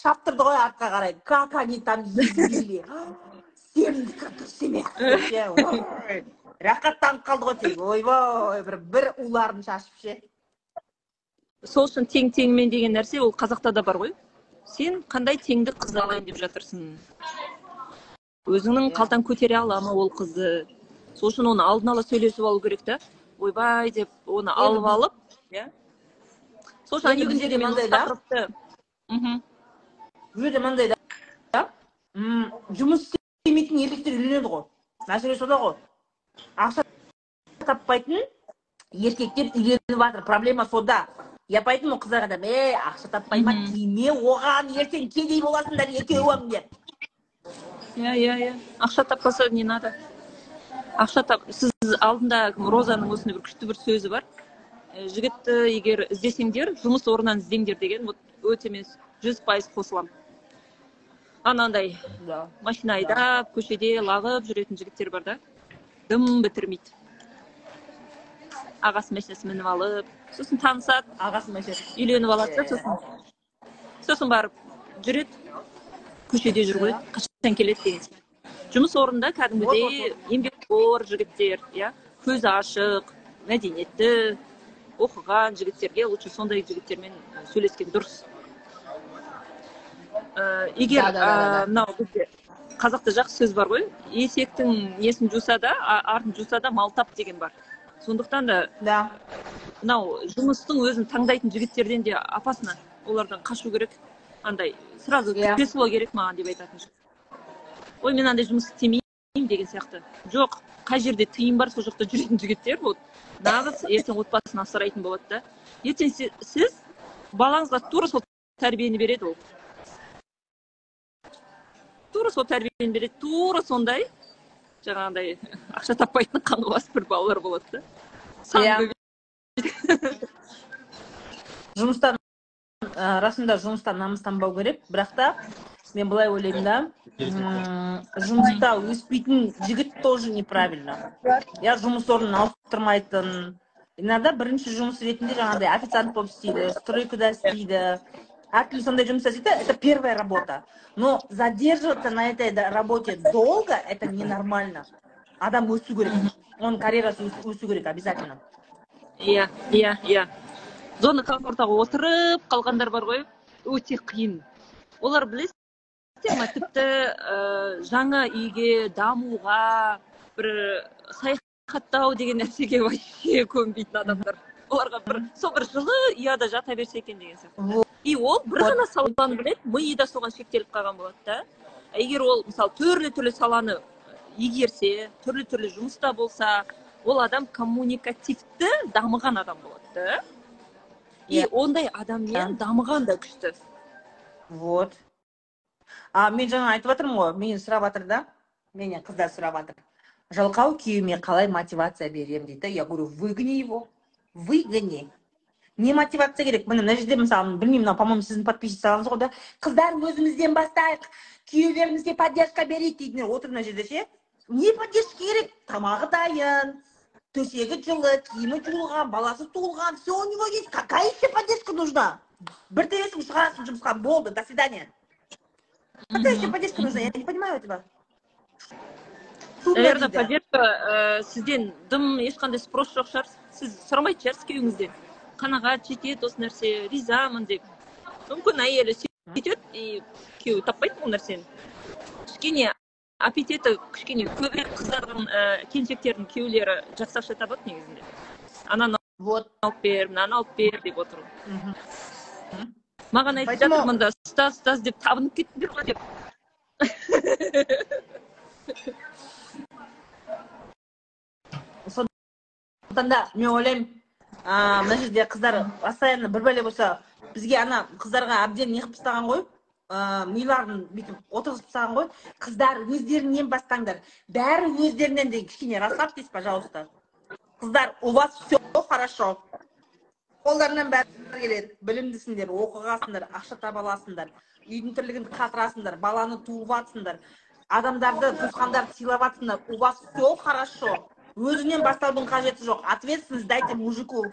Шаптырды ғой артқа қарай. Как они там ездили? Сенікі дұрыс емес рахаттанып қалды ғой тек ойбай бір бір уларын шашып ше. Сол үшін тең теңімен деген нәрсе ол қазақта да бар ғой. Сен қандай теңді қыз алайын деп жатырсың? Өзіңнің қалтаң көтере ала ма ол қызды? Сол үшін оны алдын ала сөйлесіп алу керек та. Ойбай деп оны алып алып иә. сол үшін мен тақырыпты мхм бұл мынандай да. Жұмыс істемейтін еркектер үйленеді ғой. Мәселе сода ғой. Ақша таппайтын еркектер үйленіп жатыр. Проблема сода я ғой қыздарға да ей ақша таппай ма тиме оған ертең кедей боласыңдар екеуің деп. Иә иә иә. Ақша таппаса не надо. Ақша тап сіз алдында розаның осындай бір күшті бір сөзі бар. Ә, жігітті егер іздесеңдер жұмыс орнынан іздеңдер деген вот өте мен жүз пайыз қосыламын. Анандай да. машина айдап көшеде лағып жүретін жігіттер бар да. Дым бітірмейді. Ағасы машинасын мініп алып сосын танысады ағасы мәселе үйленіп алады да сосын. Сосын барып жүреді көшеде жүр ғой қашан келеді деген сияқты. Жұмыс орнында кәдімгідей еңбекқор жігіттер иә көзі ашық мәдениетті оқыған жігіттерге лучше сондай жігіттермен сөйлескен дұрыс. Ә, егер Да, да, да, да, да. ә, мынау бізде қазақта жақсы сөз бар ғой. Есектің несін жуса да артын жуса да мал тап деген бар. Сондықтан да да. мынау жұмыстың өзін таңдайтын жігіттерден де опасно олардан қашу керек. Андай сразу Иә. кресло керек маған деп айтатын ой мен андай жұмыс істемеймін. Деген сияқты. Жоқ қай жерде тыйым бар сол жақта жүретін жігіттер вот. Нағыз ертең отбасын асырайтын болады да. Ертең сіз балаңызға тура сол тәрбиені береді ол. Тура сол тәрбиені береді тура сондай. Жаңағындай (laughs) ақша таппайтын қаңғыбас бір балалар болады да. Иә. жұмыстан ә, расында жұмыстан намыстанбау керек. Бірақ та мен былай ойлаймын да жұмыста өспейтін жігіт тоже неправильно. Иә жұмыс орнын ауыстырмайтын иногда бірінші жұмыс ретінде жаңағыдай официант болып істейді стройкада істейді. Әртүрлі сондай жұмыс істейді это первая работа. Но задерживаться на этой работе долго это ненормально. Адам өсу керек. Оның карьерасы өс- өсу керек обязательно. Иә иә иә зона комфортаға отырып қалғандар бар ғой. Өте қиын. Олар білесіздер ма тіпті ә, жаңа үйге дамуға бір саяхаттау деген нәрсеге вообще көнбейтін адамдар. Оларға бір сол бір жылы ұяда жата берсе екен деген сияқты. И ол бір ғана саланы біледі миы да соған шектеліп қалған болады да. Егер ол мысалы түрлі түрлі саланы игерсе түрлі түрлі жұмыста болса ол адам коммуникативті дамыған адам болады да. И ондай адаммен дамыған да күшті Вот. А мен жаңа айтып жатырмын ғой, мені сұрап жатыр да, менен қыздар сұрап жатыр. Жалқау күйеуіме қалай мотивация беремін дейді. Я говорю, выгони его. Выгони. Не мотивация керек? Міне мына жерде мысалы, білмеймін, мынау, по-моему, сіздің подписчицаларыңыз ғой да, қыздар өзімізден бастайық, күйеулерімізге поддержка берейік дейтіндер отыр мына жерде ше. Не поддержка керек? Тамағы дайын, төсегі жылы, киімі жуылған, баласы туылған, все у него есть. Какая еще поддержка нужна? бір төбесін шығарасың жұмысқа болды до свидания какая еще поддержка нужна я не понимаю этого наверное поддержка ә, сізден дым ешқандай спрос жоқ шығар сіз сұрамайтын шығарсыз күйеуіңізден қанағат жетеді осы нәрсе ризамын деп мүмкін әйелі сөйтеді и күйеуі таппайды бұл нәрсені кішкене аппетиті кішкене көбірек қыздардың ә, келіншектердің күйеулері жақсы ақша табады негізінде. Ананы вот. алып бер мынаны алып бер деп отыр маған айтып Поэтому- жатыр мында ұстаз ұстаз деп табынып кеттіңдер ғой деп. Сондықтан да мен ойлаймын а, мына жерде қыздар постоянно бір бәле болса бізге ана қыздарға әбден не қылып тастаған ғой? Ә, миларын бүйтіп отырғызып тастаған ғой. Қыздар өздеріңнен бастаңдар. Бәрі өздерінен де кішкене расслабьтесь пожалуйста. Қыздар у вас все хорошо. Қолдарынан бәрі келеді. Білімдісіңдер оқығансыңдар ақша таба аласыңдар үйдің тірлігін қатырасыңдар баланы туып жатсыңдар адамдарды туысқандарды сыйлап жатсыңдар у вас все хорошо. Өзіңнен бастаудың қажеті жоқ. Ответственность дайте мужику.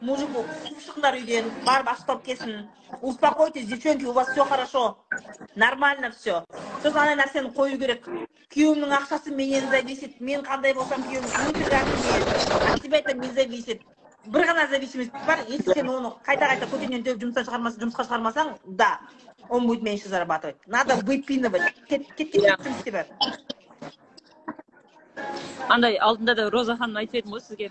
Мужику қуып шығыңдар үйден барып ашық тауып келсін успокойтесь девчонки у вас все хорошо. Нормально все сосын андай нәрсені қою керек күйеуімнің ақшасы менен зависит. Мен қандай болсам күйеуім өтірік әңгіме от тебя это не зависит. Бір ғана зависимость бар если сен оны қайта қайта көтеннен теуіп жұмыстан шығармасаң жұмысқа шығармасаң да он будет меньше зарабатывать. Надо выпинывать. Кет кет кет Иә. жұмыс бер андай алдында да роза ханым айтып едім ғой сізге.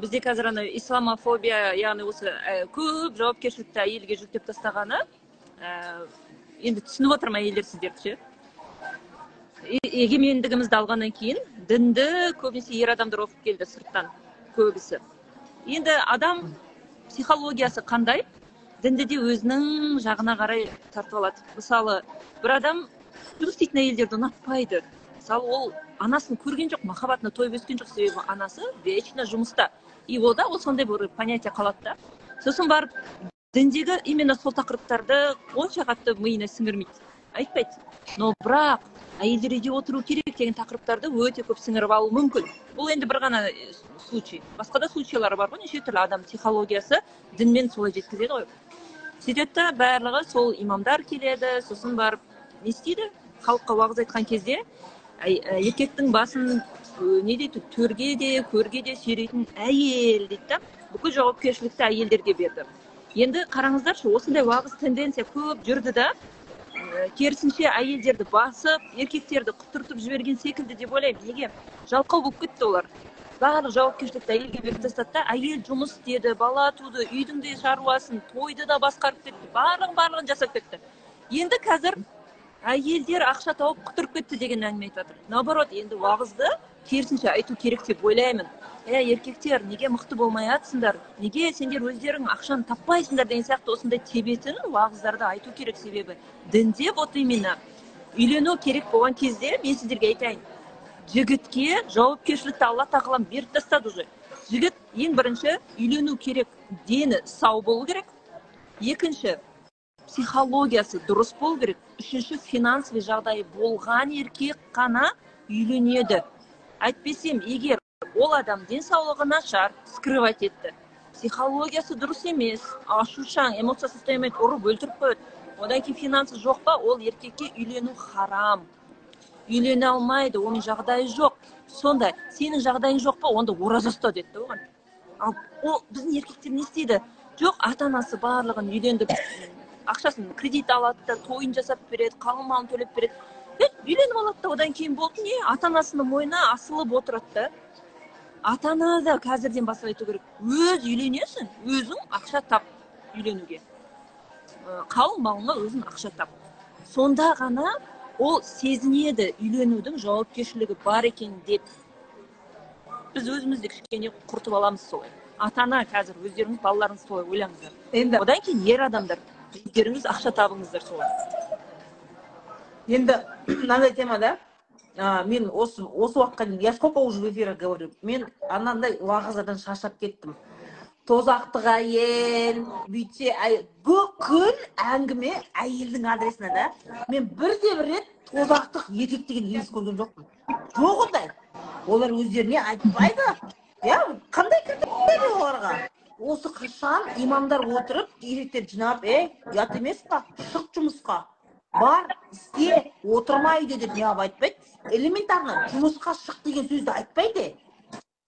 Бізде қазір ана исламофобия яғни осы ә, көп жауапкершілікті әйелге жүктеп тастағаны ә, енді түсініп отырмын әйелдер сіздерді ше? Егемендігімізді алғаннан кейін дінді көбінесе ер адамдар оқып келді сырттан көбісі. Енді адам психологиясы қандай? Дінді де өзінің жағына қарай тартып алады. Мысалы бір адам жұмыс істейтін әйелдерді ұнатпайды. Мысалы ол анасын көрген жоқ махаббатына тойып өскен жоқ себебі анасы вечно жұмыста. И ода ол сондай бір понятие қалады да. Сосын барып діндегі именно сол тақырыптарды онша қатты миына сіңірмейді. Айтпайды но бірақ әйелдер үйде отыру керек деген тақырыптарды өте көп сіңіріп алуы мүмкін. Бұл енді бір ғана случай. Басқа да случайлар бар ғой неше түрлі адам психологиясы дінмен солай жеткізеді ғой. Сөйтеді барлығы сол имамдар келеді сосын барып не істейді? Халыққа уағыз айтқан кезде еркектің басын не дейді? Төрге де көрге де сүйрейтін әйел дейді да. Бүкіл жауапкершілікті әйелдерге берді. Енді қараңыздаршы осындай уағыз тенденция көп жүрді да керісінше әйелдерді басып еркектерді құтыртып жіберген секілді деп ойлаймын. Неге? Жалқау болып кетті олар. Барлық жауапкершілікті әйелге беріп тастады да әйел жұмыс істеді бала туды үйдің де шаруасын тойды да басқарып кетті барлығын барлығын жасап кетті. Енді қазір әйелдер ақша тауып құтырып кетті деген әңгіме айтып жатыр. Наоборот енді уағызды керісінше айту керек деп ойлаймын. Ә еркектер неге мықты болмай жатсыңдар неге сендер өздерің ақшаны таппайсыңдар деген сияқты осындай тебетін уағыздарды айту керек себебі. Дінде вот именно. Үйлену керек болған кезде мен сіздерге айтайын. Жігітке жауапкершілікті алла тағалам беріп тастады уже. Жігіт ең бірінші үйлену керек дені сау болу керек. Екінші психологиясы дұрыс болу керек. Үшінші финансовый жағдайы болған еркек қана үйленеді. Әйтпесем егер ол адам денсаулығы нашар скрывать етті. Психологиясы дұрыс емес ашушаң эмоция состояние ұрып өлтіріп қояды. Одан кейін финансы жоқ па ол еркекке үйлену харам. Үйлене алмайды оның жағдайы жоқ. Сонда сенің жағдайың жоқ па онда ораза ұста деді да оған. Ал ол біздің еркектер не істейді? Жоқ ата анасы барлығын үйлендіріп ақшасын кредит алады да тойын жасап береді қалың малын төлеп береді. Е үйленіп алады да одан кейін болды не? Ата анасының мойнына асылып отырады да. Ата ана да қазірден бастап айту керек. Өз үйленесің өзің ақша тап үйленуге. Қалың малыңа өзің ақша тап. Сонда ғана ол сезінеді үйленудің жауапкершілігі бар екен деп. Біз өзімізді кішкене құртып аламыз солай. Ата ана қазір өздеріңіз балаларыңыз солай ойлаңыздар. Енді одан кейін ер адамдар өздеріңіз ақша табыңыздар солай енді (clears throat) мынандай темада ә, мен осы осы уақытқа дейін я сколько уже в эфирах говорю. Мен анандай уағыздардан шаршап кеттім. Тозақтық әйел бүйтсе бүкіл әңгіме әйелдің адресіне да мен бірде бір рет тозақтық еркек деген елес көрген жоқпын. Жоқ ондай. Олар өздеріне айтпайды. Иә қандай критерий оларға? Осы қашан имамдар отырып еркектерді жинап ей ұят емес па? Шық жұмысқа. Бар істе отырма үйде деп неғып айтпайды. Элементарно жұмысқа шық деген сөзді айтпайды.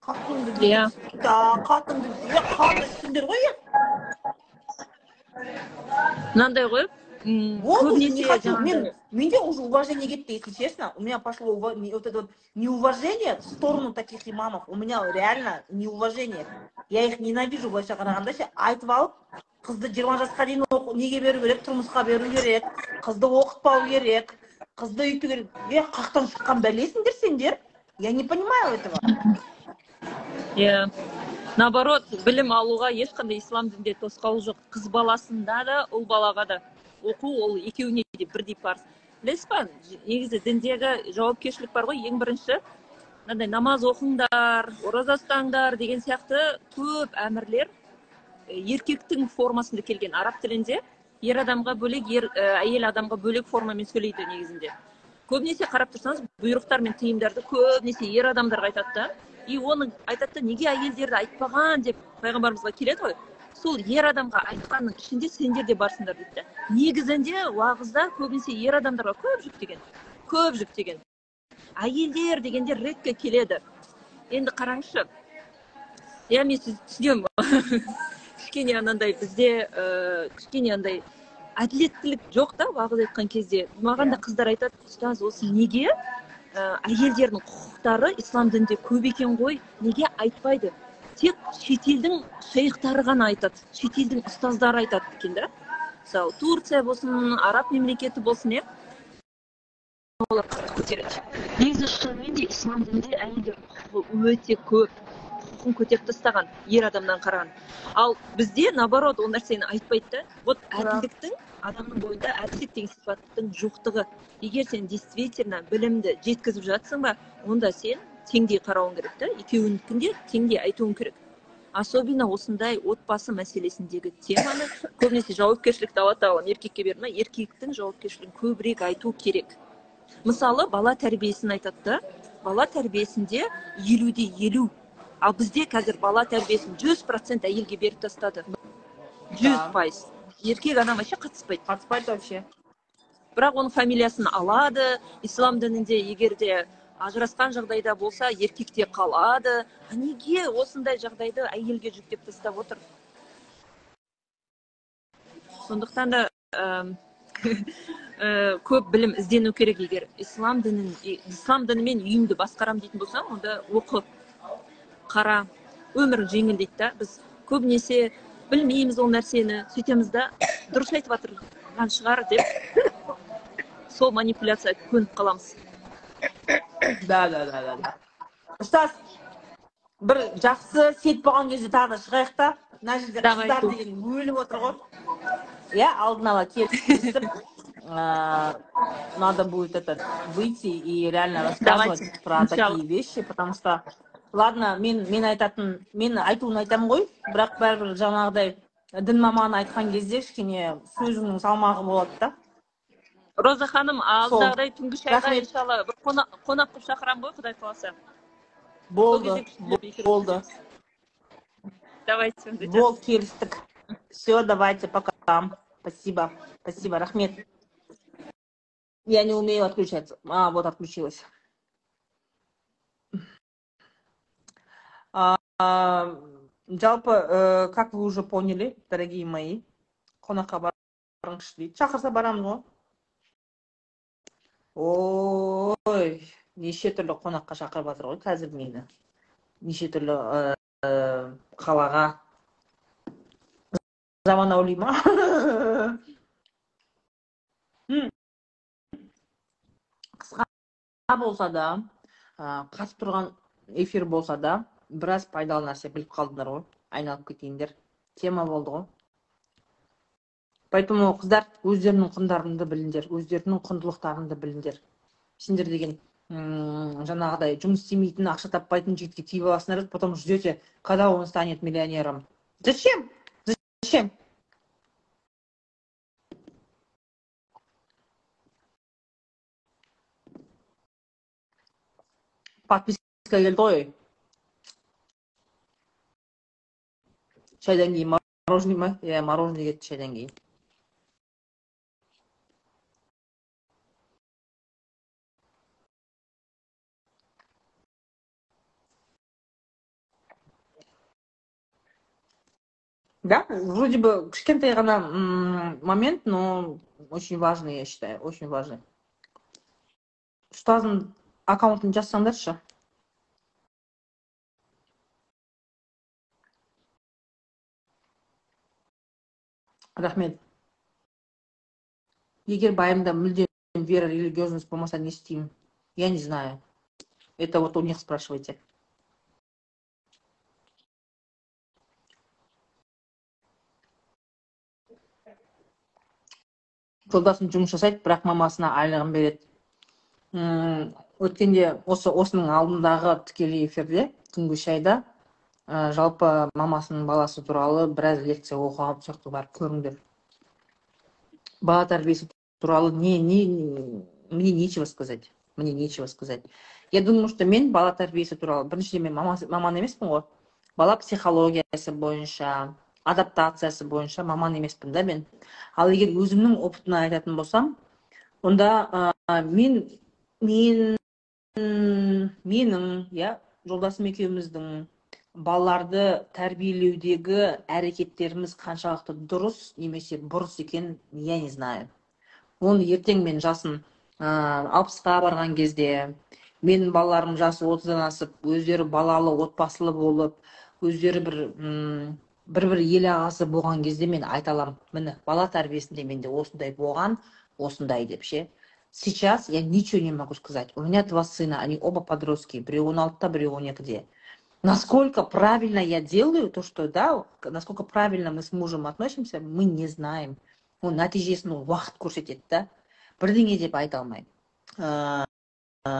Қатынды иә. Қатынды ғой мынандай ғой? Көбінесе мен менде уже уважение кетті если честно. У меня пошло вот это вот неуважение в сторону таких имамов. У меня реально неуважение. Я их ненавижу былайша қарағанда ше айтып алып қызды жиырма жасқа дейін неге беру керек? Тұрмысқа беру керек. Қызды оқытпау керек. Қызды үйту керек. Е қаяқтан шыққан бәлесіңдер сендер? Я не понимаю этого. (laughs) Иә наоборот білім алуға ешқандай ислам дінінде тосқауыл жоқ. Қыз баласында да ұл балаға да. Оқу ол екеуіне де бірдей парыз. Білесіз ба негізі діндегі жауапкершілік бар ғой ең бірінші мынандай намаз оқыңдар ораза ұстаңдар деген сияқты көп әмірлер еркектің формасында келген. Араб тілінде ер адамға бөлек ер әйел адамға бөлек формамен сөйлейді негізінде. Көбінесе қарап тұрсаңыз бұйрықтар мен тыйымдарды көбінесе ер адамдарға айтады да и оны айтады да неге әйелдерді айтпаған деп пайғамбарымызға келеді ғой. Сол ер адамға айтқанның ішінде сендер де барсыңдар дейді негізінде уағызда көбінесе ер адамдарға көп жүктеген көп жүктеген. Әйелдер дегенде редко келеді. Енді қараңызшы иә мен сізді түсінемін. (laughs) Кішкене анандай бізде ә, кішкене андай әділеттілік жоқ та уағыз айтқан кезде. Маған да қыздар айтады ұстаз осы неге ә, әйелдердің құқықтары ислам дінінде көп екен ғой? Неге айтпайды? Тек шетелдің шейхтары ғана айтады. Шетелдің ұстаздары айтады екен да. Мысалы турция болсын араб мемлекеті болсын иә. Олар көтереді негізі шынымен де ислам дінінде әйелдер құқығы өте көп құқығын көтеріп тастаған ер адамнан қараған. Ал бізде наоборот ол нәрсені айтпайды да. Вот әділдіктің адамның бойында әділдік деген сипаттың жоқтығы. Егер сен действительно білімді жеткізіп жатсың ба онда сен теңдей қарауың керек та. Екеуінікін де теңдей айтуың керек. Особенно осындай отбасы мәселесіндегі теманы көбінесе жауапкершілікті алады тағылым еркекке берді ма еркектің жауапкершілігін көбірек айту керек. Мысалы бала тәрбиесін айтады да бала тәрбиесінде елуде елу. Ал бізде қазір бала тәрбиесін жүз процент әйелге беріп тастады. Жүз пайыз. Еркек адам вообще қатыспайды. Қатыспайды вообще. Бірақ оның фамилиясын алады. Ислам дінінде егер де ажырасқан жағдайда болса еркекте қалады. А неге осындай жағдайды әйелге жүктеп тастап отыр? Сондықтан да (laughs) көп білім іздену керек егер ислам дінін ислам дінімен үйімді басқарам дейтін болсаң онда оқы қара өмірің жеңілдейді да. Біз көбінесе білмейміз ол нәрсені сөйтеміз да дұрыс айтып жатырған шығар деп (laughs) сол манипуляцияға көніп қаламыз. Да да да да ұстаз бір жақсы сет болған кезде тағы да шығайық та мына жерде қыздар деген өліп отыр ғой иә алдын ала келісіп надо будет этот выйти и реально рассказывать про такие вещи потому что ладно мен мен айтатын мен айтуын айтамын ғой бірақ бәрібір жаңағыдай дін маманы айтқан кезде кішкене сөзіңнің салмағы болады да роза ханым алдағыдай түнгі шайға иншалла бір қонақ қылып шақырамын ғой құдай қаласа болды болды давайте болды келістік все давайте пока спасибо спасибо рахмет я не умею отключаться а вот отключилась жалпы э, как вы уже поняли дорогие мои қонаққа барыңызшы дейді шақырса барамыз ғой ой неше түрлі қонаққа шақырып жатыр ғой қазір мені. Неше түрлі қалаға. Заманауи ма? (laughs) Қысқа болса да қатып тұрған эфир болса да біраз пайдалы нәрсе біліп қалдыңдар ғой. Айналып кетейіндер. Тема болды ғой. Поэтому қыздар өздеріңнің құндарыңды біліңдер өздеріңнің құндылықтарыңды біліңдер. Сендер деген жаңағыдай жұмыс істемейтін ақша таппайтын жігітке тиіп аласыңдар потом ждете когда он станет миллионером. Зачем? Зачем? Подписка келді ғой шайдан кейін мороженый ма? Иә мороженый кетті шайдан кейін. Да, вроде бы кішкентай ғана момент, но очень важный, я считаю, очень важный. Ұстаздың аккаунтын жазсаңдаршы. Рахмет. Егер байымда мүлдем вера религиозность болмаса не істеймін? Я не знаю. Это вот у них спрашивайте. Жолдасым жұмыс жасайды бірақ мамасына айлығын береді. Өткенде осы осының алдындағы тікелей эфирде түнгі шайда ә, жалпы мамасының баласы туралы біраз лекция оқыған сол барып көріңдер. Бала тәрбиесі туралы не не мне нечего сказать мне нечего сказать. Я думаю что мен бала тәрбиесі туралы біріншіден мен маман емеспін ғой. Бала психологиясы бойынша адаптациясы бойынша маман емеспін да мен. Ал егер өзімнің опытымнан айтатын болсам онда ә, мен мен менің иә жолдасым екеуміздің балаларды тәрбиелеудегі әрекеттеріміз қаншалықты дұрыс немесе бұрыс екенін я не знаю. Оны ертең мен жасым алпысқа барған кезде менің балаларым жасы отыздан асып өздері балалы отбасылы болып өздері бір бір бір ел ағасы болған кезде мен айта аламын міне бала тәрбиесінде менде осындай болған осындай деп ше сейчас я ничего не могу сказать у меня два сына они оба подростки біреуі он алтыда біреуі он екіде Насколько правильно я делаю то, что, да, насколько правильно мы с мужем относимся, мы не знаем. ол нәтижесін ол уақыт көрсетеді да бірдеңе деп айта алмаймын ә, ә,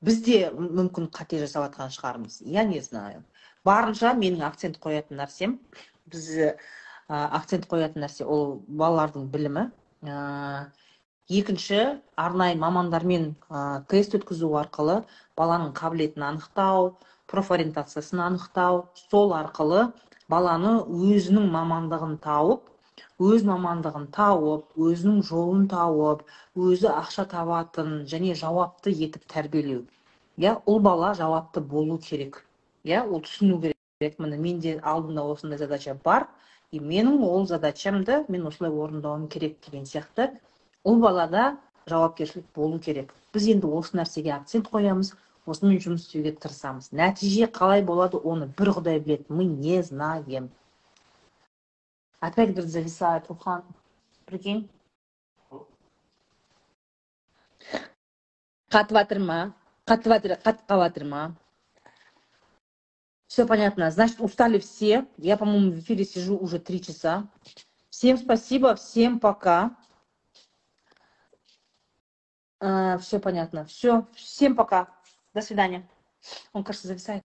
біз де мүмкін қате жасап жатқан шығармыз я не знаю Барынша менің акцент қоятын нәрсем біз ә, акцент қоятын нәрсе ол балалардың білімі. Ә, екінші арнайы мамандармен ә, тест өткізу арқылы баланың қабілетін анықтау профориентациясын анықтау. Сол арқылы баланы өзінің мамандығын тауып өз мамандығын тауып өзінің жолын тауып өзі ақша табатын және жауапты етіп тәрбиелеу. Иә ұл бала жауапты болу керек. Иә ол түсіну керек міне менде алдымда осындай задача бар и менің ол задачамды мен осылай орындауым керек деген сияқты ұл балада жауапкершілік болу керек. Біз енді осы нәрсеге акцент қоямыз осымен жұмыс істеуге тырысамыз. Нәтиже қалай болады оны бір құдай біледі мы не знаем. Опять говорит зависает рухан прикинь. Қатып жатыр ма? Қатып жатыр қатып қалып жатыр ма? Все понятно. Значит устали все. Я по моему в эфире сижу уже три часа. Всем спасибо всем пока. Все понятно. Все всем пока. До свидания. Он кажется зависает